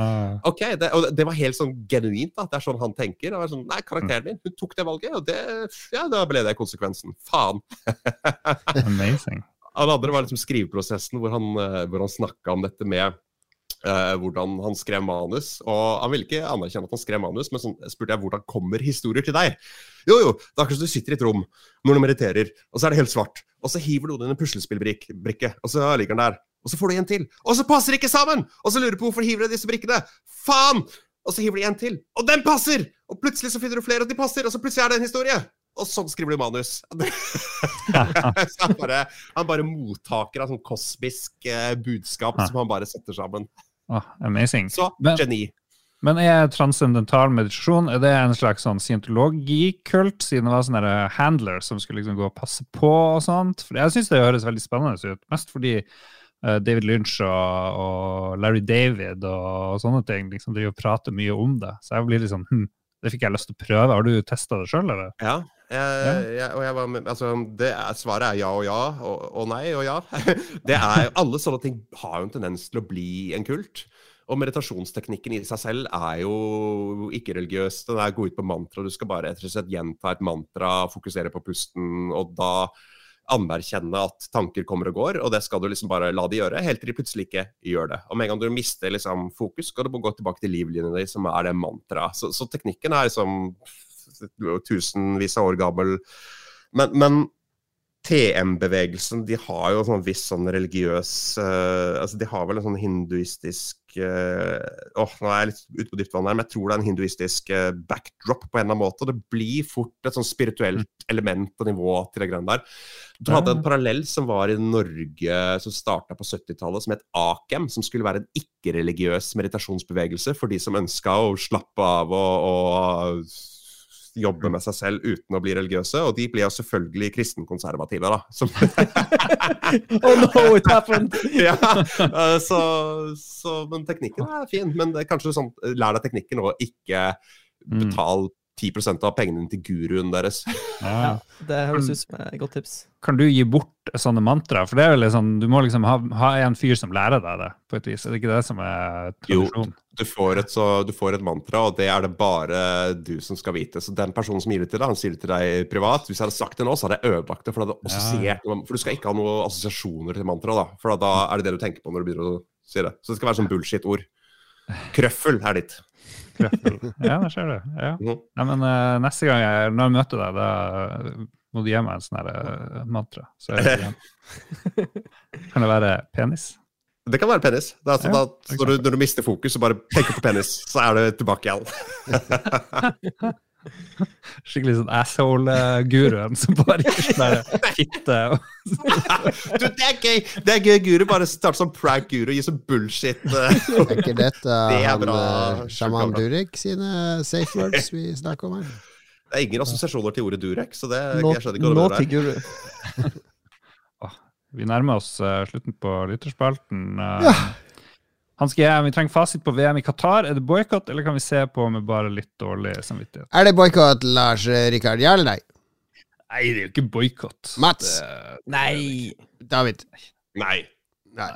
Ok, det, og det var helt sånn genuint. at Det er sånn han tenker. Det var sånn, Nei, karakteren din, hun tok det valget, og det, ja, da ble det konsekvensen. Faen. Amazing. Han andre var liksom skriveprosessen hvor han, eh, hvor han snakka om dette med Uh, hvordan han skrev manus. Og han ville ikke anerkjenne at han skrev manus, men så spurte jeg hvordan kommer historier til deg? Jo, jo, det er akkurat som du sitter i et rom når du mediterer, og så er det helt svart. Og så hiver noen inn en puslespillbrikke, og så ligger den der. Og så får du en til. Og så passer de ikke sammen! Og så lurer du på hvorfor hiver du disse brikkene. Faen! Og så hiver de en til. Og den passer! Og plutselig så finner du flere, og de passer, og så plutselig er det en historie. Og sånn skriver du manus. han bare, han bare mottaker av sånn kosmisk eh, budskap som han bare setter sammen. Oh, amazing. Så geni. Men er transcendental meditasjon er det en slags sånn scientologikult, siden det var sånne der handler som skulle liksom gå og passe på og sånt? For jeg syns det høres veldig spennende ut, mest fordi eh, David Lynch og, og Larry David og, sånne ting liksom driver og prater mye om det. Så jeg blir litt sånn hm, det fikk jeg lyst til å prøve. Har du testa det sjøl, eller? Ja. Jeg, og jeg var med, altså, er, svaret er ja og ja, og, og nei og ja. Det er, alle sånne ting har jo en tendens til å bli en kult. Og meditasjonsteknikken i seg selv er jo ikke religiøs. Den er gå ut på mantra. Du skal bare rett og slett gjenta et mantra, fokusere på pusten, og da anerkjenne at tanker kommer og går, og det skal du liksom bare la de gjøre, helt til de plutselig ikke gjør det. Og med en gang du mister liksom fokus, skal du gå tilbake til livlinjen din, som er det mantraet. Så, så teknikken er liksom tusenvis av år gammel. Men, men TM-bevegelsen de har jo sånn viss sånn religiøs uh, altså De har vel en sånn hinduistisk uh, åh, Nå er jeg litt ute på dypt vann her, men jeg tror det er en hinduistisk uh, backdrop på en eller annen måte. Det blir fort et sånn spirituelt element og nivå til det greiene der. Du hadde en parallell som var i Norge som starta på 70-tallet, som het AKEM, som skulle være en ikke-religiøs meditasjonsbevegelse for de som ønska å slappe av og, og jobbe med seg selv uten å bli religiøse, og de blir jo selvfølgelig kristenkonservative, da. Som Oh no, it happened! ja, eh, så, så, men teknikken er fin. Men det er kanskje sånn, lær deg teknikken og ikke Mm. betal 10% av pengene til guruen deres. Ja. Det høres ut som et godt tips. Kan du gi bort sånne mantra? For det er jo liksom, sånn, du må liksom ha, ha en fyr som lærer deg det, på et vis. Er det ikke det som er Jo. tradisjon? Du får, et, så, du får et mantra, og det er det bare du som skal vite. Så den personen som gir det til deg, han sier det til deg privat. Hvis jeg hadde sagt det nå, så hadde jeg ødelagt det. For, det hadde assosiert, for du skal ikke ha noen assosiasjoner til mantra, da. For da er det det du tenker på når du begynner å si det. Så det skal være sånn bullshit-ord. Krøffel er ditt. Ja, der ser du. Ja. Nei, men uh, neste gang jeg, når jeg møter deg, da må du gi meg en sånn eh, mantra. Så jeg. Kan det være penis? Det kan være penis. Det er sånn Ja, at når, du, når du mister fokus, og bare tenker på penis, så er du tilbake igjen. Skikkelig sånn asshole-guruen som bare gir sånn fitte. og- Du, det er gøy! Det er gøy, Guru. Bare start som prank-guru og gi sånn bullshit. det Er ikke dette Det er han eh, sjaman Durek sine safe words vi snakker om her? Det er ingen assosiasjoner til ordet Durek, så det Nå, jeg skjønner ikke hva nå det til er. guru. Vi nærmer oss eh, slutten på lytterspalten. Uh, Hanske, GM, vi trenger fasit på VM i Qatar. Er det boikott, eller kan vi se på med bare litt dårlig samvittighet? Er det boikott, Lars Rikard? Ja eller nei? Nei, det er jo ikke boikott. Mats? Det, Nei! David? Nei. Nei.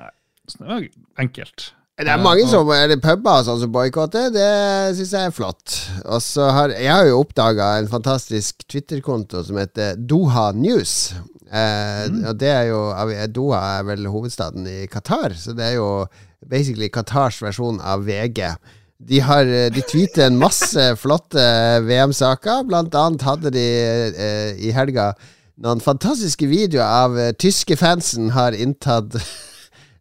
det var enkelt. Det er mange som er det puber sånn som boikotter. Det syns jeg er flott. Og så har Jeg har jo oppdaga en fantastisk Twitter-konto som heter Doha News. Eh, Og det er jo Doha er vel hovedstaden i Qatar, så det er jo basically Qatars versjon av VG. De, har, eh, de tweeter en masse flotte VM-saker. Blant annet hadde de eh, i helga noen fantastiske videoer av eh, tyske fansen har inntatt eh,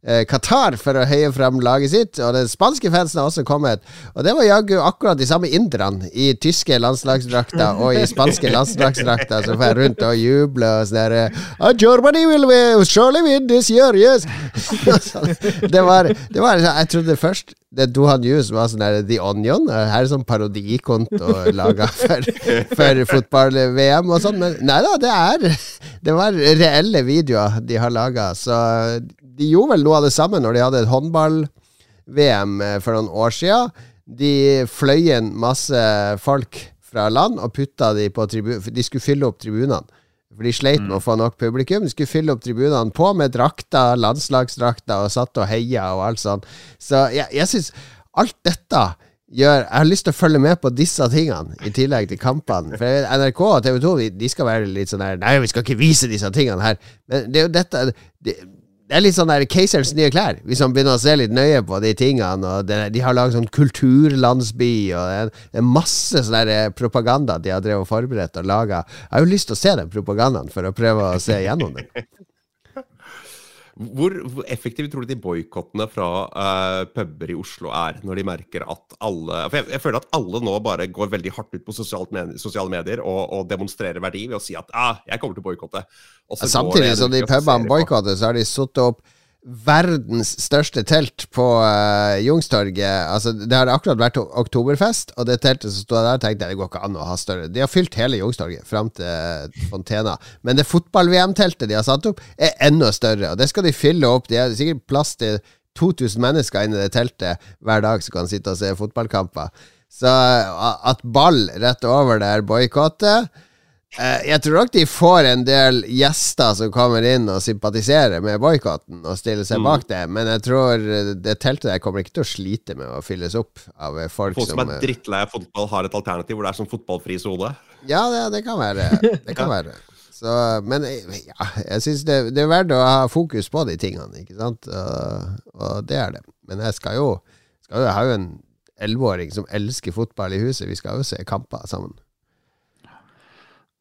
Qatar for å heie fram laget sitt. Og den spanske fansen har også kommet. Og det var jaggu akkurat de samme inderne i tyske landslagsdrakter og i spanske landslagsdrakter som får rundt og juble og sånn derre oh, Germany will surely win this year, yes! det var, det var Jeg trodde først det Dohan News var sånn der The Onion. Her er sånn parodikonto laga for, for fotball-VM og sånn. Men nei da, det er Det var reelle videoer de har laga. Så de gjorde vel noe av det samme når de hadde et håndball-VM for noen år sia. De fløy inn masse folk fra land og putta de på tribun... De skulle fylle opp tribunene. For de sleit med å få nok publikum. De skulle fylle opp tribunene på med drakter, landslagsdrakter, og satt og heia og alt sånt. Så jeg, jeg syns alt dette gjør Jeg har lyst til å følge med på disse tingene, i tillegg til kampene. For NRK og TV 2 de, de skal være litt sånn her Nei, vi skal ikke vise disse tingene her. Men det er jo dette det, det er litt sånn der Keiserens nye klær, hvis man begynner å se litt nøye på de tingene. Og det, de har laget sånn kulturlandsby, og det er, masse sånn der propaganda de har drevet og forberedt og laga. Jeg har jo lyst til å se den propagandaen for å prøve å se gjennom den. Hvor, hvor effektive tror du de boikottene fra uh, puber i Oslo er, når de merker at alle For jeg, jeg føler at alle nå bare går veldig hardt ut på med, sosiale medier og, og, demonstrerer verdi ved å si at ah, 'jeg kommer til å boikotte'. Samtidig som de pubene boikotter, så har de satt opp verdens største telt på uh, Jungstorget. Altså, det har akkurat vært oktoberfest, og det teltet som sto der, tenkte jeg det går ikke an å ha større. De har fylt hele Jungstorget fram til Fontena. Men det fotball-VM-teltet de har satt opp, er enda større, og det skal de fylle opp. De har sikkert plass til 2000 mennesker inni det teltet hver dag som kan sitte og se fotballkamper. Så uh, at ball rett over der boikotter Eh, jeg tror nok de får en del gjester som kommer inn og sympatiserer med boikotten og stiller seg mm. bak det, men jeg tror det teltet der kommer ikke til å slite med å fylles opp av folk, folk som, som er drittlei av fotball, har et alternativ hvor det er sånn fotballfri sone? Ja, det, det, kan være. Det kan være. Så, men ja, jeg syns det, det, er verdt å ha fokus på de tingene, ikke sant? Og, og det er det. Men jeg skal jo, skal jo Jeg har jo en elleveåring som elsker fotball i huset. Vi skal jo se kamper sammen.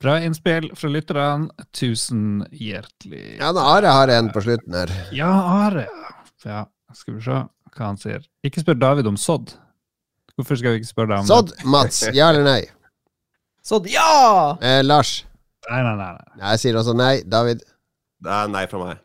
Bra innspill fra lytterne. Tusen hjertelig Ja, Are har en på slutten her. Ja, Are. Ja, skal vi se hva han sier. Ikke spør David om sodd. Hvorfor skal vi ikke spørre deg om sodd, Mats? Ja eller nei? Sodd, ja! Eh, Lars? Nei, nei, nei, nei. Jeg sier også nei. David? Det er nei fra meg.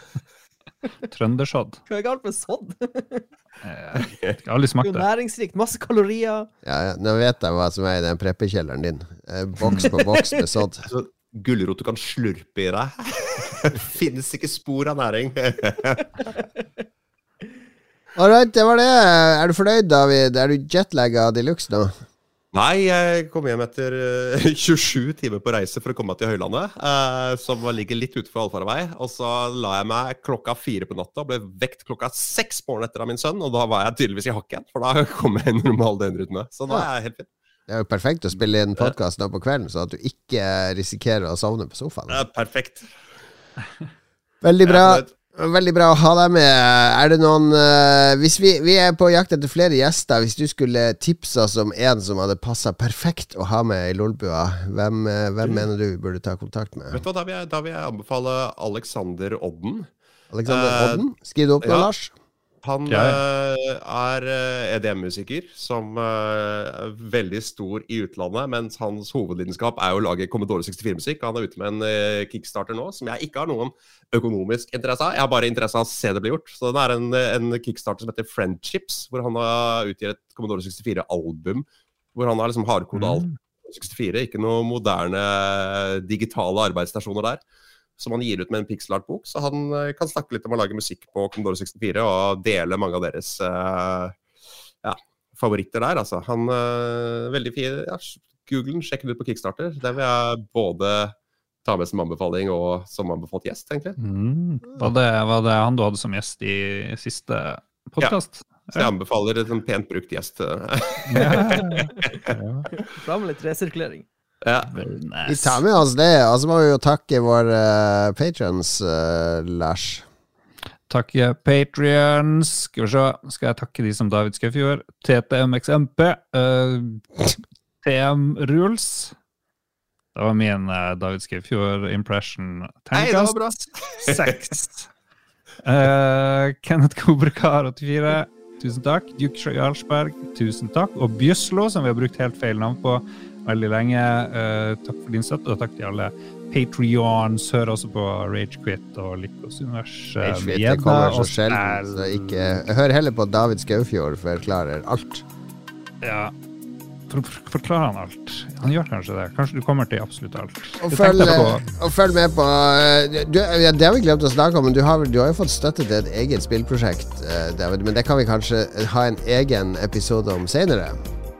Trøndersodd. Hva er galt med sodd? Jeg har aldri smakt det. Næringsrikt, masse kalorier. Ja, ja, Nå vet jeg hva som er i den preppekjelleren din. Eh, boks på boks med sodd. Altså, gulrot du kan slurpe i deg. Finnes ikke spor av næring. All right, det var det. Er du fornøyd, David? Er du jetlagga de luxe nå? Nei, jeg kom hjem etter 27 timer på reise for å komme meg til Høylandet, eh, som ligger litt utenfor allfarvei. Og så la jeg meg klokka fire på natta og ble vekt klokka seks på morgenen etter av min sønn. Og da var jeg tydeligvis i hakken, for da kom jeg en normal døgnrytme. Så da er jeg helt fin. Det er jo perfekt å spille inn podkast på kvelden, så at du ikke risikerer å sovne på sofaen. Det er perfekt. Veldig bra. Veldig bra å ha deg med. Er det noen uh, Hvis vi, vi, er på jakt etter flere gjester, hvis du skulle tipsa oss om en som hadde passa perfekt å ha med i Lolbua, hvem, uh, hvem mener du burde ta kontakt med? Vet du hva, Da vil jeg, da vil jeg anbefale Alexander Odden. Alexander uh, Odden? Skriv det opp nå, ja. Lars. Han ja. uh, er EDM-musiker som er veldig stor i utlandet, mens hans hovedlidenskap er å lage Commodore 64-musikk. Han er ute med en kickstarter nå som jeg ikke har noen økonomisk interesse av. Jeg har bare interesse av å se det bli gjort. Så den er en, en kickstarter som heter Friendships, hvor han har utgitt et Commodore 64-album. Hvor han har liksom hardkoda alt. Mm. 64, ikke noe moderne digitale arbeidsstasjoner der som han gir ut med en pixelart-bok. Så han uh, kan snakke litt om å lage musikk på Commodore 64 og dele mange av deres uh, ja, favoritter der. Altså. Han uh, veldig fin. Ja, Google den, sjekk den ut på Kickstarter. Det vil jeg både ta med som anbefaling og som anbefalt gjest, egentlig. Mm. Var, det, var, det, han du hadde som gjest i siste podkast? Ja. Så jeg anbefaler en pent brukt gjest. ja. ja. Fram med litt resirkulering. Ja. Vi tar med oss det, og så må vi jo takke våre uh, patrons, uh, Lars. takke Patrions. Skal vi se, skal jeg takke de som David Skaufjord, TTMXMP, uh, TM Rules. Det var min uh, David Skaufjord-impression. Hei, det var bra. Seks. Uh, Kenneth Kobrekar, 84. Tusen takk. Duke Jarlsberg, tusen takk. Og Bjøslo, som vi har brukt helt feil navn på veldig lenge. Uh, takk for din støtte, og takk til alle Patrions. Hør også på Ragequit og Likos univers. Ragequit kommer så sjelden, så ikke Hør heller på David Skaufjord forklarer alt. Ja. For, for, forklarer han alt? Han gjør kanskje det. Kanskje du kommer til absolutt alt. Og følg, og følg, med på du, ja, Det har vi glemt å snakke om, men du har, du har jo fått støtte til et eget spillprosjekt, David. Men det kan vi kanskje ha en egen episode om senere.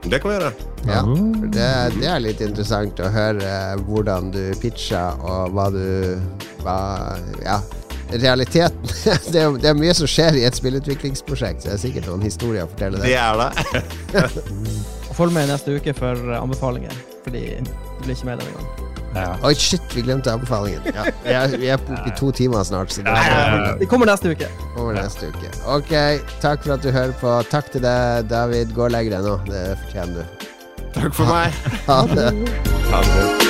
Det kan vi gjøre. Ja, det, det, er litt interessant å høre hvordan du pitcher, og hva du hva, Ja, realiteten. Det er, det er, mye som skjer i et spillutviklingsprosjekt, så det er sikkert noen historier å fortelle det. Det er det. Følg med neste uke for anbefalinger, fordi du blir ikke med denne gangen. Ja. Oi, shit, vi glemte anbefalingen. Ja, vi, er, vi er oppe i to timer snart. Så det, ja, det kommer neste uke. Kommer neste uke. Ok, takk for at du hører på. Takk til deg, David. Gå og legg deg nå. Det fortjener du. Takk for meg. Ha det. Ha det.